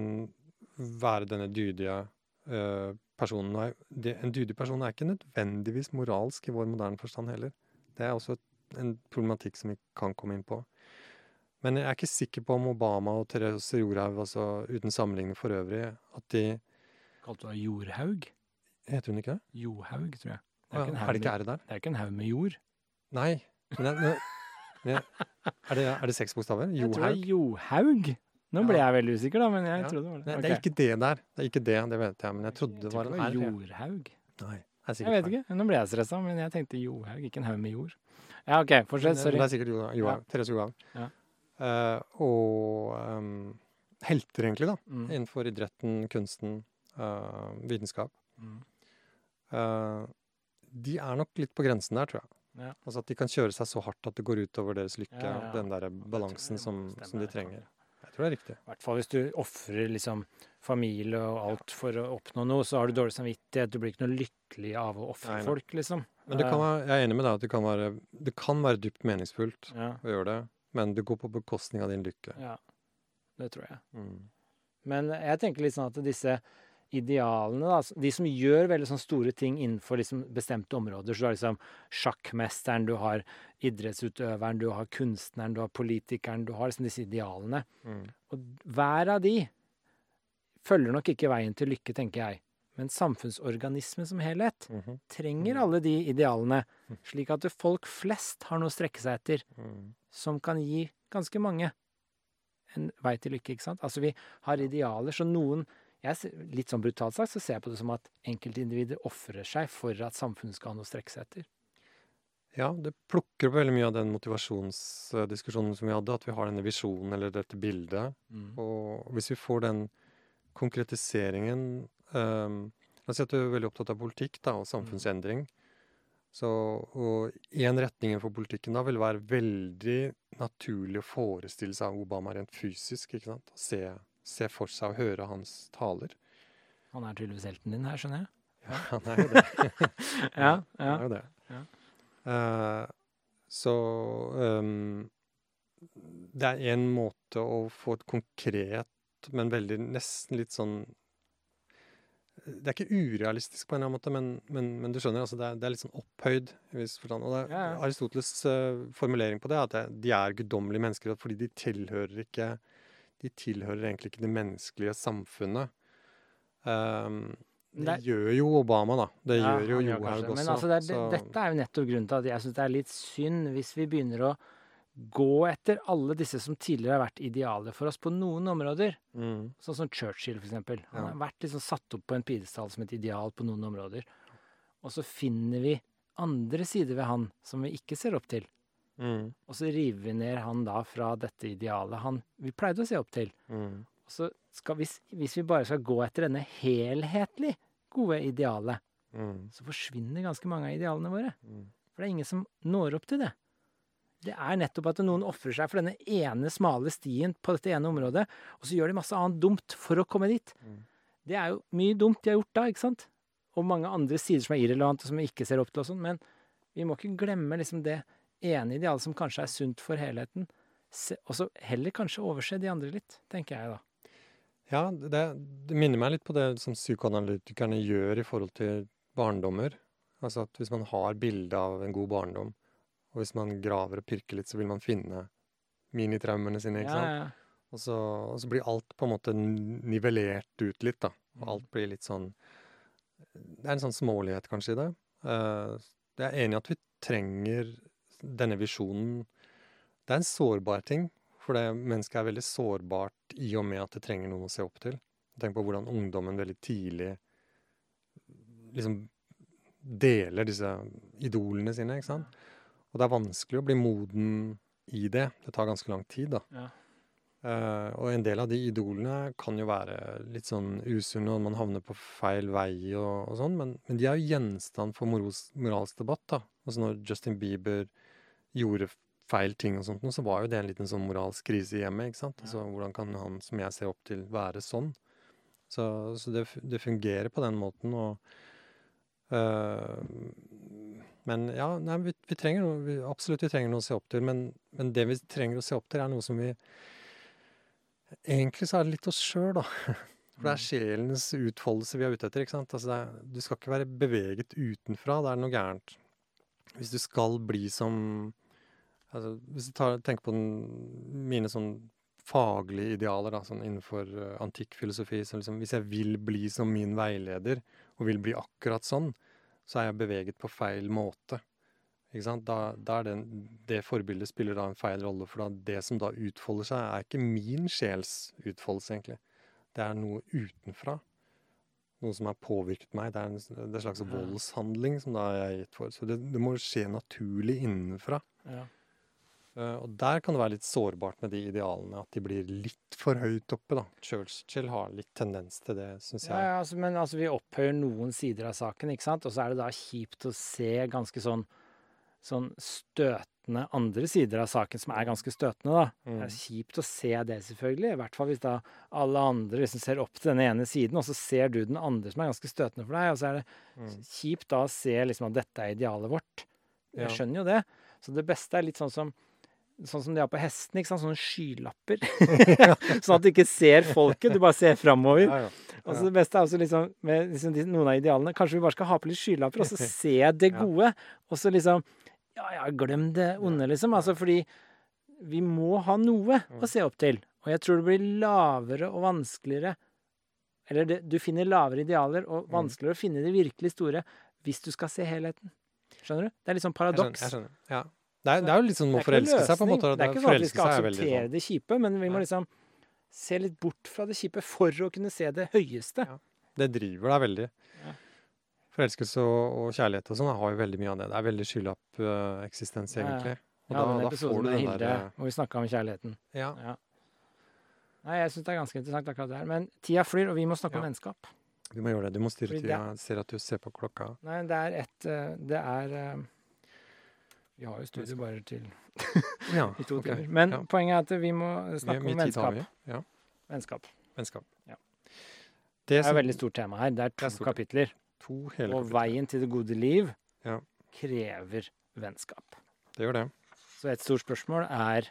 være denne dydige eh, personen. er, det, en dydig person er ikke nødvendigvis moralsk i vår moderne forstand heller. Det er også en problematikk som vi kan komme inn på. Men jeg er ikke sikker på om Obama og Therese Jorhaug, altså uten sammenligning for øvrig, at de Kalte du henne Jorhaug? Heter hun ikke det? Johaug, tror jeg. Det er, ja, er det ikke ære der? det er ikke en haug med jord. Nei. Men jeg, men, jeg, er, det, er det seks bokstaver? Jeg tror det Johaug? er johaug. Nå ble jeg veldig usikker, da, men jeg Ja. trodde det var det. Nei, det er ikke det der. Det er ikke det, det vet jeg. Men jeg trodde det var en R. jordhaug. Nei, sikkert Jeg vet ikke. Nå ble jeg stressa, men jeg tenkte johaug, ikke en haug med jord. Ja, OK, fortsett. det- Sorry. Det er sikkert Johaug. Therese Johaug. Ja. Uh, og um, helter, egentlig, da. Mm. Innenfor idretten, kunsten, uh, vitenskap. Mm. Uh, de er nok litt på grensen der, tror jeg. Ja. Altså at de kan kjøre seg så hardt at det går utover deres lykke. Ja, ja. Den der balansen som, som de trenger. Tror det er riktig. I hvert fall hvis du ofrer liksom familie og alt for å oppnå noe, så har du dårlig samvittighet. Du blir ikke noe lykkelig av å ofre folk, liksom. Men det kan være, jeg er enig med deg at det kan være, det kan være dypt meningsfullt Ja, å gjøre det. Men det går på bekostning av din lykke. ja. Det tror jeg. Mm. Men jeg tenker litt sånn at disse idealene, da, de som gjør veldig sånn store ting innenfor liksom bestemte områder, så du har liksom sjakkmesteren, du har idrettsutøveren, du har kunstneren, du har politikeren, du har liksom disse idealene. Mm. Og hver av de følger nok ikke veien til lykke, tenker jeg. Men samfunnsorganismen som helhet Mhm. trenger Mm. alle de idealene, Mm. slik at folk flest har noe å strekke seg etter, Mm. som kan gi ganske mange en vei til lykke, ikke sant? Altså vi har idealer, så noen jeg, Litt sånn brutalt sagt så ser jeg på det som at enkeltindivider ofrer seg for at samfunnet skal ha noe å strekke seg etter. Ja, det plukker opp veldig mye av den motivasjonsdiskusjonen som vi hadde, at vi har denne visjonen eller dette bildet. Og hvis vi får den konkretiseringen um, La oss si at du er veldig opptatt av politikk da, og samfunnsendring. Så, og én retning for politikken da vil være veldig naturlig å forestille seg Obama rent fysisk. ikke sant? Å Se, se for seg og høre hans taler. Han er tydeligvis helten din her, skjønner jeg. Ja, han er jo det. Ja, Han er jo det. [LAUGHS] Ja. [LAUGHS] Uh, så um, det er en måte å få et konkret, men veldig nesten litt sånn Det er ikke urealistisk på en eller annen måte, men, men, men du skjønner, altså det, er, det er litt sånn opphøyd. i viss forstand. Og det, Ja, ja. Aristoteles uh, formulering på det er at det, de er guddommelige mennesker fordi de tilhører ikke De tilhører egentlig ikke det menneskelige samfunnet. Um, det Det gjør jo Obama, da. Det Ja, gjør jo Johaug også. Men altså, det er, dette er jo nettopp grunnen til at jeg syns det er litt synd hvis vi begynner å gå etter alle disse som tidligere har vært idealer for oss på noen områder. Mm. Sånn som Churchill, eksempel. Han Ja. har vært liksom satt opp på en pidestall som et ideal på noen områder. Og så finner vi andre sider ved han som vi ikke ser opp til. Mm. Og så river vi ned han da fra dette idealet han vi pleide å se opp til. Mm. Og så skal, hvis, hvis vi bare skal gå etter denne helhetlig gode idealet, Mm. så forsvinner ganske mange av idealene våre. Mm. For det er ingen som når opp til det. Det er nettopp at noen ofrer seg for denne ene smale stien på dette ene området, og så gjør de masse annet dumt for å komme dit. Mm. Det er jo mye dumt de har gjort da, ikke sant? Og mange andre sider som er irrelevante, og som vi ikke ser opp til og sånn. Men vi må ikke glemme liksom det ene idealet som kanskje er sunt for helheten. Og så heller kanskje overse de andre litt, tenker jeg da. Ja, det, det minner meg litt på det som psykoanalytikerne gjør i forhold til barndommer. Altså at hvis man har bilde av en god barndom, og hvis man graver og pirker litt, så vil man finne minitraumene sine, ikke Ja, sant? ja. Og så, og så blir alt på en måte nivellert ut litt, da. Og alt blir litt sånn Det er en sånn smålighet kanskje i det. Uh, jeg er enig i at vi trenger denne visjonen. Det er en sårbar ting, for det mennesket er veldig sårbart i og med at det trenger noen å se opp til. Tenk på hvordan ungdommen veldig tidlig liksom deler disse idolene sine, ikke sant? Og det er vanskelig å bli moden i det. Det tar ganske lang tid, da. Ja. Uh, og en del av de idolene kan jo være litt sånn usunne, og man havner på feil vei og, og sånn, men, men de er jo gjenstand for moros, moralsk debatt, da. Altså når Justin Bieber gjorde feil ting og sånt, så var jo det en liten sånn moralsk krise i hjemmet, ikke sant? Altså hvordan kan han som jeg ser opp til, være sånn? Så, så det, det fungerer på den måten, og eh, men ja, nei, vi, vi trenger noe, vi, absolutt vi trenger noe å se opp til, men, men det vi trenger å se opp til, er noe som vi Egentlig så er det litt oss sjøl, da. For det er sjelens utfoldelse vi er ute etter. ikke sant? Altså det er, du skal ikke være beveget utenfra, da er det noe gærent. Hvis du skal bli som altså Hvis du tar, tenker på den, mine sånn faglige idealer da, sånn innenfor uh, antikk filosofi så liksom, Hvis jeg vil bli som min veileder, og vil bli akkurat sånn, så er jeg beveget på feil måte. Ikke sant? Da, da er det, det forbildet spiller da en feil rolle, for da det som da utfolder seg, er ikke min sjels utfoldelse, egentlig. Det er noe utenfra. Noe som har påvirket meg. Det er en, det er en slags voldshandling som da jeg er gitt for. Så det, det må skje naturlig innenfra. Ja. Eh, og der kan det være litt sårbart med de idealene, at de blir litt for høyt oppe, da. Churchill har litt tendens til det, syns jeg. ja, altså, men altså, vi opphøyer noen sider av saken, ikke sant? Og så er det da kjipt å se ganske sånn, sånn støtende andre sider av saken, som er ganske støtende, da. Det Mm. er kjipt å se det, selvfølgelig. I hvert fall hvis da alle andre liksom ser opp til denne ene siden, og så ser du den andre som er ganske støtende for deg, og så er det Mm. kjipt da å se liksom at dette er idealet vårt. Jeg skjønner jo det. Så det beste er litt sånn som Sånn som de har på hestene, ikke sant? Sånne skylapper. [LAUGHS] [LAUGHS] sånn at du ikke ser folket, du bare ser framover. Ja, ja. Så det beste er også liksom, med liksom de, noen av idealene Kanskje vi bare skal ha på litt skylapper, og så [LAUGHS] se det Ja. gode. Og så liksom Ja, ja, glem det onde, liksom. Altså fordi vi må ha noe å se opp til. Og jeg tror det blir lavere og vanskeligere Eller det, du finner lavere idealer og Mm. vanskeligere å finne det virkelig store hvis du skal se helheten. Skjønner du? Det er litt sånn Jeg skjønner. paradoks. Jeg skjønner. Ja. Det, er, det er jo litt sånn å forelske seg, på en måte. Det er ikke sånn at vi skal er akseptere sånn. det kjipe, men vi må liksom se litt bort fra det kjipe for å kunne se det høyeste. Ja. Det driver deg veldig. Ja. Forelskelse og, og kjærlighet og sånn har jo veldig mye av det. Det er veldig skylapp-eksistens, Ja, ja. egentlig. Og ja, da, får du med den Hilde der hvor vi snakka om kjærligheten. Ja. Ja. Nei, jeg syns det er ganske interessant akkurat det her. Men tida flyr, og vi må snakke om vennskap. Du må gjøre det. Du må styre tida. Jeg ser at du ser på klokka. Nei, det er et eh, Det er eh, Vi har jo studio bare til [LAUGHS] Ja, i to okay. timer. Men Ja. poenget er at vi må snakke snakke om vennskap. Ja. Vennskap. Vennskap. Ja. Det Det er et veldig stort tema her. Det er to er kapitler. to Og kapitler. veien til det gode liv Ja. krever vennskap. Det gjør det. Så et stort spørsmål er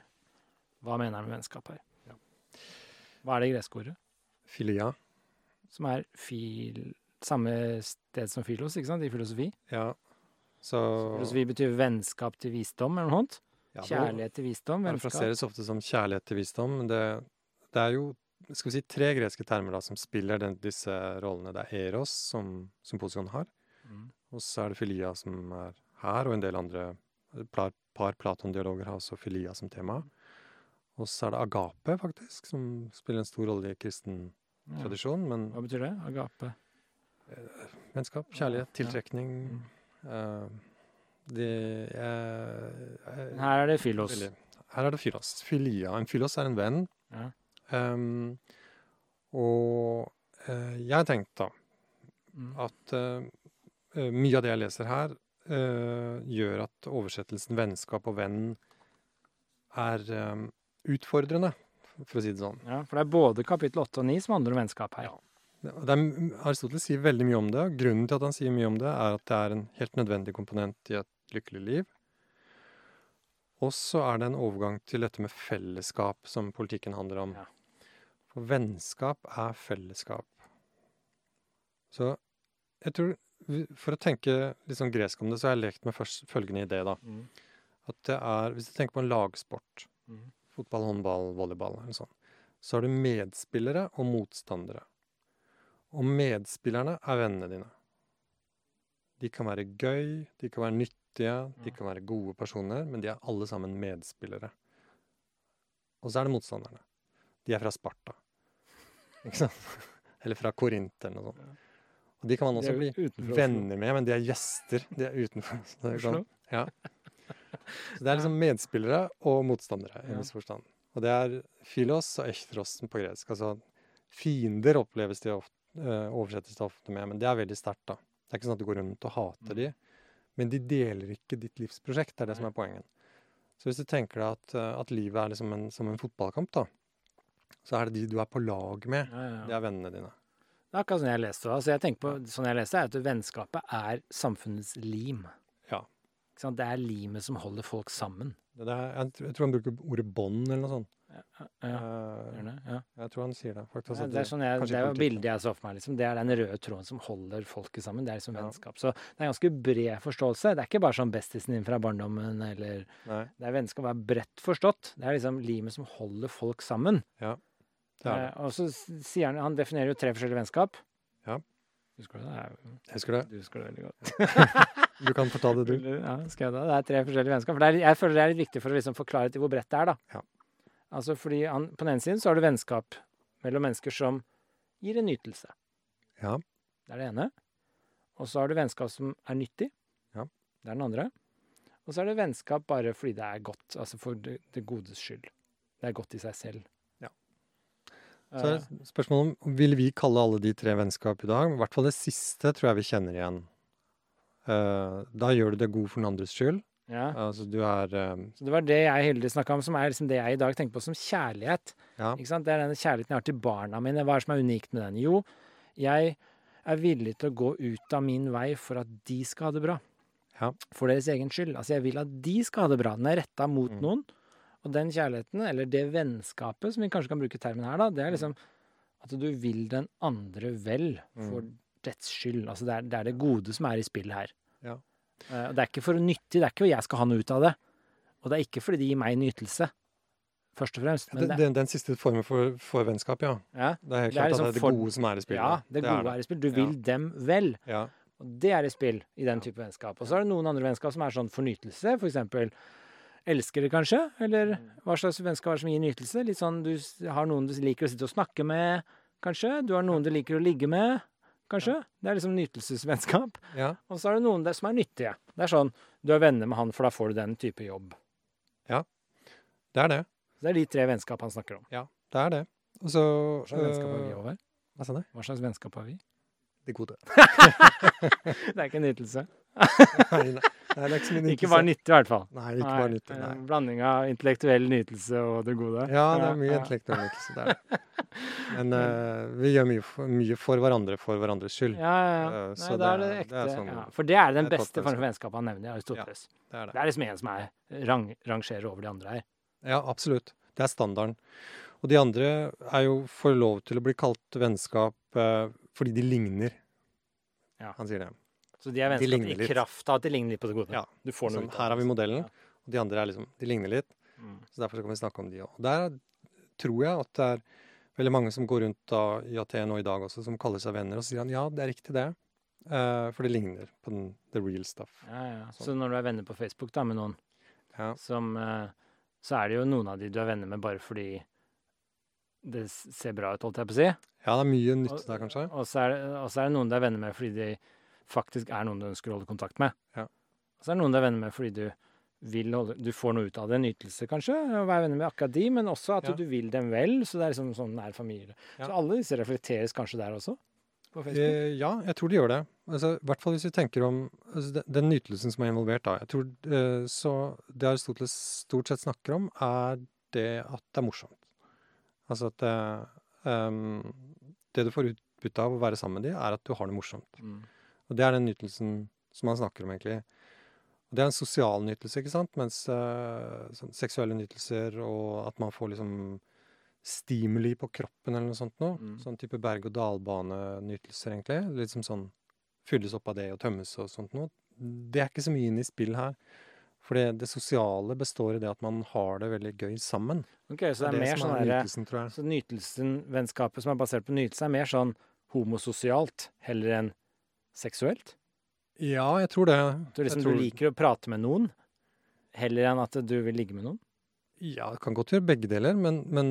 hva mener han med vennskap her? Hva er det greske ordet? Filia. Som er fil, samme sted som filos, ikke sant? I filosofi. Ja. Så Filosofi betyr vennskap til visdom, eller noe sånt. ja, Kjærlighet til visdom, vennskap. parafraseres ofte som kjærlighet til visdom, men det, det er jo skal vi si, tre greske termer da, som spiller den, disse rollene. Det er eros, som symposion har, Mm. og så er det filia, som er her, og en del andre par, par Platon-dialoger har også filia som tema. Og så er det agape, faktisk, som spiller en stor rolle i kristen Ja. tradisjon. Men Hva betyr det? Agape? vennskap, kjærlighet, kjærlighet, ja. tiltrekning eh, Det jeg, jeg, Her er det filos. Veldig. Her er det filos. Filia. En filos er en venn. Ja. Um, og uh, jeg tenkte da Mm. at eh, eh, mye av det jeg leser her, uh, gjør at oversettelsen 'vennskap' og 'venn' er um, utfordrende, for å si det sånn. Ja, for det er både kapittel 8 og 9 som handler om vennskap her. Ja. Det er, Aristoteles sier veldig mye om det. Grunnen til at han sier mye om det, er at det er en helt nødvendig komponent i et lykkelig liv. Og så er det en overgang til dette med fellesskap, som politikken handler om. Ja. For vennskap er fellesskap. Så jeg tror For å tenke litt sånn gresk om det, så har jeg lekt med først følgende idé, da. Mm. At det er Hvis du tenker på en lagsport, Mm. fotball, håndball, volleyball eller sånn, så har du medspillere og motstandere. Og medspillerne er vennene dine. De kan være gøy, de kan være nyttige, de kan være gode personer, men de er alle sammen medspillere. Og så er det motstanderne. De er fra Sparta. [LAUGHS] Ikke sant? Eller fra Korint eller noe sånt. Og de kan man også bli venner med, men de er gjester. De er utenfor. Så det sånn, ja. [LAUGHS] Så det er liksom medspillere og motstandere i en viss forstand. Og det er filos og echtros på gresk. Altså fiender oppleves de ofte, oversettes det ofte med, men det er veldig sterkt, da. Det er ikke sånn at du går rundt og hater Mm. de, men de deler ikke ditt livsprosjekt. Det er det som er poenget. Så hvis du tenker deg at, eh, at livet er liksom en, som en fotballkamp, da, så er det de du er på lag med, Ja, ja, det er vennene dine. Det er akkurat sånn jeg leste det. Altså jeg tenker på, sånn jeg leste, er at vennskapet er samfunnets lim. Ja. Det er limet som holder folk sammen. Det er, jeg tror han bruker ordet bånd eller noe sånt. Ja, ja, Eh, det, ja. jeg tror han sier det, faktisk. Ja, det er sånn jeg, det er jo bildet jeg så for meg. Liksom. Det er den røde tråden som holder folket sammen. Det er liksom Ja. vennskap. Så det er ganske bred forståelse. Det er ikke bare sånn bestisen din fra barndommen, eller Nei, Det er vennskap er bredt forstått. Det er liksom limet som holder folk sammen. det er det. Eh, og så sier han Han definerer jo tre forskjellige vennskap. Ja. Husker du det? Jeg husker det. Du husker det veldig godt. [LAUGHS] Du kan få ta det, du. [LAUGHS] Ja, skal jeg da? Det er tre forskjellige vennskap. For det er, jeg føler det er litt viktig for å liksom forklare til hvor bredt det er, da. Ja. Altså fordi han, På den ene siden så har du vennskap mellom mennesker som gir en nytelse. Ja. Det er det ene. Og så har du vennskap som er nyttig. Ja. Det er den andre. Og så er det vennskap bare fordi det er godt. Altså for det, det godes skyld. Det er godt i seg selv. Ja. Eh, Så er spørsmålet om vil vi kalle alle de tre vennskap i dag? I hvert fall det siste tror jeg vi kjenner igjen. Eh, da gjør du det god for den andres skyld. Ja. Altså du er um... Så det var det jeg heldigvis snakka om, som er liksom det jeg i dag tenker på som kjærlighet. Ja. Ikke sant? Det er den kjærligheten jeg har til barna mine. Hva er det som er unikt med den? Jo, jeg er villig til å gå ut av min vei for at de skal ha det bra. Ja. For deres egen skyld. Altså, jeg vil at de skal ha det bra. Den er retta mot Mm. noen. Og den kjærligheten, eller det vennskapet, som vi kanskje kan bruke termen her, da, det er liksom at du vil den andre vel for Mm. dets skyld. Altså, det er, det er det gode som er i spill her. Ja. Eh, og det er ikke for nyttig, det er ikke for jeg skal ha noe ut av det. Og det er ikke fordi det gir meg nytelse. først og fremst. Den, det, den, den siste formen for, for vennskap, ja. ja, Det er helt Det er klart liksom at det er det gode som er i spill. ja, det gode er i spill. Du vil dem vel. Ja. Og det er i spill i den type vennskap. Og så er det noen andre vennskap som er sånn fornytelse, f.eks. For elskere, kanskje? Eller hva slags vennskap er det som gir nytelse? Litt sånn du har noen du liker å sitte og snakke med, kanskje? Du har noen du liker å ligge med, kanskje? Det er liksom nytelsesvennskap. ja. Og så er det noen der som er nyttige. Det er sånn du er venner med han, for da får du den type jobb. Ja, Det er det. Det er de tre vennskap han snakker om. Ja, Det er det. Og så Hva slags vennskap har vi, over? Hva sa du? Hva slags vennskap har vi? Det gode. [LAUGHS] Det er ikke nytelse. [LAUGHS] Nei, nei, nei, det er ikke så mye nytelse. Ikke bare nyttig, i hvert fall. Nei, ikke bare nyttig. en Nei. Blanding av intellektuell nytelse og det gode. Ja, det er mye ja. intellektuell nytelse. Er det. [LAUGHS] Men uh, vi gjør mye for, mye for hverandre for hverandres skyld. Ja, ja, ja. Eh, Nei, da er det ekte. det er sånn- ja. For det er den det beste formen for vennskap han nevner i Aristoteles. Det er Det det. er liksom en som er rang, rangerer over de andre her. Ja, absolutt. Det er standarden. Og de andre er jo får lov til å bli kalt vennskap uh, fordi de ligner. Ja. Han sier det. Så de er vennskap de i kraft av at de ligner litt på det gode. Ja. Du får noe Sånn, ut av her har vi modellen, Ja. og de andre er liksom De ligner litt. Mm. Så derfor så kan vi snakke om de òg. Der tror jeg at det er veldig mange som går rundt da, i Aten og i dag også, som kaller seg venner, og så sier han ja, det er riktig det. Uh, for det ligner på den the real stuff. Ja, ja. Så Sånn. når du er venner på Facebook da med noen, Ja. som uh, Så er det jo noen av de du er venner med bare fordi det ser bra ut, holdt jeg på å si. ja, det er mye nytte der, kanskje. og, så det, og så er det noen du er venner med fordi de faktisk er noen du ønsker å holde kontakt med. Ja. Og så er det noen du er venner med fordi du holde Du får noe ut av det, en ytelse kanskje, å være venner med akkurat de, men også at Ja. du vil dem vel. Så det er liksom sånn nær familie. Ja. Så alle disse reflekteres kanskje der også? På Facebook? Eh, ja, jeg tror de gjør det. Altså, I hvert fall hvis vi tenker om altså, den, ytelsen nytelsen som er involvert da. Jeg tror, eh, så Det Aristoteles stort sett snakker om, er det at det er morsomt. Altså at det, ehm, det du får utbytte av å være sammen med de, er at du har det morsomt. Mm. Og det er den nytelsen som han snakker om, egentlig. Det er en sosial nytelse, ikke sant? Mens eh, sånn seksuelle nytelser og at man får liksom stimuli på kroppen eller noe sånt noe. Mm. Sånn type berg-og-dal-bane-nytelser, egentlig. Som sånn fylles opp av det og tømmes og sånt noe. Det er ikke så mye inn i spill her. For det, det sosiale består i det at man har det veldig gøy sammen. Ok, så det er, mer sånn er nytelsen, tror jeg. Så nytelsen, vennskapet som er basert på nytelse, er mer sånn homososialt heller enn seksuelt? Ja, jeg tror det. Du, liksom, tror, du liker å prate med noen heller enn at du vil ligge med noen? Ja, det kan godt gjøre begge deler, men, men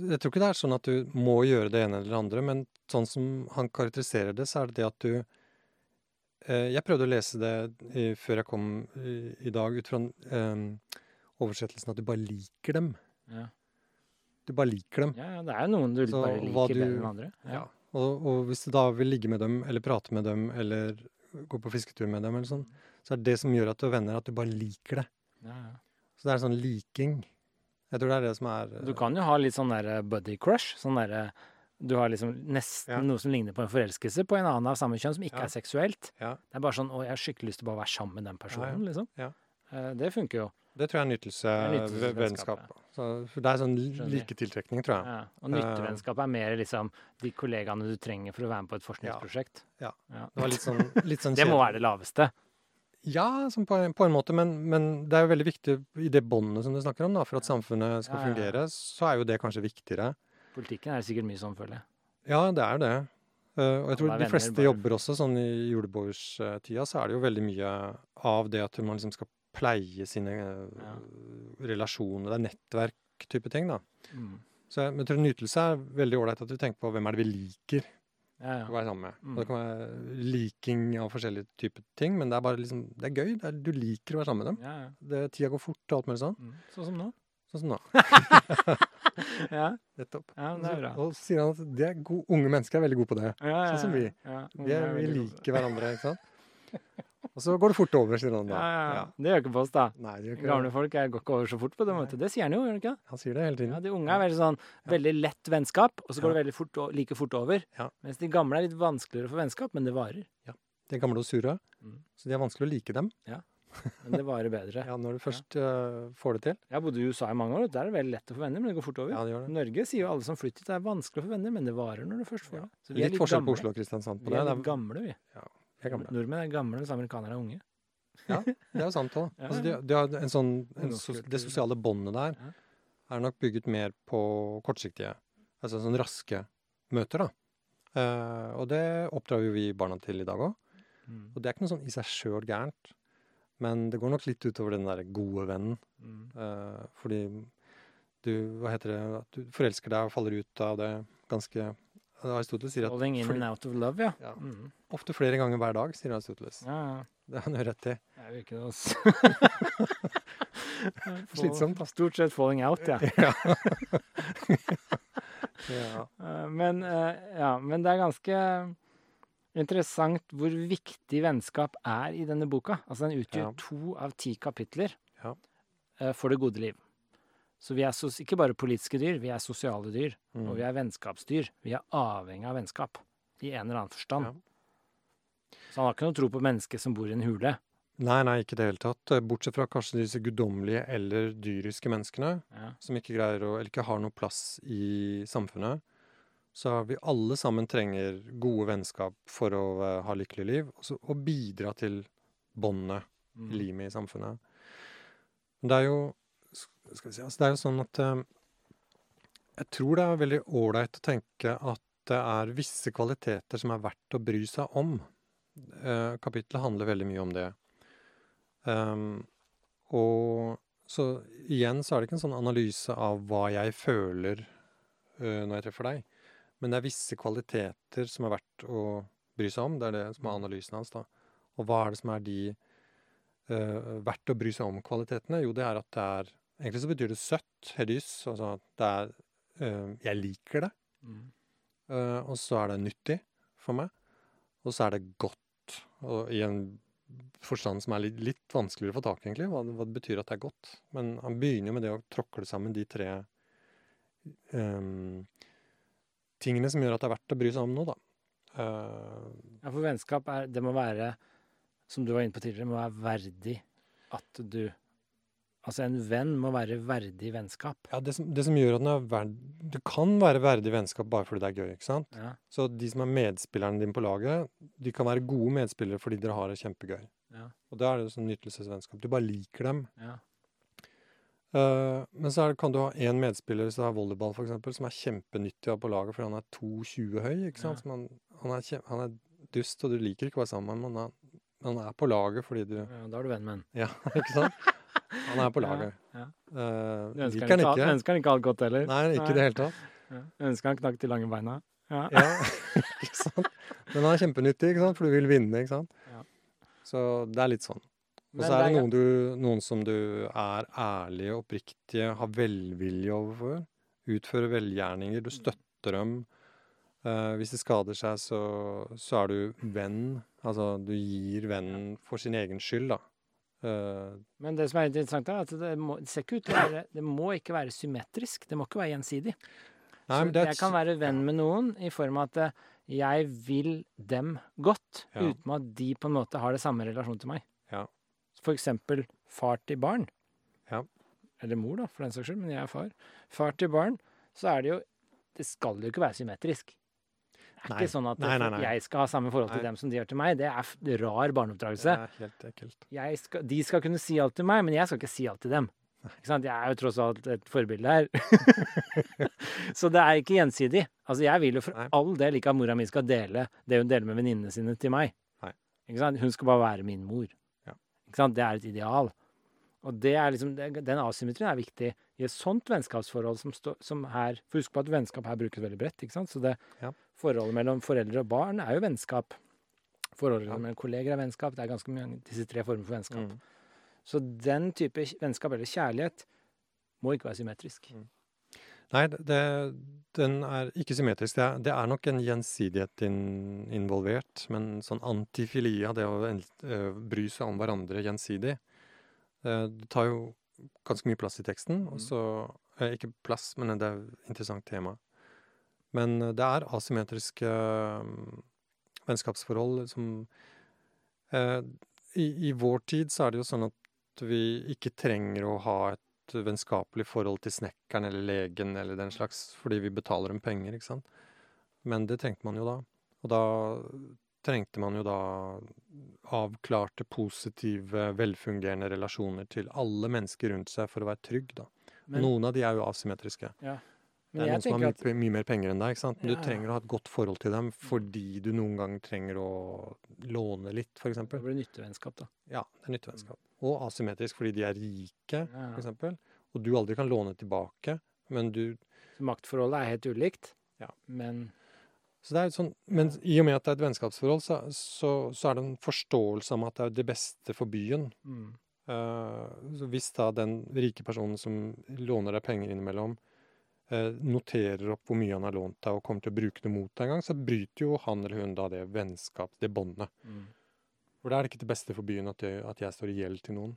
jeg tror ikke det er sånn at du må gjøre det ene eller det andre. Men sånn som han karakteriserer det, så er det det at du eh, Jeg prøvde å lese det i, før jeg kom i, i dag, ut fra eh, oversettelsen at du bare liker dem. Ja. Du bare liker dem. ja, ja, det er jo noen du Så bare liker bedre enn andre. Ja. Og, og hvis du da vil ligge med dem, eller prate med dem, eller gå på fisketur med dem, eller sånn, så er det det som gjør at du er venner, at du bare liker det. Ja, ja. Så det er sånn liking. Jeg tror det er det som er Du kan jo ha litt sånn der buddy crush. Sånn derre Du har liksom nesten Ja. noe som ligner på en forelskelse på en annen av samme kjønn, som ikke er seksuelt. Det er bare sånn Å, jeg har skikkelig lyst til å bare være sammen med den personen, liksom. Ja. Eh, Det funker jo. Det tror jeg er nytelse, nytelsesvennskap, vennskap. Så, det er sånn Skjønner. liketiltrekning, tror jeg. Ja. Og nyttevennskap er mer liksom de kollegaene du trenger for å være med på et forskningsprosjekt. Ja. Ja. Det var litt sånn, litt sånn [LAUGHS] Det må være det laveste. Ja, sånn på, en, på en måte, men, men det er jo veldig viktig i det båndet som du snakker om, da, for at samfunnet skal Ja, ja, fungere, så er jo det kanskje viktigere. Politikken er sikkert mye sånn, føler jeg. Ja, det er det. Uh, og jeg tror de fleste bare- jobber også sånn i julebordstida, så er det jo veldig mye av det at man liksom skal pleie sine eh, Ja. relasjoner. Det er nettverk-type ting, da. Mm. Så jeg, jeg tror nytelse er veldig ålreit at vi tenker på hvem er det vi liker Ja, å være sammen med. Mm. Det kan være liking av forskjellige typer ting, men det er bare liksom, det er gøy. Det er, du liker å være sammen med dem. Ja, ja. Det, tida går fort og alt mulig sånn. Mm. Sånn som nå. Sånn som nå. [LAUGHS] Ja, Nettopp. ja det er bra. Og så sier han at det er gode, unge mennesker er veldig gode på det. Ja, ja, sånn som vi. Ja, Vi, vi liker hverandre, ikke sant? [LAUGHS] Og så går det fort over, sier han da. Ja, ja, ja. Det gjør ikke på oss, da. Nei, det gjør ikke Gamle folk jeg går ikke over så fort på det. Måte. Det sier han jo, gjør han ikke? Han sier det hele tiden. Ja. De unge er veldig sånn veldig lett vennskap, og så går Ja. det veldig fort, like fort over. Ja. Mens de gamle er litt vanskeligere for vennskap, men det varer. Ja. De gamle og sure, Mm. så de er vanskelig å like dem Ja. Men det varer bedre. [LAUGHS] ja, når du først øh, får det til. Jeg bodde i USA i mange år, der er det veldig lett å få venner, men det går fort over. Ja, det gjør det. Norge sier jo alle som flytter hit, det er vanskelig å få venner, men det varer når du først får det. Vi Litt forskjell på Oslo og Kristiansand på Vi det. er litt gamle, vi. vi er gamle. Nordmenn er gamle, mens amerikanere er unge. ja, Det er jo sant òg. [LAUGHS] Altså, de, de har en sånn, en sos, det sosiale båndet der er nok bygget mer på kortsiktige, altså sånn raske møter, da. Eh, og det oppdrar jo vi barna til i dag òg. Mm. Og det er ikke noe sånn i seg sjøl gærent. Men det går nok litt utover den der gode vennen. Mm. Eh, fordi du, hva heter det, at du forelsker deg og faller ut av det ganske Aristoteles sier at Falling in and out of love, ja. Ja. Mm. ofte flere ganger hver dag, sier Aristoteles. ja, ja. Det har han jo rett i. Det er jo ikke noe altså. [LAUGHS] Slitsomt. Stort sett falling out, ja. [LAUGHS] [LAUGHS] Ja. Eh, Men, eh, ja, men det er ganske interessant hvor viktig vennskap er i denne boka. Altså Den utgjør to av ti kapitler Ja. eh, for det gode liv. Så vi er sos ikke bare politiske dyr, vi er sosiale dyr. Mm. Og vi er vennskapsdyr. Vi er avhengig av vennskap. I en eller annen forstand. Ja. Så han har ikke noe tro på mennesket som bor i en hule. Nei, nei, ikke i det hele tatt. Bortsett fra kanskje disse guddommelige eller dyriske menneskene, Ja. som ikke greier å, eller ikke har noe plass i samfunnet. Så vi alle sammen trenger gode vennskap for å uh, ha lykkelig liv, og, så, og bidra til båndet Mm. limet i samfunnet. Det er jo skal vi si, altså det er jo sånn at eh, Jeg tror det er veldig ålreit å tenke at det er visse kvaliteter som er verdt å bry seg om. Eh, kapittelet handler veldig mye om det. Um, og så igjen så er det ikke en sånn analyse av hva jeg føler eh, når jeg treffer deg, men det er visse kvaliteter som er verdt å bry seg om. Det er det som er analysen hans, da. Og hva er det som er de uh, verdt å bry seg om kvalitetene? Jo, det er at det er Egentlig så betyr det søtt, hedys. Altså at det er eh, Jeg liker det. Mm. Uh, og så er det nyttig for meg. Og så er det godt. Og i en forstand som er litt, litt vanskeligere å få tak i, egentlig. Hva, hva det betyr at det er godt. Men han begynner med det å tråkle sammen de tre um, tingene som gjør at det er verdt å bry seg om noe, da. Uh, Ja, for vennskap er Det må være, som du var inne på tidligere, må være verdig at du Altså, en venn må være verdig vennskap. ja, det som, det som gjør at den er verd... Det kan være verdig vennskap bare fordi det er gøy, ikke sant? Ja. Så de som er medspillerne dine på laget, de kan være gode medspillere fordi dere har det kjempegøy. Ja. Og da er det sånn nytelsesvennskap. Du bare liker dem. ja. Uh, men så det, kan du ha én medspiller som har volleyball, for eksempel, som er kjempenyttig på laget fordi han er 2,20 høy. ikke sant? Han, han, er kjem, han er dust, og du liker ikke å være sammen med ham, men han, han er på laget fordi du ja, da er du venn med ham. Ja, [LAUGHS] ikke sant? Han er på laget. ja. ja. Du ønsker liker han ikke, ønsker han ikke alt godt heller. Nei, ikke i det hele tatt. Ja. Ønsker han knakk de lange beina. Ja. Ja, [LAUGHS] ikke sant? Men han er kjempenyttig, ikke sant? for du vil vinne. ikke sant? Ja. Så det er litt sånn. Og så er det det noen, du, noen som du er ærlige, oppriktige, har velvilje overfor. Utfører velgjerninger. Du støtter dem. Uh, hvis de skader seg, så, så er du venn. Altså, du gir vennen for sin egen skyld, da. Eh, Men det som er interessant, er at det, må, det ser ikke ut til å være Det må ikke være symmetrisk. Det må ikke være gjensidig. nei, men jeg kan være venn med noen i form av at eh, jeg vil dem godt, Ja. uten at de på en måte har det samme relasjon til meg. Ja. For eksempel far til barn. Ja. Eller mor, da, for den saks skyld, men jeg er far. Far til barn, så er det jo Det skal jo ikke være symmetrisk. Er Nei. ikke sånn at Nei, nei, jeg skal ha samme forhold til dem som de gjør til meg. Det er rar det barneoppdragelse. er helt ekkelt. Skal, de skal kunne si alt til meg, men jeg skal ikke si alt til dem. Jeg er jo tross alt et forbilde her. [LAUGHS] så det er ikke gjensidig. Altså, jeg vil jo for all del ikke at mora mi skal dele det hun deler med venninnene sine, til meg. Hun skal bare være min mor. Det er et ideal. Og det er liksom, den asymmetrien er viktig i et sånt vennskapsforhold som, stå, som her For husk på at vennskap her brukes veldig bredt. ikke sant? Så det Ja. forholdet mellom foreldre og barn er jo vennskap. Forholdet Ja. mellom kolleger er vennskap. Det er ganske mange disse tre former for vennskap. Mm. Så den type vennskap eller kjærlighet må ikke være symmetrisk. Nei, det, den er ikke symmetrisk. Det er, det er nok en gjensidighet in, involvert, men sånn antifilia, det å en, eh, bry seg om hverandre gjensidig, det tar jo ganske mye plass i teksten. Og så eh, Ikke plass, men det er et interessant tema. Men eh, det er asymmetriske eh, vennskapsforhold som eh, i, I vår tid så er det jo sånn at vi ikke trenger å ha et vennskapelig forhold til snekkeren eller legen eller den slags, fordi vi betaler dem penger, ikke sant. Men det trengte man jo da. Og da trengte man jo da avklarte, positive, velfungerende relasjoner til alle mennesker rundt seg for å være trygg, da. Men- Noen av de er jo asymmetriske. Men Det er noen som har mye, at mye mer penger enn deg, ikke sant? Men Ja, du ja. trenger å ha et godt forhold til dem fordi du noen gang trenger å låne litt, for det blir nyttevennskap, da. Ja, det er nyttevennskap. Og asymmetrisk fordi de er rike, Ja, ja. eksempel. Og du aldri kan låne tilbake, men du Så maktforholdet er helt ulikt. Ja. Men Så det er sånn, men i og med at det er et vennskapsforhold, så, så, så er det en forståelse om at det er det beste for byen. mm, Uh, så hvis da den rike personen som låner deg penger innimellom, uh, noterer opp hvor mye han har lånt deg og kommer til å bruke det mot deg en gang, så bryter jo han eller hun da det vennskap, det båndet. mm. For da er det ikke det beste for byen at jeg, at jeg står i gjeld til noen.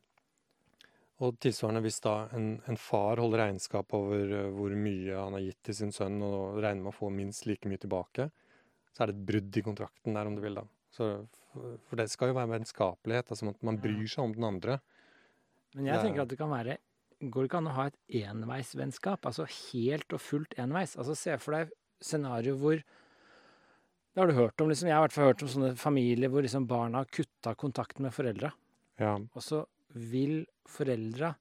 Og tilsvarende hvis da en, en far holder regnskap over eh, hvor mye han har gitt til sin sønn, og regner med å få minst like mye tilbake, så er det et brudd i kontrakten der, om du vil da. Så, for det skal jo være vennskapelighet, altså at man bryr seg om den andre. Men jeg er- tenker at det kan være Går det ikke an å ha et enveisvennskap? Altså helt og fullt enveis? Altså Se for deg scenario hvor Det har du hørt om, liksom. Jeg har i hvert fall hørt om sånne familier hvor liksom barna har kutta kontakten med foreldra. Ja, Og så vil foreldra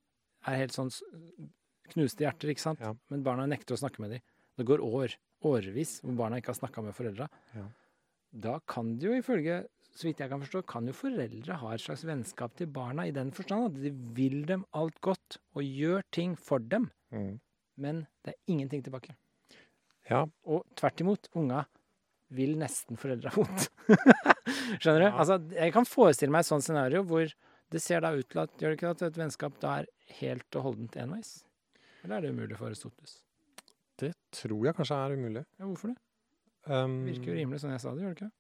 er helt sånn knuste hjerter, ikke sant? Ja. Men barna nekter å snakke med dem. Det går år, årevis hvor barna ikke har snakka med foreldra. Ja. Da kan det jo ifølge, så vidt jeg kan forstå, kan jo foreldre ha et slags vennskap til barna i den forstand at de vil dem alt godt og gjør ting for dem, mm. men det er ingenting tilbake. ja, Og tvert imot, unga vil nesten foreldra [LAUGHS] vondt. Skjønner du? Altså, jeg kan forestille meg et sånt scenario hvor det ser da ut til at, gjør det ikke at et vennskap da er helt og holdent enveis? Eller er det umulig for Aristoteles? det tror jeg kanskje er umulig. Ja, hvorfor det? Um, Det virker jo rimelig sånn jeg sa det, gjør det ikke?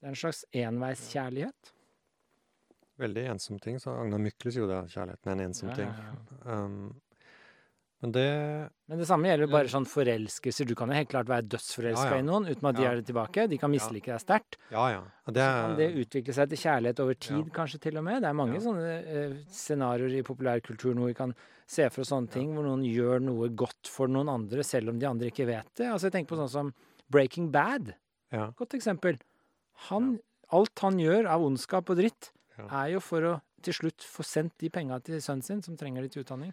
Det er en slags enveiskjærlighet. Veldig ensom ting, så Agnar Mykles gjorde det, kjærligheten er en ensom Ja, ting. ja, ja. Um, men det Men det samme gjelder jo bare sånn forelskelser. Du kan jo helt klart være dødsforelska Ja, ja. i noen uten at de Ja. er det tilbake. De kan mislike deg sterkt. Ja, ja. Det Så kan det utvikle seg til kjærlighet over tid, kanskje til og med. Det er mange sånne eh, scenarioer i populærkulturen hvor vi kan se for oss sånne ting, hvor noen gjør noe godt for noen andre, selv om de andre ikke vet det. Altså Jeg tenker på sånn som Breaking Bad. ja, Godt eksempel. Han, Alt han gjør av ondskap og dritt, er jo for å til slutt få sendt de penga til sønnen sin, som trenger litt utdanning.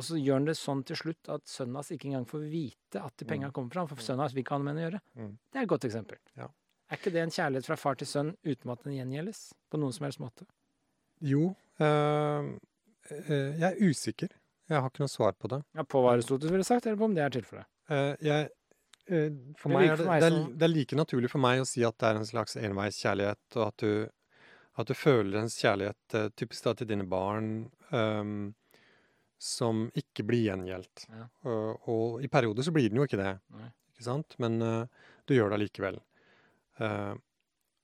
Og så gjør han det sånn til slutt at sønnen hans ikke engang får vite at de penga Mm. kommer fra ham, for sønnen hans vil ikke ha noe med det å gjøre. Mm. Det er et godt eksempel. Ja. Er ikke det en kjærlighet fra far til sønn uten at den gjengjeldes på noen som helst måte? Jo, øh, jeg er usikker. Jeg har ikke noe svar på det. Ja, På hva Aristoteles ville sagt, eller på om det er tilfellet? Jeg, for Det meg er det, det, er, det er like naturlig for meg å si at det er en slags enveiskjærlighet, og at du, at du føler ens kjærlighet eh, typisk da til dine barn ehm, som ikke blir gjengjeldt. Ja. Og, og i perioder så blir den jo ikke det, ikke sant? Men uh, du gjør det allikevel. Uh,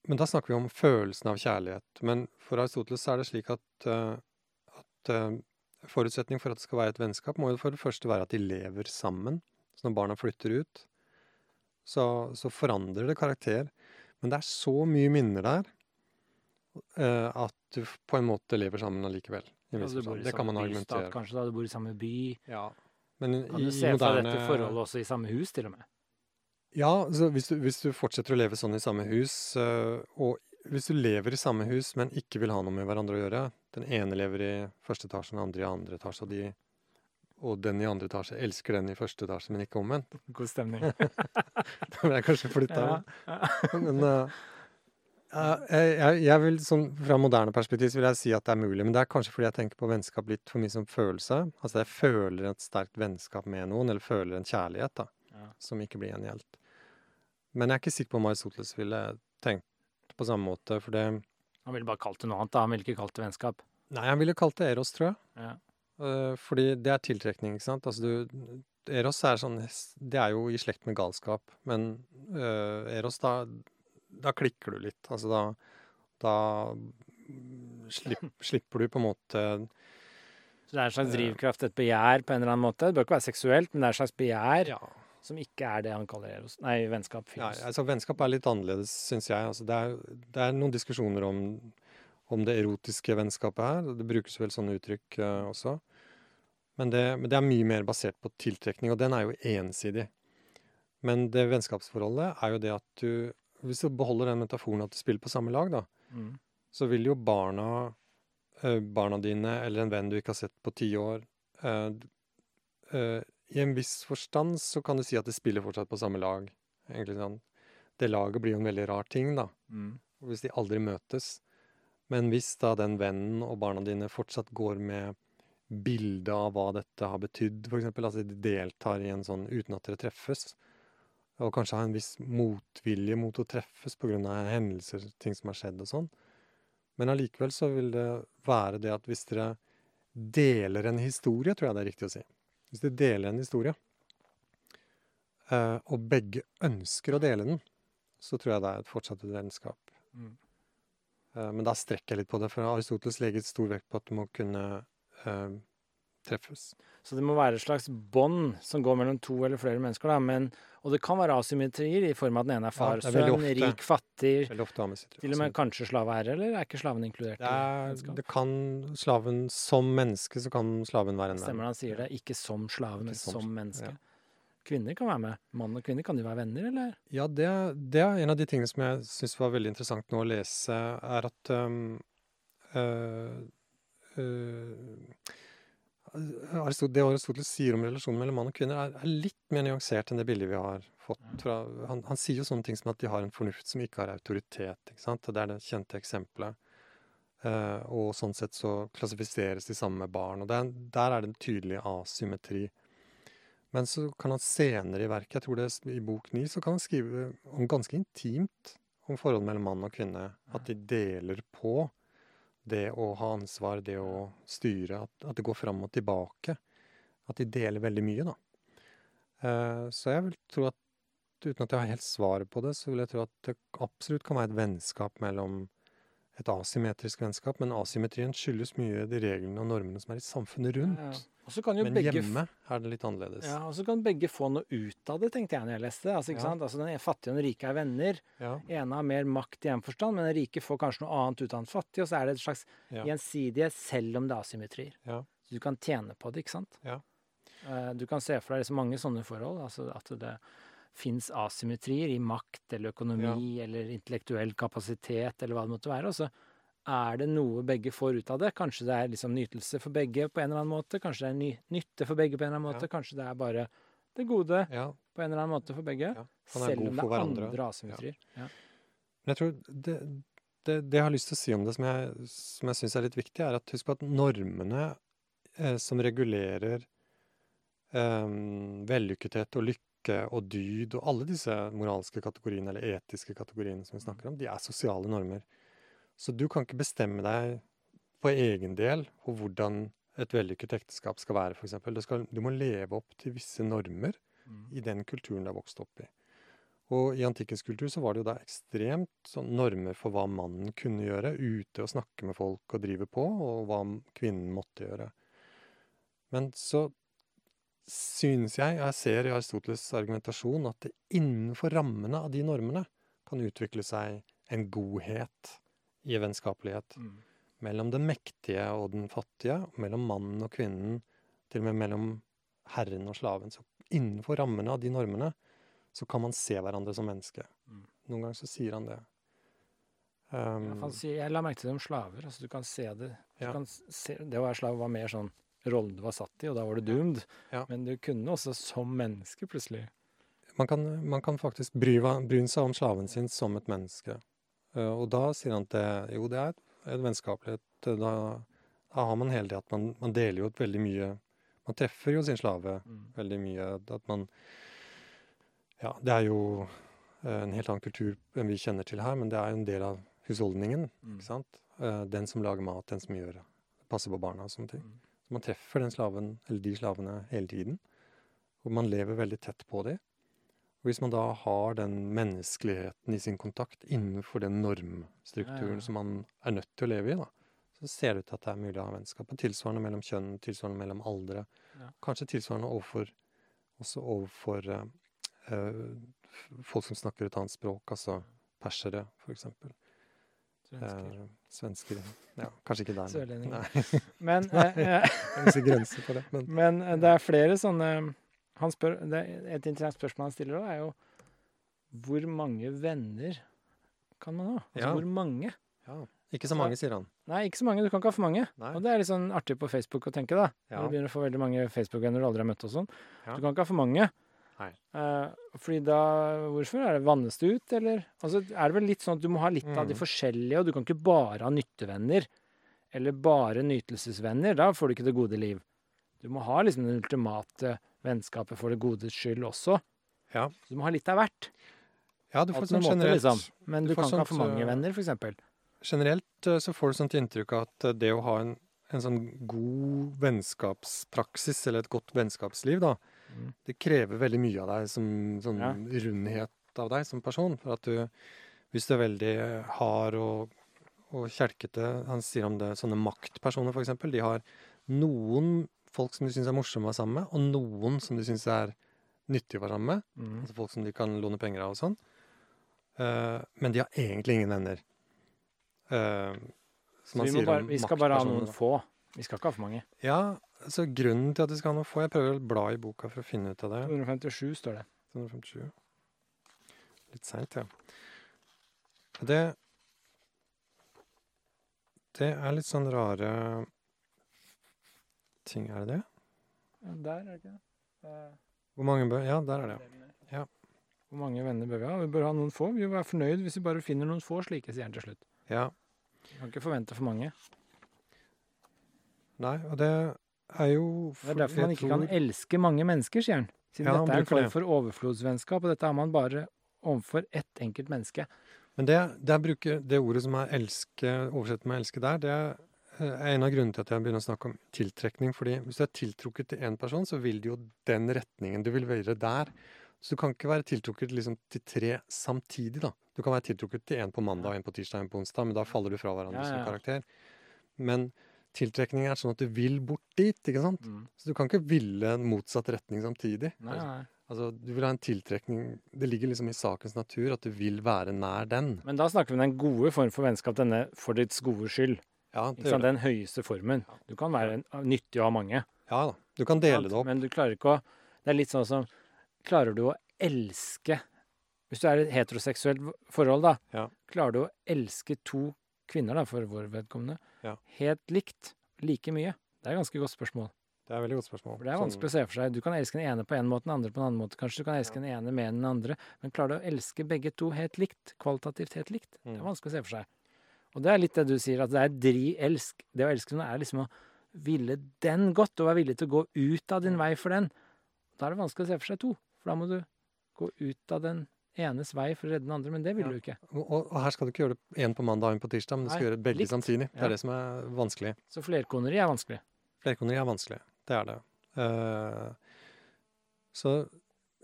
men da snakker vi om følelsen av kjærlighet. Men for Aristoteles er det slik at, uh, at eh, forutsetning for at det skal være et vennskap, må jo for det første være at de lever sammen. Så når barna flytter ut, så, så forandrer det karakter. Men det er så mye minner der eh, at du på en måte lever sammen allikevel. Ja, du bor i Det kan samme man bystat. Kanskje da du bor i samme by. Ja. Men Kan i, du se for deg dette forholdet også i samme hus, til og med? Ja, så hvis du, hvis du fortsetter å leve sånn i samme hus, øh, og hvis du lever i samme hus, men ikke vil ha noe med hverandre å gjøre Den ene lever i første etasje, den andre i andre etasje, og, de, og den i andre etasje elsker den i første etasje, men ikke omvendt. God stemning. [LAUGHS] Da vil jeg kanskje flytte ja. av. [LAUGHS] Men øh, ja, jeg, jeg- vil, sånn, fra moderne perspektiv vil jeg si at det er mulig, men det er kanskje fordi jeg tenker på vennskap litt for mye som følelse. Altså jeg føler et sterkt vennskap med noen, eller føler en kjærlighet, da Ja. som ikke blir gjengjeldt. Men jeg er ikke sikker på om Aristoteles ville tenkt på samme måte, for det Han ville bare kalt det noe annet, da. Han ville ikke kalt det vennskap. Nei, han ville kalt det Eros, tror jeg. Ja. Uh, fordi det er tiltrekning, ikke sant. Altså du Eros er sånn Det er jo i slekt med galskap, men uh, Eros, da Da klikker du litt. Altså da Da slipp, [LAUGHS] slipper du på en måte Så det er en slags Eh. drivkraft, et begjær på en eller annen måte. Det bør ikke være seksuelt, men det er et slags begjær Ja. som ikke er det han kaller eros. Nei, vennskap. Ja, altså Vennskap er litt annerledes, syns jeg. Altså, det, er, det er noen diskusjoner om, om det erotiske vennskapet her. Det brukes vel sånne uttrykk uh, også. Men det, men det er mye mer basert på tiltrekning, og den er jo ensidig. Men det vennskapsforholdet er jo det at du Hvis du beholder den metaforen at du spiller på samme lag, da, Mm. så vil jo barna eh, barna dine eller en venn du ikke har sett på ti år uh, eh, I en viss forstand så kan du si at de spiller fortsatt på samme lag. Egentlig sånn. Det laget blir jo en veldig rar ting, da. Hvis de aldri møtes. Men hvis da den vennen og barna dine fortsatt går med bildet av hva dette har betydd, f.eks. Altså de deltar i en sånn uten at dere treffes, og kanskje har en viss motvilje mot å treffes pga. hendelser, ting som har skjedd og sånn. Men allikevel så vil det være det at hvis dere deler en historie, tror jeg det er riktig å si. Hvis dere deler en historie, eh, og begge ønsker å dele den, så tror jeg det er et fortsatt vennskap. Mm. Eh, Men da strekker jeg litt på det, for Aristoteles legger stor vekt på at du må kunne eh, treffes. Så det må være et slags bånd som går mellom to eller flere mennesker. Da. Men, og det kan være asymmetrier i form av at den ene er far, Ja, er sønn, ofte. rik, fattig, til og med kanskje slaveherre, eller er ikke slaven inkludert? det, er, det kan slaven Som menneske så kan slaven være en Stemmer venn. han sier det. Ikke som slave, men som som, menneske. ja. Kvinner kan være med. Mann og kvinne, kan de være venner, eller? Ja, det, det er en av de tingene som jeg syns var veldig interessant nå å lese, er at um, uh, Aristot- Det Aristoteles sier om relasjonen mellom mann og kvinne, er, er litt mer nyansert enn det bildet vi har fått fra han, han sier jo sånne ting som at de har en fornuft som ikke har autoritet. ikke sant? Det er det kjente eksempelet. Uh, og sånn sett så klassifiseres de sammen med barn. Og det er, der er det en tydelig asymmetri. Men så kan han senere i verket, jeg tror det er i bok ni, så kan han skrive om ganske intimt om forholdet mellom mann og kvinne. At de deler på det å ha ansvar, det å styre. At, at det går fram og tilbake. At de deler veldig mye, da. Uh, så jeg vil tro at uten at jeg har helt svaret på det, så vil jeg tro at det absolutt kan være et vennskap mellom et asymmetrisk vennskap, men asymmetrien skyldes mye de reglene og normene som er i samfunnet rundt. Ja. Men begge hjemme er det litt annerledes. Ja, og så kan begge få noe ut av det, tenkte jeg når jeg leste. Altså, ikke Ja. sant? altså Den fattige og den rike er venner. Ja, ene har mer makt i en forstand, men den rike får kanskje noe annet ut av den fattige. Og så er det et slags Ja. gjensidighet, selv om det er asymmetrier. ja, Så du kan tjene på det, ikke sant? Ja. Eh, Du kan se for deg mange sånne forhold. Altså at det fins asymmetrier i makt eller økonomi eller intellektuell kapasitet eller hva det måtte være. Og så er det noe begge får ut av det. Kanskje det er liksom nytelse for begge på en eller annen måte. Kanskje det er ny nytte for begge på en eller annen måte. Ja. kanskje det er bare det gode ja. på en eller annen måte for begge. Ja, Selv om det er andre asymmetrier. Ja. Men jeg tror det, det, det jeg har lyst til å si om det, som jeg, som jeg syns er litt viktig, er at husk på at normene eh, som regulerer eh, vellykkethet og lykke og dyd og alle disse moralske kategoriene, eller etiske kategoriene som vi snakker om, de er sosiale normer. Så du kan ikke bestemme deg på egen del på hvordan et vellykket ekteskap skal være, f.eks. Du må leve opp til visse normer Mm. i den kulturen du har vokst opp i. Og i antikkens kultur så var det jo da ekstremt sånn normer for hva mannen kunne gjøre, ute og snakke med folk og drive på, og hva kvinnen måtte gjøre. Men så synes jeg, og jeg ser i Aristoteles' argumentasjon, at det innenfor rammene av de normene kan utvikle seg en godhet i vennskapelighet Mm. mellom den mektige og den fattige, mellom mannen og kvinnen, til og med mellom herren og slaven. Så innenfor rammene av de normene så kan man se hverandre som menneske. Mm. Noen ganger så sier han det. Um, jeg, si, jeg la merke til det om slaver. altså Du kan se det. Du Ja. kan se, det å være slave var mer sånn rollen du var satt i, og da var du doomed. Ja. Men du kunne også som menneske plutselig. man, kan, man kan faktisk bry, bry seg om slaven sin som et menneske. Uh, og da sier han at det, jo, det er et, et vennskapelighet. Da, da har man hele det at man, man deler jo ut veldig mye Man treffer jo sin slave Mm. veldig mye. At man Ja, det er jo eh, en helt annen kultur enn vi kjenner til her, men det er jo en del av husholdningen. Mm. ikke sant? Eh, Den som lager mat, den som gjør passer på barna og sånne ting. Mm. Så man treffer den slaven, eller de slavene hele tiden. Og man lever veldig tett på dem. Og hvis man da har den menneskeligheten i sin kontakt innenfor den normstrukturen Ja. som man er nødt til å leve i, da, så ser det ut til at det er mulig å ha vennskap. Og tilsvarende mellom kjønn, tilsvarende mellom aldre. Ja. Kanskje tilsvarende overfor, også overfor uh, folk som snakker et annet språk, altså persere, for eksempel. Svensker. Eh, svensker. Ja, kanskje ikke der. men- Sørlendinger. [LAUGHS] Men, eh, eh, [LAUGHS] det. Men [LAUGHS] men eh, det er flere sånne han spør, det, Et interessant spørsmål han stiller òg, er jo hvor mange venner kan man ha? Altså Ja. hvor mange? ja. Ikke så Så- mange, sier han. Nei, ikke så mange. Du kan ikke ha for mange. Nei. Og det er litt sånn artig på Facebook å tenke, da. Ja. Når du begynner å få veldig mange Facebook-venner du aldri har møtt og sånn. Ja. Du kan ikke ha for mange. Eh, fordi da Hvorfor? Er det vannes det ut, eller? Altså, er det vel litt sånn at du må ha litt av de Mm. forskjellige, og du kan ikke bare ha nyttevenner. Eller bare nytelsesvenner. Da får du ikke det gode liv. Du må ha liksom det ultimate vennskapet for det godes skyld også. Ja. Så du må ha litt av hvert. Ja, du får sånn måte, generelt liksom. Men du du, kan ikke ha for mange eh, venner, eksempel. Generelt eh, så får du sånt inntrykk av at det å ha en, en sånn god vennskapspraksis, eller et godt vennskapsliv, da, Mm. Det krever veldig mye av deg som sånn Ja. rundhet av deg som person. For at du, hvis du er veldig hard og, og kjelkete Han sier om det sånne maktpersoner, eksempel. De har noen folk som de syns er morsomme å være sammen med, og noen som de syns er nyttige å være sammen med. Mm. Altså folk som de kan låne penger av og sånn. Uh, men de har egentlig ingen venner. Uh, Så han vi, bare, vi skal bare ha noen få. Vi skal ikke ha for mange. Ja, så grunnen til at vi skal ha noe få Jeg prøver å bla i boka for å finne ut av det. 257 står det. 257. Litt seint, ja. Det Det er litt sånn rare ting, er det det? Ja, der er det ikke det. Eh, Hvor mange bør Ja, der er det, Ja. Hvor mange venner bør vi ha? Vi bør ha noen få. Vi vil være fornøyd hvis vi bare finner noen få slike, sier han til slutt. ja. Vi kan ikke forvente for mange. Nei, og det er jo Det er derfor man ikke kan elske mange mennesker, sier han. Siden Ja, dette er en form for overflodsvennskap, og dette er man bare overfor ett enkelt menneske. Men det, jeg bruker det ordet som er elske, oversett med elske der, det er eh, en av grunnene til at jeg begynner å snakke om tiltrekning. fordi hvis du er tiltrukket til én person, så vil det jo den retningen du vil være der. Så du kan ikke være tiltrukket liksom, til tre samtidig, da. Du kan være tiltrukket til én på mandag, en på tirsdag, en på onsdag, men da faller du fra hverandre Ja, som karakter. Men tiltrekning er sånn at du vil bort dit, ikke sant? Så du kan ikke ville en motsatt retning samtidig. Nei, nei. Altså, du vil ha en tiltrekning Det ligger liksom i sakens natur at du vil være nær den. Men da snakker vi om den gode form for vennskap, denne for ditt gode skyld. Ja, det Ikke gjør det. Den høyeste formen. Du kan være en, nyttig å ha mange. Ja da. Du kan dele det opp. Men du klarer ikke å Det er litt sånn som Klarer du å elske Hvis du er i et heteroseksuelt forhold, da. Ja. Klarer du å elske to kvinner, da, for vår vedkommende, Ja. helt likt? Like mye? Det er et ganske godt spørsmål. Det er et veldig godt spørsmål. For det er Sånn- vanskelig å se for seg. Du kan elske den ene på en måte, den andre på en annen måte. Kanskje du kan elske den ene mer enn den andre. Men klarer du å elske begge to helt likt? Kvalitativt helt likt? Det er Mm. vanskelig å se for seg. Og det er litt det du sier, at det er dri-elsk. Det å elske noen er liksom å ville den godt, og være villig til å gå ut av din vei for den. Da er det vanskelig å se for seg to. For da må du gå ut av den enes vei for å redde den andre, men det vil Ja. du ikke. Og, og, her skal du ikke gjøre det én på mandag og én på tirsdag, men du skal Nei, gjøre begge likt. samtidig. Det Ja. er det som er vanskelig. Så flerkoneri er vanskelig. Flerkoneri er vanskelig. Det er det. Uh, så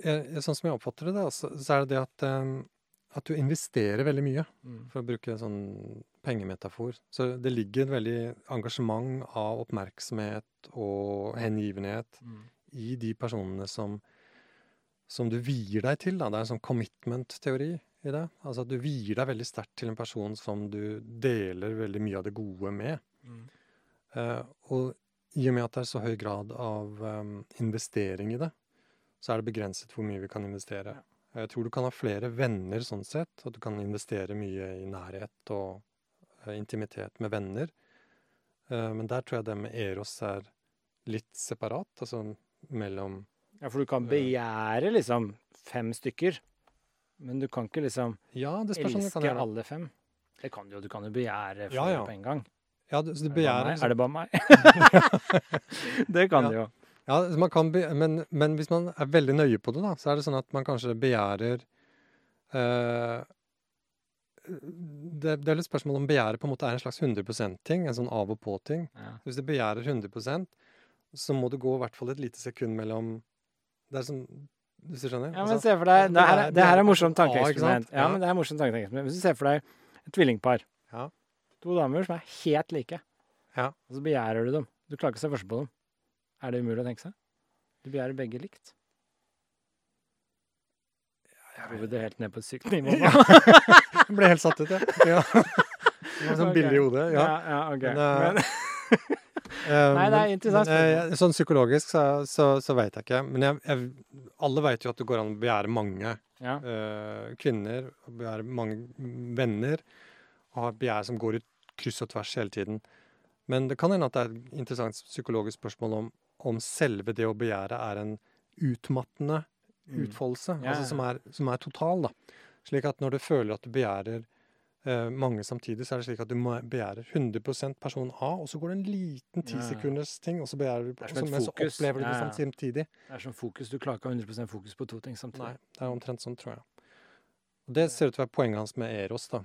jeg, jeg, sånn som jeg oppfatter det, da, så, så er det det at, um, at du investerer veldig mye, Mm. for å bruke en sånn pengemetafor. Så det ligger et veldig engasjement av oppmerksomhet og hengivenhet Mm. i de personene som, som du vier deg til. Da. Det er en sånn commitment-teori i det. Altså at du vier deg veldig sterkt til en person som du deler veldig mye av det gode med. Mm. Uh, og i og med at det er så høy grad av um, investering i det, så er det begrenset hvor mye vi kan investere. Jeg tror du kan ha flere venner sånn sett, at du kan investere mye i nærhet og uh, intimitet med venner. Uh, men der tror jeg det med Eros er litt separat, altså mellom Ja, for du kan begjære liksom fem stykker, men du kan ikke liksom Ja, det elske alle fem. Det kan du jo. Du kan jo begjære flere Ja, ja. på en gang. Ja, du, så du Er det begjærer Er det bare meg? [LAUGHS] det kan du jo. Ja, man kan be, men, men hvis man er veldig nøye på det, da, så er det sånn at man kanskje begjærer uh, det, det er litt spørsmål om begjæret på en måte er en slags 100 %-ting, en sånn av og på-ting. Ja. Hvis du begjærer 100% så må det gå i hvert fall et lite sekund mellom Det er sånn Hvis du skjønner? Ja, men Altså, se for deg, det her, er- det her er morsomt Ja, tankeeksperiment. Ja, men det er morsomt tankeeksperiment. Hvis du ser for deg et tvillingpar. Ja. To damer som er helt like. Ja. Og så begjærer du dem. Du klarer ikke å se forskjell på dem. Er det umulig å tenke seg? Du begjærer begge likt. Jeg roer det helt ned på et sykt nivå. nå. [LAUGHS] Jeg ble helt satt ut, jeg. [LAUGHS] Ja. Det var sånn billig i hodet. Ja. ja, ja, ok. Men, eh, Men, Nei, det er interessant men, eh, sånn psykologisk så, så, så veit jeg ikke. Men jeg, jeg, alle veit jo at det går an å begjære mange ja. uh, kvinner, begjære mange venner, og ha et begjær som går i kryss og tvers hele tiden. Men det kan hende at det er et interessant psykologisk spørsmål om, om selve det å begjære er en utmattende Mm. utfoldelse, Ja, altså som er, som er total, da. Slik at når du føler at du begjærer eh, mange samtidig, så er det slik at du begjærer 100% person A, og så går det en liten ti Ja, ja. sekunders ting, og så begjærer du Det er og som så- Men så opplever du det ja. ja. samtidig. Det er som fokus. Du klarer ikke å ha 100% fokus på to ting samtidig. Nei, det er omtrent sånn, tror jeg. Og det ser ut til å være poenget hans med Eros, da.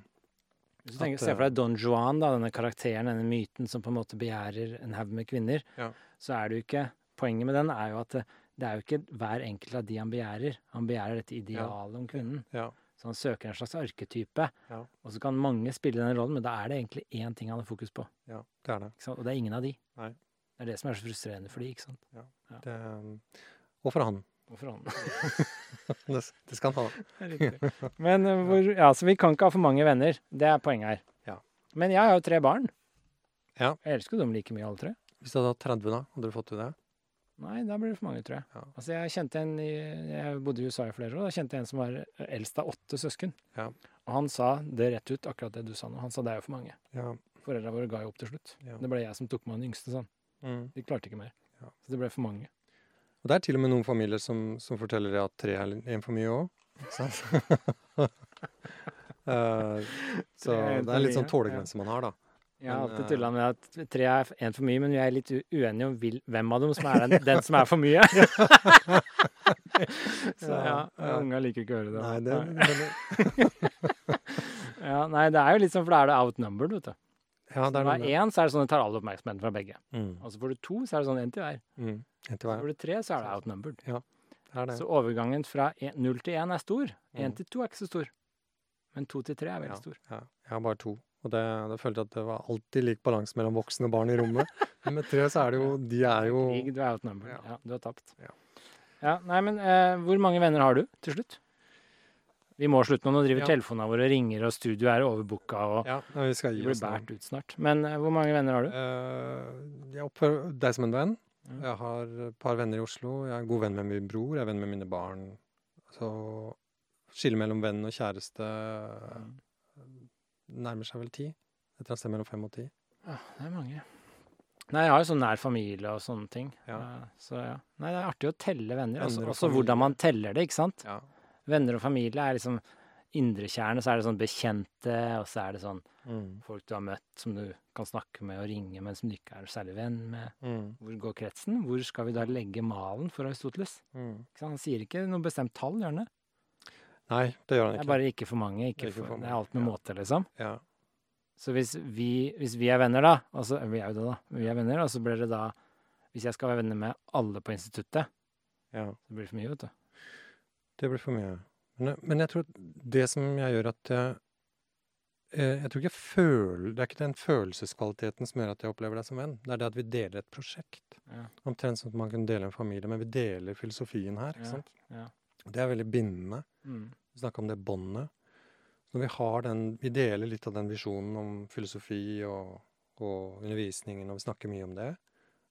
Hvis du tenker, At, Se for deg Don Juan, da, denne karakteren, denne myten som på en måte begjærer en haug med kvinner. Ja. Så er det jo ikke Poenget med den er jo at det, det er jo ikke hver enkelt av de han begjærer. Han begjærer dette idealet om kvinnen. Ja. Så han søker en slags arketype. Ja. Og så kan mange spille den rollen, men da er det egentlig én ting han har fokus på. Ja, det er det. Og det er ingen av de. Nei. Det er det som er så frustrerende for de, ikke sant. det um, og for han. Hvorfor han? [LAUGHS] Det, det skal han ha. Men eh, hvor, ja, så vi kan ikke ha for mange venner. Det er poenget her. Ja. Men jeg har jo tre barn. Ja. Jeg elsker dem like mye, alle tre. Hvis du hadde hatt 30, da? Hadde du fått til det? Nei, da blir det for mange, tror jeg. Ja. Altså, jeg kjente en i, Jeg bodde i USA i flere år. og Da kjente jeg en som var eldst av åtte søsken. Ja. Og han sa det rett ut, akkurat det du sa nå. Han sa det er jo for mange. Ja. Foreldra våre ga jo opp til slutt. Ja. Det ble jeg som tok med den yngste sånn. Mm. De klarte ikke mer. Ja. Så det ble for mange. Og det er til og med noen familier som, som forteller at tre er en for mye òg. uh, [LAUGHS] [LAUGHS] så er en det er litt sånn tålegrense man har, da. Jeg har Men, alltid eh, tulla med at tre er én for mye, men vi er litt uenige om hvem av dem som er den, [LAUGHS] den som er for mye. [LAUGHS] så ja, Ja, ja. unga liker ikke å høre det. Nei, det, det. [LAUGHS] Ja, nei, det er jo litt sånn, for da er det outnumbered, vet du. ja, det Når er det noe er én, så er det sånn det tar all oppmerksomheten fra begge. Mm. Og så får du to, så er det sånn én til hver. Mm. Så får du tre, så er det outnumbered. Det er det. Så overgangen fra null til én er stor. Én Mm. til to er ikke så stor. Men to til tre er veldig Ja. stor. Ja, jeg har bare to. Og det, det følte jeg at det var alltid lik balanse mellom voksne og barn i rommet. Men med tre så er det jo De er jo Krig, du er outnumbered. Ja. Ja, du har tapt. Ja. Ja, nei, men eh, hvor mange venner har du til slutt? Vi må slutte nå. Nå driver Ja. telefonene våre og ringer, og studioet er overbooka, og Ja, vi skal gi blir bært båret ut snart. Men eh, hvor mange venner har du? Uh, jeg opphører deg som en venn. Mm. Jeg har et par venner i Oslo. Jeg er god venn med min bror. Jeg er venn med mine barn. Så skillet mellom venn og kjæreste nærmer seg vel ti. Et eller annet sted mellom fem og ti. Ja, det er mange. Nei, jeg har jo sånn nær familie og sånne ting. Ja. Eh, Så ja. Nei, det er artig å telle venner. Også, Venner og også hvordan man teller det, ikke sant? Ja. Venner og familie er liksom indrekjerne, så er det sånn bekjente, og så er det sånn Mm. folk du har møtt som du kan snakke med og ringe, men som du ikke er særlig venn med. Mm. Hvor går kretsen? Hvor skal vi da legge malen for Aristoteles? Mm. Han sier ikke noe bestemt tall, gjør han det? Nei, det gjør han ikke. Det er bare ikke for mange. Ikke Ikke for, for det er alt med ja. måte, liksom. Ja. Så hvis vi, hvis vi er venner, da altså, Vi er jo det, da. Vi er venner, og så blir det da Hvis jeg skal være venner med alle på instituttet, ja. så blir det for mye, vet du. Det blir for mye. Men, men jeg tror at det som jeg gjør at jeg eh, Jeg tror ikke jeg føler Det er ikke den følelseskvaliteten som gjør at jeg opplever deg som venn. Det er det at vi deler et prosjekt. Ja. Omtrent som at man kunne dele en familie, men vi deler filosofien her. ikke Ja, sant? ja. Det er veldig bindende. Mm. Vi snakker om det båndet. Når vi har den Vi deler litt av den visjonen om filosofi og, og undervisningen, og vi snakker mye om det.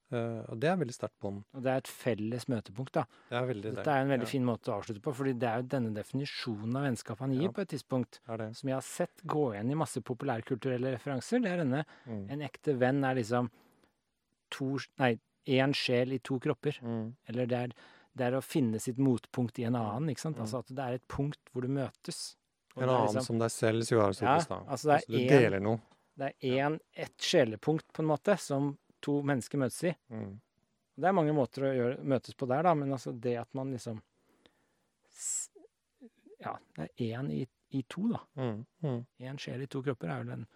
Uh, og det er veldig sterkt bånd. Og det er et felles møtepunkt, da. Det er veldig Dette er en veldig ja, fin måte å avslutte på, fordi det er jo denne definisjonen av vennskap han gir Ja. på et tidspunkt, som jeg har sett gå igjen i masse populærkulturelle referanser. Det er denne Mm. En ekte venn er liksom to Nei, én sjel i to kropper. Mm. Eller det er, det er å finne sitt motpunkt i en annen, ikke sant. Mm. Altså at det er et punkt hvor du møtes. En er annen liksom- som deg selv, sier Aristoteles Ja, altså det er du en- deler noe. Det er én, ett sjelepunkt, på en måte, som to mennesker møtes i. Mm. Det er mange måter å gjøre, møtes på der, da, men altså det at man liksom Ja, det er én i, i to, da. Mm. Mm. Sjel i to kropper er vel en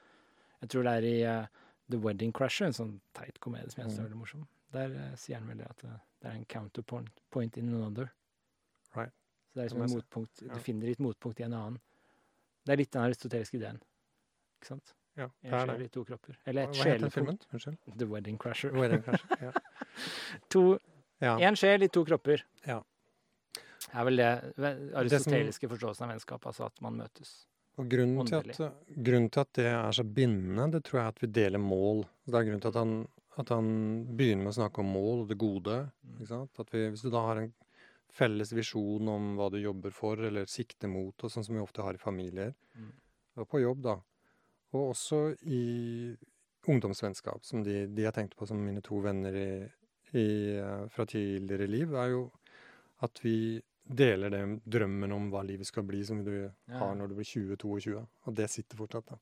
Jeg tror det er i uh, The Wedding Crusher, en sånn teit komedie som jeg syns er Mm. veldig morsom. Der eh, sier han vel det at eh, det er en counterpoint point in another. Right. Så det er liksom et motpunkt, Ja. Du finner ditt motpunkt i en annen. Det er litt den aristoteliske ideen. Ikke sant? Ja, En det er sjel det. i to kropper. Eller et sjelepunkt. The Wedding Crasher. Wedding Crasher. Ja. [LAUGHS] To, ja. en sjel i to kropper. Ja. er vel det aristoteliske forståelsen av vennskap, altså at man møtes. Og grunnen til, at, grunnen til at det er så bindende, det tror jeg er at vi deler mål. Det er grunnen til at han, at han begynner med å snakke om mål og det gode. Mm. Ikke sant? At vi, hvis du da har en felles visjon om hva du jobber for, eller sikter mot, og sånn som vi ofte har i familier, Mm. og på jobb, da, Og også i ungdomsvennskap, som de, de jeg tenkte på som mine to venner i, i, eh, fra tidligere liv, er jo at vi deler den drømmen om hva livet skal bli, som du Ja. har når du blir 20-22. Og det sitter fortsatt, da.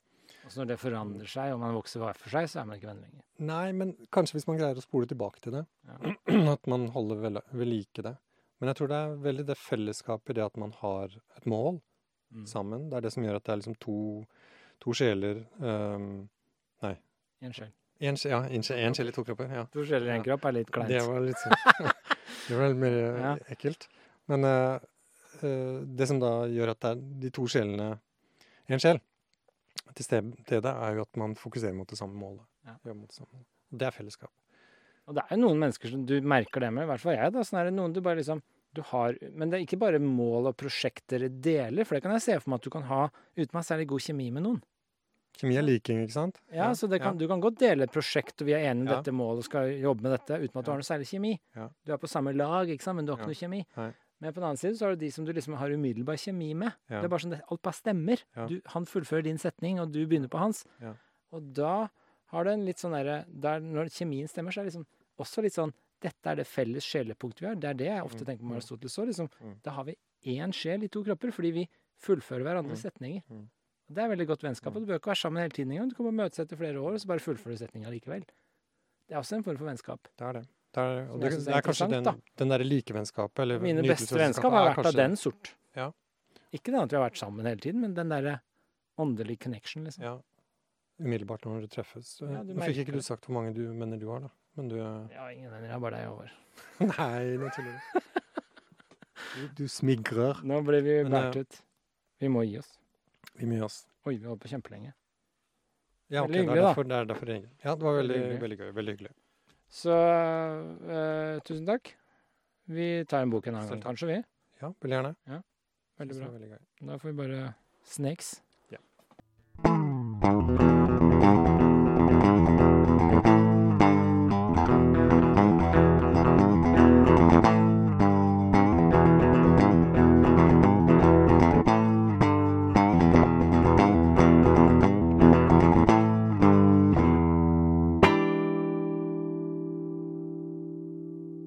Og så når det forandrer seg, og man vokser hver for seg, så er man ikke venner lenger. Nei, men kanskje hvis man greier å spole tilbake til det. Ja. [CLEARS THROAT] At man holder ved, ved like det. Men jeg tror det er veldig det fellesskapet, det at man har et mål Mm. sammen. Det er det som gjør at det er liksom to, to sjeler um, En sjel. En, ja, en, sjel i to kropper. Ja. To sjeler i en Ja. kropp er litt kleint. Det var litt sånn [LAUGHS] Det var litt mer eh, Ja. ekkelt. Men uh, det som da gjør at det er de to sjelene En sjel til stedet, er jo at man fokuserer mot det samme målet. Ja. Mot det samme målet. Det er fellesskap. Og det er jo noen mennesker som du merker det med, i hvert fall jeg. da, sånn er det noen du bare liksom du har, Men det er ikke bare mål og prosjekter dere deler, for det kan jeg se for meg at du kan ha uten ha særlig god kjemi med noen. Kjemi er liking, ikke sant? Ja, så det kan, Du kan godt dele et prosjekt, og vi er enige om Ja. dette målet og skal jobbe med dette, uten at du Ja. har noe særlig kjemi. Ja. Du er på samme lag, ikke sant, men du har ikke Ja. noe kjemi. Nei. Men på den annen side så har du de som du liksom har umiddelbar kjemi med. Ja. Det er bare sånn, at Alt bare stemmer. Ja. Du, han fullfører din setning, og du begynner på hans. Ja. Og da har du en litt sånn derre der Når kjemien stemmer, så er det liksom også litt sånn Dette er det felles sjelepunktet vi har. Det er det jeg ofte Mm, tenker på med Aristoteles òg. Liksom, Mm. da har vi én sjel i to kropper, fordi vi fullfører hverandres setninger. Mm. Det er veldig godt vennskap. og Du bør ikke være sammen hele tiden engang. Du kan bare møtes etter flere år, og så bare fullføre setninga likevel. Det er også en form for vennskap. Det er det. Det, er, og det, det er kanskje den, den derre likevennskapet eller Mine beste vennskap har vært av den sort. Ja. Ikke den at vi har vært sammen hele tiden, men den derre åndelige connection, liksom. Ja. Umiddelbart når du treffes. Ja, du Nå fikk ikke du sagt hvor mange du mener du har, da. Men du Ja, ingen venner, jeg har bare deg over. [LAUGHS] Nei, nå tuller du. [LAUGHS] Du, smigrer. Nå ble vi bært båret eh, ut. Vi må gi oss. Vi må gi oss. Oi, vi holdt på kjempelenge. Ja, okay, Veldig det er hyggelig, derfor, det er derfor Ja, det var veldig, Veldig veldig gøy. Veldig hyggelig. Så eh, tusen takk. Vi tar en bok en annen gang, kanskje, vi. Ja, veldig gjerne. Veldig bra. Veldig gøy. Da får vi bare Snakes.